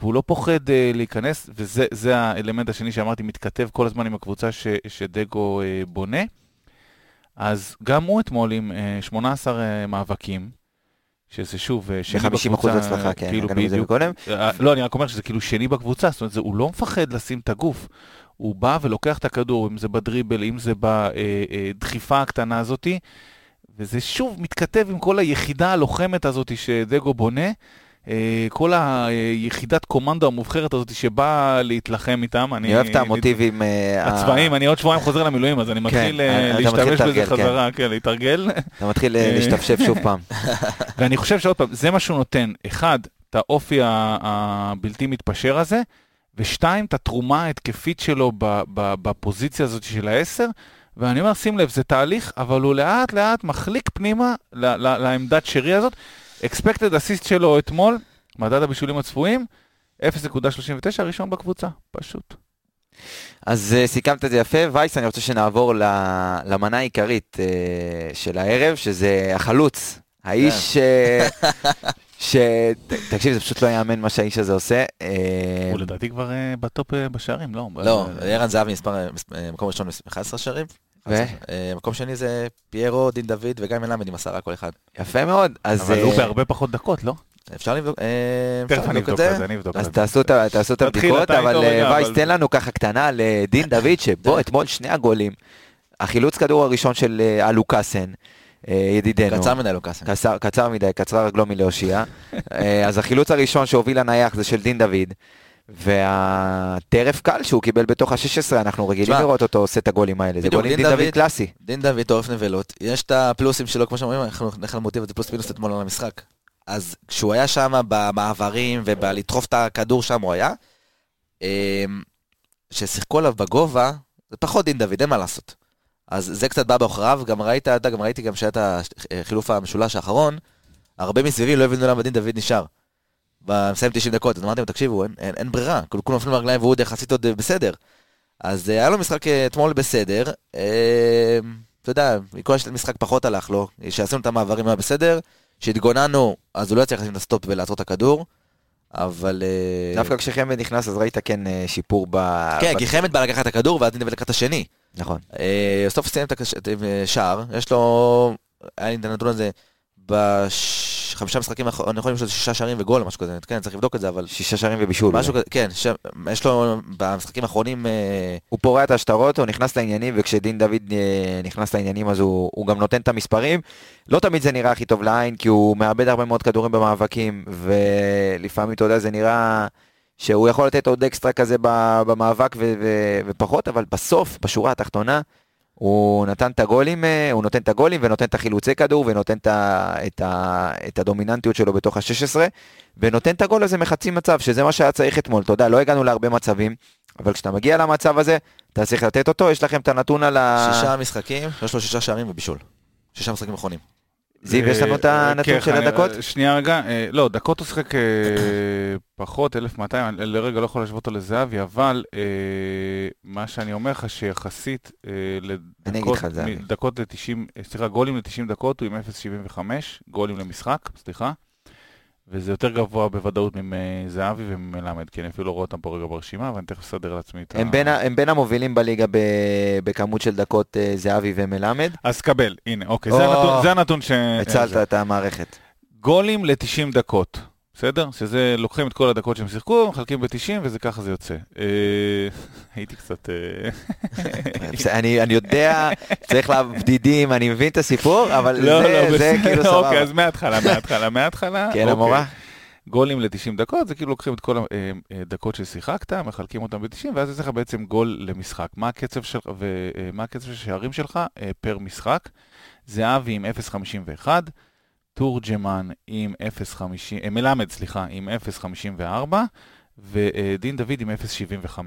והוא לא פוחד אה, להיכנס, וזה זה האלמנט השני שאמרתי, מתכתב כל הזמן עם הקבוצה ש, שדגו אה, בונה. אז גם הוא אתמול עם אה, 18 אה, מאבקים, שזה שוב, אה, שני ב-50% בקבוצה, הצלחה, כן, כאילו בדיוק. אה, לא, אני רק אומר שזה כאילו שני בקבוצה, זאת אומרת, זה, הוא לא מפחד לשים את הגוף. הוא בא ולוקח את הכדור, אם זה בדריבל, אם זה בדחיפה הקטנה הזאתי, וזה שוב מתכתב עם כל היחידה הלוחמת הזאתי שדגו בונה, אה, כל היחידת קומנדו המובחרת הזאתי שבאה להתלחם איתם. אני אוהב את המוטיבים. אה, הצבעים, אני עוד שבועיים חוזר למילואים, אז אני מתחיל אה, מתחיל להשתמש בזה כן. חזרה, כן, להתרגל. אתה מתחיל להשתפשף שוב פעם. <laughs> ואני חושב שעוד פעם, זה מה שהוא נותן. אחד, את האופי הבלתי מתפשר הזה, ושתיים, את התרומה ההתקפית שלו בפוזיציה הזאת של העשר. ואני אומר, שים לב, זה תהליך, אבל הוא לאט לאט מחליק פנימה לעמדת שרי הזאת. expected assist שלו אתמול, מדד הבישולים הצפויים, 0.39, ראשון בקבוצה, פשוט. אז אה, סיכמת את זה יפה. וייס, אני רוצה שנעבור למנה העיקרית אה, של הערב, שזה החלוץ. האיש אה, <laughs> ש... תקשיב, זה פשוט לא יאמן מה שהאיש הזה עושה. אה, הוא לדעתי כבר אה, בטופ אה, בשערים, לא? לא, ערן זהבי מספר, מס- מקום ראשון, מס- 11 שערים. ו? מקום שני זה פיירו, דין דוד וגם מלמד עם עשרה כל אחד. יפה מאוד. אבל הוא בהרבה פחות דקות, לא? אפשר לבדוק, את זה, אז. תעשו את הבדיקות, אבל וייס, תן לנו ככה קטנה לדין דוד, שבו <laughs> אתמול שני הגולים, החילוץ כדור הראשון של אלוקאסן, ידידנו. קצר מדי לוקאסן. קצר, קצר מדי, קצרה רגלו מלהושיע. <laughs> אה, אז החילוץ הראשון שהוביל לנייח זה של דין דוד. והטרף קל שהוא קיבל בתוך ה-16, אנחנו רגילים תשמע, לראות אותו עושה את הגולים האלה, זה גולים דין דין דוד קלאסי. דין דוד עורף נבלות, יש את הפלוסים שלו, כמו שאומרים, אנחנו על מוטיב את זה פלוס מינוס אתמול על המשחק. אז כשהוא היה שם במעברים ובלדחוף את הכדור שם הוא היה, אמ, ששיחקו עליו בגובה, זה פחות דין דוד, אין מה לעשות. אז זה קצת בא בעוכריו, גם ראית, אתה גם ראיתי גם שהיה את החילוף המשולש האחרון, הרבה מסביבי לא הבינו למה דין דוד נשאר. מסיים 90 דקות, אז אמרתי להם, תקשיבו, אין, אין, אין ברירה, כולם נופלים לרגליים והוא עוד יחסית עוד בסדר. אז היה לו משחק אתמול בסדר, אה, אתה יודע, מכל משחק פחות הלך לו, שעשינו את המעברים היה בסדר, שהתגוננו, אז הוא לא יצליח לשים את הסטופ ולעצור את הכדור, אבל... דווקא כשחמד נכנס, אז ראית כן שיפור ב... כן, כי חמד בא לקחת את הכדור, ואז דין דוד לקח את השני. נכון. בסוף סיים את השער, יש לו, היה לי את הנתון הזה, בחמישה משחקים האחרונים יש לו שישה שערים וגול משהו כזה, כן, צריך לבדוק את זה, אבל... שישה שערים ובישול. משהו כזה, כן, ש... יש לו במשחקים האחרונים... הוא פורע את השטרות, הוא נכנס לעניינים, וכשדין דוד נכנס לעניינים אז הוא, הוא גם נותן את המספרים. לא תמיד זה נראה הכי טוב לעין, כי הוא מאבד הרבה מאוד כדורים במאבקים, ולפעמים, אתה יודע, זה נראה... שהוא יכול לתת עוד אקסטרה כזה במאבק ו- ו- ופחות, אבל בסוף, בשורה התחתונה, הוא נתן את הגולים, הוא נותן את הגולים ונותן את החילוצי כדור ונותן את, ה, את, ה, את הדומיננטיות שלו בתוך ה-16 ונותן את הגול הזה מחצי מצב, שזה מה שהיה צריך אתמול, אתה יודע, לא הגענו להרבה מצבים, אבל כשאתה מגיע למצב הזה, אתה צריך לתת אותו, יש לכם את הנתון על ה... שישה משחקים, יש לו שישה שערים ובישול. שישה משחקים אחרונים. זיו, יש לנו את הנתון כן, של הדקות? שנייה רגע, אה, לא, דקות הוא שיחק אה, פחות, 1200, אני לרגע לא יכול להשוות אותו לזהבי, אבל אה, מה שאני אומר לך שיחסית אה, לדקות, לך על זהבי. מ- דקות ל-90, סליחה, גולים ל-90 דקות הוא עם 0.75, גולים למשחק, סליחה, וזה יותר גבוה בוודאות מזהבי ומלמד, כי אני אפילו לא רואה אותם פה רגע ברשימה, ואני תכף אסדר לעצמי את ה... הם בין, הם בין המובילים בליגה בכמות של דקות אה, זהבי ומלמד. אז קבל, הנה, אוקיי, זה הנתון- זה הנתון ש... הצלת זה. את המערכת. גולים ל-90 דקות, בסדר? שזה לוקחים את כל הדקות שהם שיחקו, מחלקים ב-90 וזה ככה זה יוצא. אה, <laughs> הייתי קצת... אה, <laughs> אני, יודע, צריך לה בדידים, אני מבין את הסיפור, אבל לא, זה, לא, כאילו סבבה. אוקיי, אז מההתחלה, מההתחלה, מההתחלה. כן, אוקיי. המורה? גולים ל-90 דקות, זה כאילו לוקחים את כל הדקות ששיחקת, מחלקים אותם ב-90, ואז יש לך בעצם גול למשחק. מה הקצב שלך, ומה הקצב של שערים שלך אה, פר משחק? זהבי עם 0.51, תורג'מן עם 0.50, אה, מלמד, סליחה, עם 0.54, ודין דוד עם 0.75.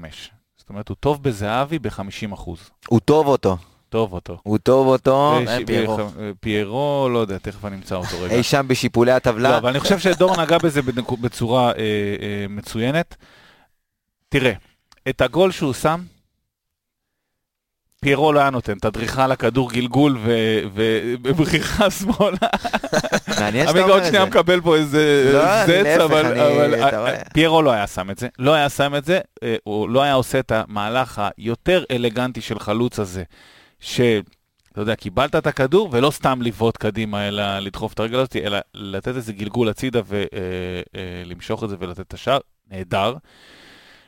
זאת אומרת, הוא טוב בזהבי ב-50%. הוא טוב אותו, טוב אותו. הוא טוב אותו, אה, ש- פיירו. אה, פיירו, לא יודע, תכף אני אמצא אותו רגע. אי שם בשיפולי הטבלה. לא, אבל אני חושב שדור נגע בזה בצורה אה, אה, מצוינת. תראה, את הגול שהוא שם, פיירו לא היה נותן, על הכדור גלגול ו- ובבריחה שמאלה. מעניין שאתה עמיגה אומר עוד את שנייה זה. מקבל פה איזה לא, זץ, אבל אה. אה, פיירו לא היה שם את זה, לא היה שם את זה, אה, הוא לא היה עושה את המהלך היותר אלגנטי של חלוץ הזה, ש... אתה יודע, קיבלת את הכדור ולא סתם לבעוט קדימה, אלא לדחוף את הרגל הזאת, אלא לתת איזה גלגול הצידה ולמשוך את זה ולתת את השער, נהדר.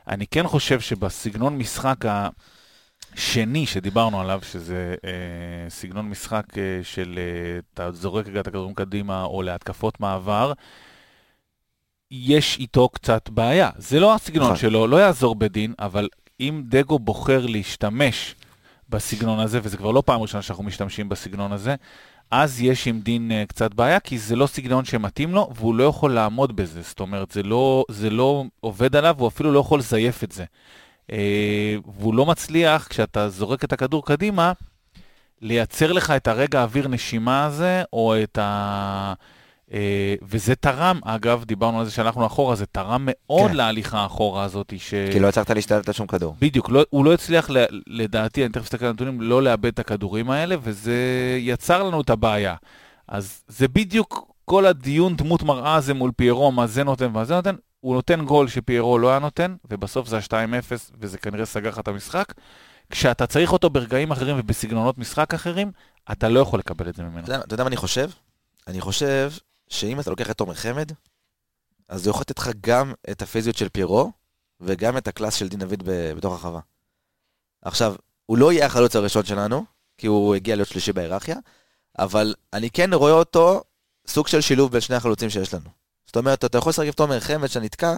אני כן חושב שבסגנון משחק השני שדיברנו עליו, שזה אה, סגנון משחק אה, של אה, אתה זורק את הכדורים קדימה או להתקפות מעבר, יש איתו קצת בעיה. זה לא הסגנון נכון. שלו, לא יעזור בדין, אבל אם דגו בוחר להשתמש בסגנון הזה, וזה כבר לא פעם ראשונה שאנחנו משתמשים בסגנון הזה, אז יש עם דין uh, קצת בעיה, כי זה לא סגנון שמתאים לו, והוא לא יכול לעמוד בזה. זאת אומרת, זה לא, זה לא עובד עליו, הוא אפילו לא יכול לזייף את זה. Uh, והוא לא מצליח, כשאתה זורק את הכדור קדימה, לייצר לך את הרגע האוויר נשימה הזה, או את ה... Uh, וזה תרם, אגב, דיברנו על זה שהלכנו אחורה, זה תרם מאוד כן. להליכה האחורה הזאת, ש... כי לא הצלחת להשתלט על שום כדור. בדיוק, לא, הוא לא הצליח, לדעתי, אני תכף אסתכל על הנתונים, לא לאבד את הכדורים האלה, וזה יצר לנו את הבעיה. אז זה בדיוק כל הדיון דמות מראה הזה מול פיירו, מה זה נותן ומה זה נותן. הוא נותן גול שפיירו לא היה נותן, ובסוף זה ה-2-0, וזה כנראה סגר לך את המשחק. כשאתה צריך אותו ברגעים אחרים ובסגנונות משחק אחרים, אתה לא יכול לקבל את זה ממנו. אתה יודע- מה אני חושב? אני חושב שאם אתה לוקח את תומר חמד, אז זה יכול לתת לך גם את הפיזיות של פיירו, וגם את הקלאס של דין דוד בתוך הרחבה. עכשיו, הוא לא יהיה החלוץ הראשון שלנו, כי הוא הגיע להיות שלישי בהיררכיה, אבל אני כן רואה אותו סוג של שילוב בין שני החלוצים שיש לנו. זאת אומרת, אתה יכול לשחק עם תומר חמד שנתקע,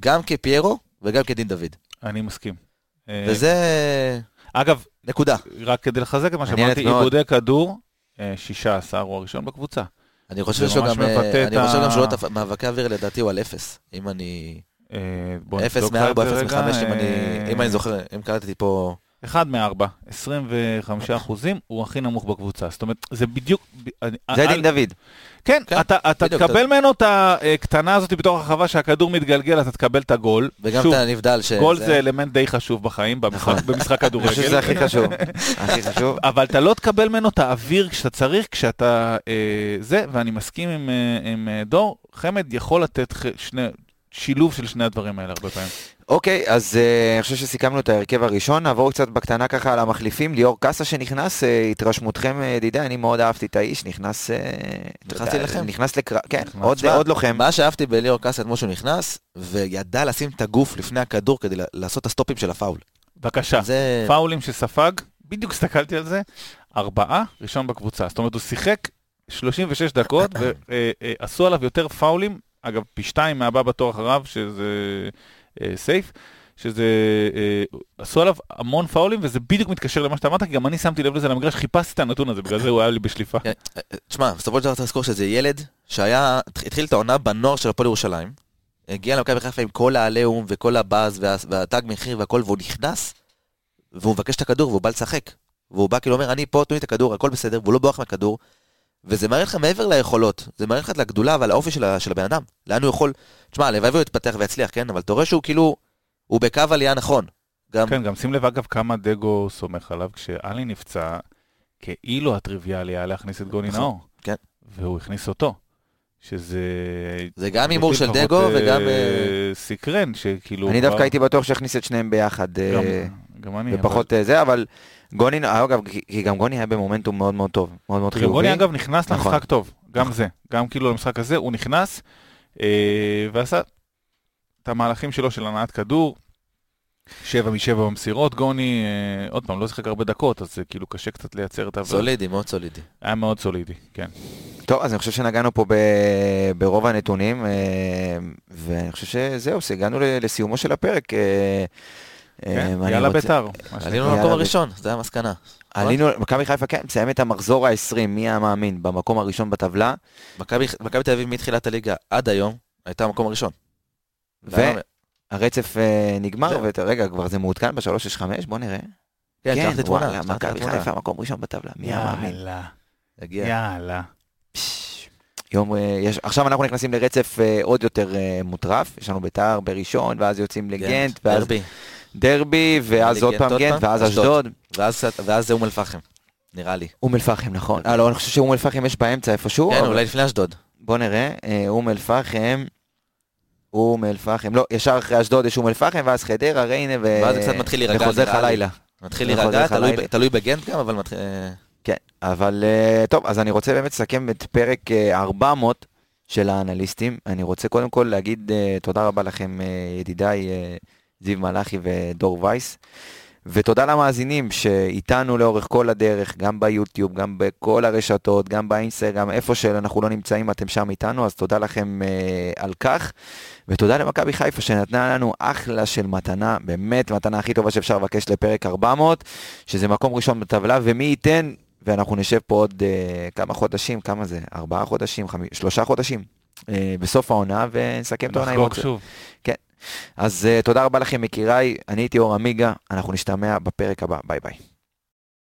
גם כפיירו וגם כדין דוד. אני מסכים. אה, וזה אגב, נקודה. רק כדי לחזק את מה שאמרתי, מאוד. עיבודי כדור, אה, 16 הוא הראשון בקבוצה. אני חושב שהוא גם, אה, אני חושב גם שהוא לא מאבקי אוויר לדעתי הוא על אפס, אם אני... אה, אפס מארבע, אפס מחמש, אה, אם אני זוכר, אם קלטתי פה אחד מארבע, 25 אחוזים, הוא הכי נמוך בקבוצה. זאת אומרת, זה בדיוק... זה דין דוד. כן, כן, אתה, אתה בדיוק, תקבל אתה- ממנו את הקטנה הזאת בתוך הרחבה שהכדור מתגלגל, אתה תקבל את הגול. וגם שוב, את הנבדל ש... גול זה אלמנט די חשוב בחיים, במשחק, במשחק אני חושב שזה כדורגל. הכי חשוב. הכי חשוב. אבל אתה לא תקבל ממנו את האוויר כשאתה צריך, כשאתה... אה, זה, ואני מסכים עם, אה, עם אה, דור, חמד יכול לתת שני, שילוב של שני הדברים האלה הרבה פעמים. אוקיי, אז אה, אני חושב שסיכמנו את ההרכב הראשון, נעבור קצת בקטנה ככה על המחליפים. ליאור קאסה שנכנס, אה, התרשמותכם, אה, ידידי, אני מאוד אהבתי את האיש, נכנס... אה, יודע, להילחם. נכנס לקרב, כן, נכנס. עוד- עוד לוחם. מה שאהבתי בליאור קאסה אתמול שהוא נכנס, וידע לשים את הגוף לפני הכדור כדי לעשות את הסטופים של הפאול. בבקשה, זה... פאולים שספג, בדיוק הסתכלתי על זה, ארבעה, ראשון בקבוצה. זאת אומרת, הוא שיחק 36 דקות, <coughs> ועשו עליו יותר פאולים, אגב, פי שתיים מהבא בתור אחריו, שזה אה, סייף, שזה, אה, עשו עליו המון פאולים, וזה בדיוק מתקשר למה שאתה אמרת, כי גם אני שמתי לב לזה למגרש, חיפשתי את הנתון הזה, בגלל זה הוא היה לי בשליפה. אה, אה, תשמע, בסופו של דבר צריך לזכור שזה ילד שהיה, התחיל את העונה בנוער של הפועל ירושלים, הגיע למכבי חיפה עם כל העליהום וכל הבאז וה- והתג מחיר והכל, והוא נכנס, והוא מבקש את הכדור והוא בא לשחק. והוא בא כאילו אומר, אני פה, תנו לי את הכדור, הכל בסדר, והוא לא בורח מהכדור. וזה מראה לך מעבר ליכולות, זה מראה לך את הגדולה ועל האופי של, של הבן אדם. לאן הוא יכול, תשמע, הלוואי והוא יתפתח ויצליח, כן? אבל אתה רואה שהוא כאילו, הוא בקו עלייה נכון. גם, כן, גם שים לב אגב כמה דגו סומך עליו, כשאלי נפצע, כאילו הטריוויאלי היה להכניס את גוני נכון, נאור. כן. והוא הכניס אותו. שזה... זה גם הימור של דגו אה, וגם... אה, סקרן, שכאילו... אני דווקא הייתי בטוח שיכניס את שניהם ביחד, אה, גם- גם אני, ופחות אה, זה, אבל גוני, אה, אגב, כי- גם גוני היה במומנטום מאוד מאוד טוב, מאוד מאוד. חיובי. גוני אגב נכנס נכון. למשחק טוב, גם זה. גם כאילו למשחק הזה, הוא נכנס אה, ועשה את המהלכים שלו של הנעת כדור. שבע משבע במסירות, גוני, אה, עוד פעם, לא שיחק הרבה דקות, אז זה כאילו קשה קצת לייצר את ה... סולידי, מאוד סולידי. היה מאוד סולידי, כן. טוב, אז אני חושב שנגענו פה ב... ברוב הנתונים, אה, ואני חושב שזהו, שהגענו ל- לסיומו של הפרק. אה, כן, אני יאללה רוצה- בית"ר. עלינו למקום הראשון, זה המסקנה. עלינו, מכבי חיפה כן, מסיים את המחזור ה-20, מי היה מאמין, במקום הראשון בטבלה, מכבי תל אביב מתחילת הליגה עד היום הייתה במקום הראשון. והרצף אה, נגמר. ורגע, כבר זה מעודכן ב-365, בוא נראה. כן, שלח לי תמונה. מכבי. חיפה מקום ראשון בטבלה, מי היה מאמין? יאללה, יום, אה, יש, עכשיו אנחנו נכנסים לרצף אה, עוד יותר אה, מוטרף, יש לנו ביתר בראשון, ואז יוצאים לגנט, ואז דרבי. ואז עוד פעם פעם, ואז אשדוד. ואז זה אום אל-פחם. נראה לי. אום אל-פחם, נכון. אה, לא, אני חושב שאום אל-פחם יש באמצע איפשהו. כן, אולי לפני אשדוד. בוא נראה, אה, אום אל-פחם, אום אל-פחם, לא, ישר אחרי אשדוד יש אום אל-פחם, ואז חדרה, ריינה, ו... ואז זה קצת מתחיל להירגע, וחוזר לך. לילה. מתחיל להירגע, תלוי בגנט גם, אבל מתחיל... אה, כן, אבל טוב, אז אני רוצה באמת לסכם את פרק אה, 400 של האנליסטים. אני רוצה קודם כל להגיד תודה רבה לכם, ידידיי זיו מלאכי ודור וייס. ותודה למאזינים שאיתנו לאורך כל הדרך, גם ביוטיוב, גם בכל הרשתות, גם באינסטגרם, איפה שאנחנו לא נמצאים, אתם שם איתנו, אז תודה לכם אה, על כך. ותודה למכבי חיפה שנתנה לנו אחלה של מתנה, באמת מתנה הכי טובה שאפשר לבקש לפרק 400, שזה מקום ראשון בטבלה, ומי ייתן, ואנחנו נשב פה עוד אה, כמה חודשים, כמה זה? ארבעה חודשים, חמי, שלושה חודשים, אה, בסוף העונה, ונסכם את העונה. עם נחגוג שוב. אז uh, תודה רבה לכם יקיריי, אני הייתי אור עמיגה, אנחנו נשתמע בפרק הבא, ביי ביי.